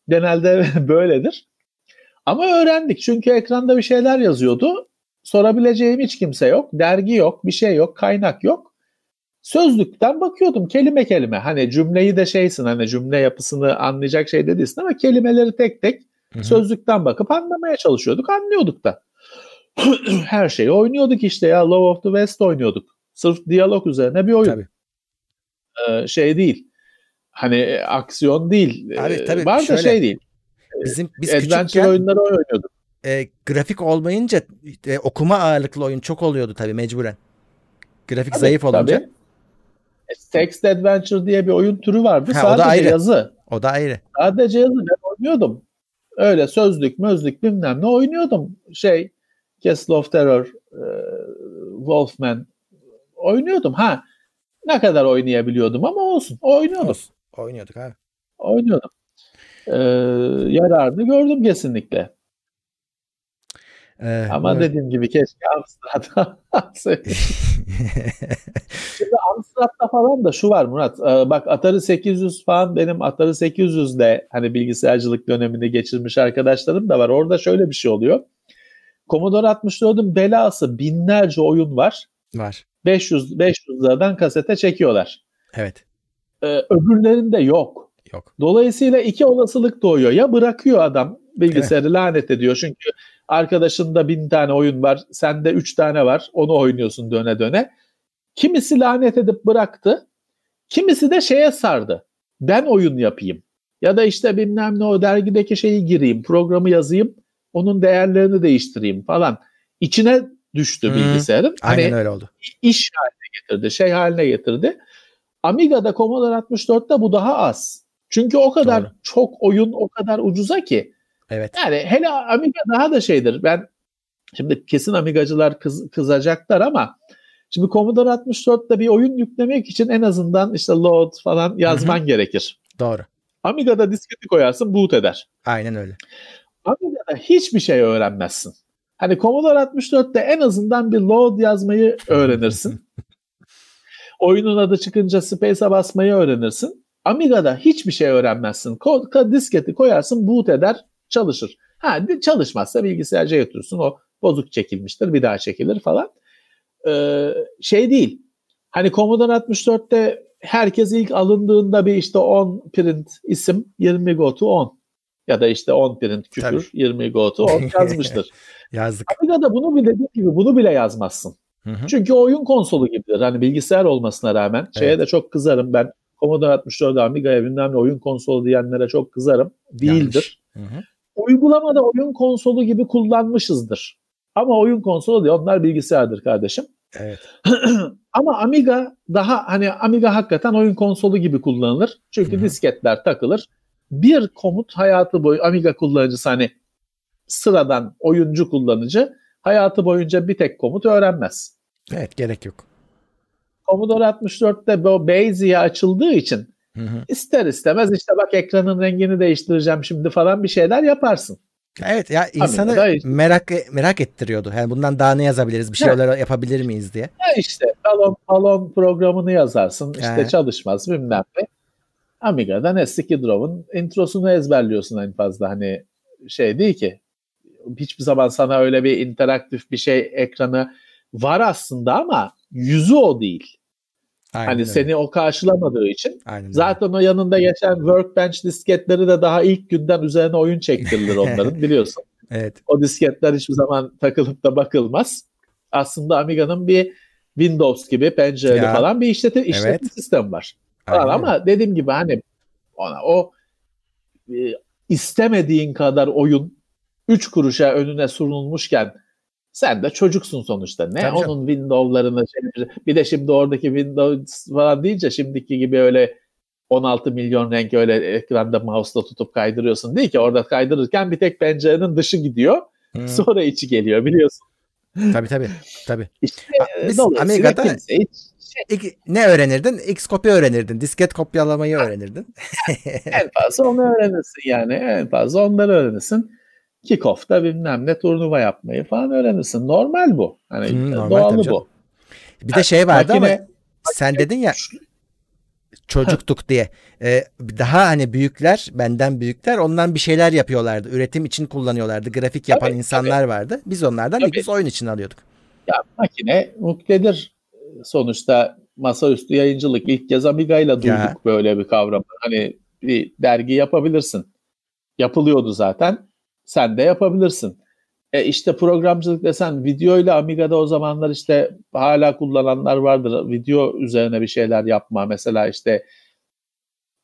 genelde böyledir. Ama öğrendik çünkü ekranda bir şeyler yazıyordu. Sorabileceğim hiç kimse yok. Dergi yok, bir şey yok, kaynak yok. Sözlükten bakıyordum kelime kelime. Hani cümleyi de şeysin hani cümle yapısını anlayacak şey de değilsin ama kelimeleri tek tek Hı-hı. sözlükten bakıp anlamaya çalışıyorduk. Anlıyorduk da. Her şeyi oynuyorduk işte ya. Love of the West oynuyorduk. Sırf diyalog üzerine bir oyun. Tabii. Ee, şey değil. Hani aksiyon değil. Abi, tabii, Var da şey değil. Bizim biz Adventure küçükken, oyunları oynuyorduk. E, grafik olmayınca e, okuma ağırlıklı oyun çok oluyordu tabii mecburen. Grafik tabii, zayıf olunca. Tabii. E, text Adventure diye bir oyun türü vardı. Ha, Sadece o da ayrı. yazı. O da ayrı. Sadece yazı ben oynuyordum. Öyle sözlük, mözlük bilmem ne oynuyordum. Şey, Castle of Terror, e, Wolfman oynuyordum. Ha ne kadar oynayabiliyordum ama olsun. Oynuyordum. Olsun. Oynuyorduk abi. Oynuyordum. Ee, yararını gördüm kesinlikle. Ee, Ama evet. dediğim gibi keşke Amsterdam Şimdi Amsterdam'da falan da şu var Murat. E, bak Atari 800 falan benim Atari 800'de hani bilgisayarcılık dönemini geçirmiş arkadaşlarım da var. Orada şöyle bir şey oluyor. Commodore 64'ün belası binlerce oyun var. Var. 500 500 liradan kasete çekiyorlar. Evet. Ee, öbürlerinde yok. Yok. Dolayısıyla iki olasılık doğuyor. Ya bırakıyor adam bilgisayarı evet. lanet ediyor. Çünkü arkadaşında bin tane oyun var. Sende üç tane var. Onu oynuyorsun döne döne. Kimisi lanet edip bıraktı. Kimisi de şeye sardı. Ben oyun yapayım. Ya da işte bilmem ne o dergideki şeyi gireyim. Programı yazayım. Onun değerlerini değiştireyim falan. İçine düştü hmm, bilgisayarın. Aynen hani öyle oldu. İş haline getirdi. Şey haline getirdi. Amiga'da Commodore 64'te bu daha az. Çünkü o kadar Doğru. çok oyun o kadar ucuza ki. Evet. Yani hele Amiga daha da şeydir. Ben şimdi kesin Amigacılar kız, kızacaklar ama şimdi Commodore 64'te bir oyun yüklemek için en azından işte load falan yazman Hı-hı. gerekir. Doğru. Amiga'da disketi koyarsın boot eder. Aynen öyle. Amiga'da hiçbir şey öğrenmezsin. Hani Commodore 64'te en azından bir load yazmayı öğrenirsin. Oyunun adı çıkınca space'a basmayı öğrenirsin. Amiga'da hiçbir şey öğrenmezsin. Ko- disketi koyarsın, boot eder, çalışır. Ha çalışmazsa bilgisayarca götürürsün. O bozuk çekilmiştir, bir daha çekilir falan. Ee, şey değil. Hani Commodore 64'te herkes ilk alındığında bir işte 10 print isim 20 go to 10 ya da işte 10 print küfür Tabii. 20 go to 10 yazmıştır. Yazdık. Amiga'da bunu bile dediğim gibi bunu bile yazmazsın. Hı hı. Çünkü oyun konsolu gibidir. Hani bilgisayar olmasına rağmen evet. şeye de çok kızarım ben. Commodore 64 Amiga'ya bilmem ne oyun konsolu diyenlere çok kızarım. Değildir. Hı hı. Uygulamada oyun konsolu gibi kullanmışızdır. Ama oyun konsolu değil onlar bilgisayardır kardeşim. Evet. Ama Amiga daha hani Amiga hakikaten oyun konsolu gibi kullanılır. Çünkü Hı-hı. disketler takılır. Bir komut hayatı boyu Amiga kullanıcısı hani sıradan oyuncu kullanıcı hayatı boyunca bir tek komut öğrenmez. Evet gerek yok. Commodore 64'te bu Bezier açıldığı için hı hı. ister istemez işte bak ekranın rengini değiştireceğim şimdi falan bir şeyler yaparsın. Evet ya insanı işte. merak merak ettiriyordu. Yani bundan daha ne yazabiliriz? Bir şeyler evet. yapabilir miyiz diye. Ya işte balon balon programını yazarsın. işte yani. çalışmaz bilmem ne. Amiga'dan S2 Draw'un introsunu ezberliyorsun en fazla hani şey değil ki hiçbir zaman sana öyle bir interaktif bir şey ekranı var aslında ama yüzü o değil. Aynen hani öyle. seni o karşılamadığı için. Aynen zaten öyle. o yanında geçen workbench disketleri de daha ilk günden üzerine oyun çektirilir onların biliyorsun. Evet. O disketler hiçbir zaman takılıp da bakılmaz. Aslında Amiga'nın bir Windows gibi pencereli ya. falan bir işletim, işletim evet. sistemi var. Falan. Ama dediğim gibi hani ona o e, istemediğin kadar oyun 3 kuruşa önüne sunulmuşken sen de çocuksun sonuçta. Ne Tabii onun Windows'larını şey, bir de şimdi oradaki Windows falan deyince şimdiki gibi öyle 16 milyon renk öyle ekranda mouse'la tutup kaydırıyorsun değil ki orada kaydırırken bir tek pencerenin dışı gidiyor. Hmm. Sonra içi geliyor biliyorsun. Tabii tabii. tabii. İşte, Biz Amiga'da şey... ne öğrenirdin? X kopya öğrenirdin. Disket kopyalamayı öğrenirdin. en fazla onu öğrenirsin yani. En fazla onları öğrenirsin. Kickoff'ta bilmem ne turnuva yapmayı falan öğrenirsin. Normal bu. Hani hmm, normal, doğalı bu. Bir de şey vardı makine, ama sen dedin ya çocuktuk diye. Ee, daha hani büyükler, benden büyükler ondan bir şeyler yapıyorlardı. Üretim için kullanıyorlardı. Grafik yapan tabii, insanlar tabii. vardı. Biz onlardan tabii. biz oyun için alıyorduk. Ya makine muktedir. Sonuçta masaüstü yayıncılık ilk kez Amiga ile duyduk ya. böyle bir kavramı. Hani bir dergi yapabilirsin. Yapılıyordu zaten. Sen de yapabilirsin. E işte programcılık desen video ile Amiga'da o zamanlar işte hala kullananlar vardır. Video üzerine bir şeyler yapma. Mesela işte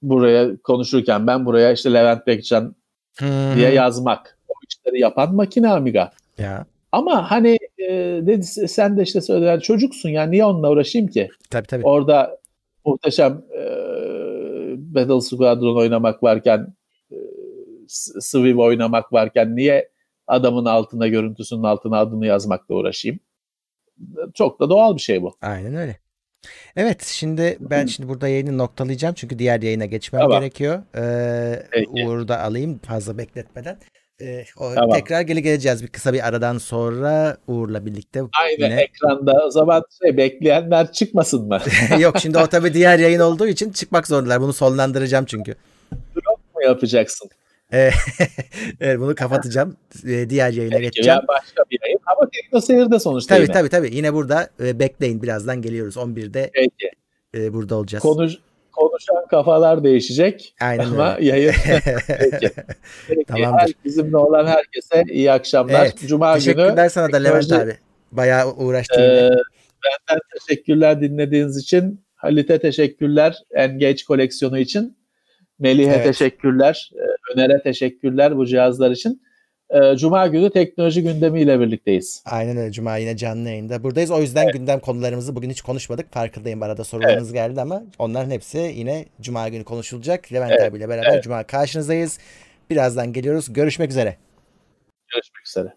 buraya konuşurken ben buraya işte Levent Bekcan hmm. diye yazmak. O işleri yapan makine Amiga. Ya. Ama hani e, dedi sen de işte söylediler çocuksun yani niye onunla uğraşayım ki? Tabii tabii. Orada muhteşem e, Battle Squadron oynamak varken Swift oynamak varken niye adamın altına görüntüsünün altına adını yazmakla uğraşayım. Çok da doğal bir şey bu. Aynen öyle. Evet şimdi ben şimdi burada yayını noktalayacağım çünkü diğer yayına geçmem tamam. gerekiyor. Ee, Uğur'u da alayım fazla bekletmeden. Ee, o, tamam. Tekrar geri geleceğiz bir kısa bir aradan sonra Uğur'la birlikte. Aynen yine... ekranda o zaman şey, bekleyenler çıkmasın mı? Yok şimdi o tabii diğer yayın olduğu için çıkmak zorundalar. Bunu sonlandıracağım çünkü. Drop mu yapacaksın? evet bunu kapatacağım. Diğer yayına Peki, geçeceğim. başka bir yayın ama Tekno Seyir'de sonuçta tabii, yine. Tabii tabii yine burada bekleyin birazdan geliyoruz. 11'de Peki. burada olacağız. Konuş, konuşan kafalar değişecek Aynen ama öyle. yayın Peki. Peki. Tamamdır. Her, bizimle olan herkese iyi akşamlar. Evet. Cuma Teşekkürler günü. Teşekkürler sana da Levent abi. Bayağı uğraştın. Ee, benden teşekkürler dinlediğiniz için. Halit'e teşekkürler Engage koleksiyonu için. Melih'e evet. teşekkürler. Ee, Öner'e teşekkürler bu cihazlar için. Ee, Cuma günü teknoloji gündemiyle birlikteyiz. Aynen öyle. Cuma yine canlı yayında buradayız. O yüzden evet. gündem konularımızı bugün hiç konuşmadık. Farkındayım arada sorularınız evet. geldi ama onların hepsi yine Cuma günü konuşulacak. Levent evet. abiyle beraber evet. Cuma karşınızdayız. Birazdan geliyoruz. Görüşmek üzere. Görüşmek üzere.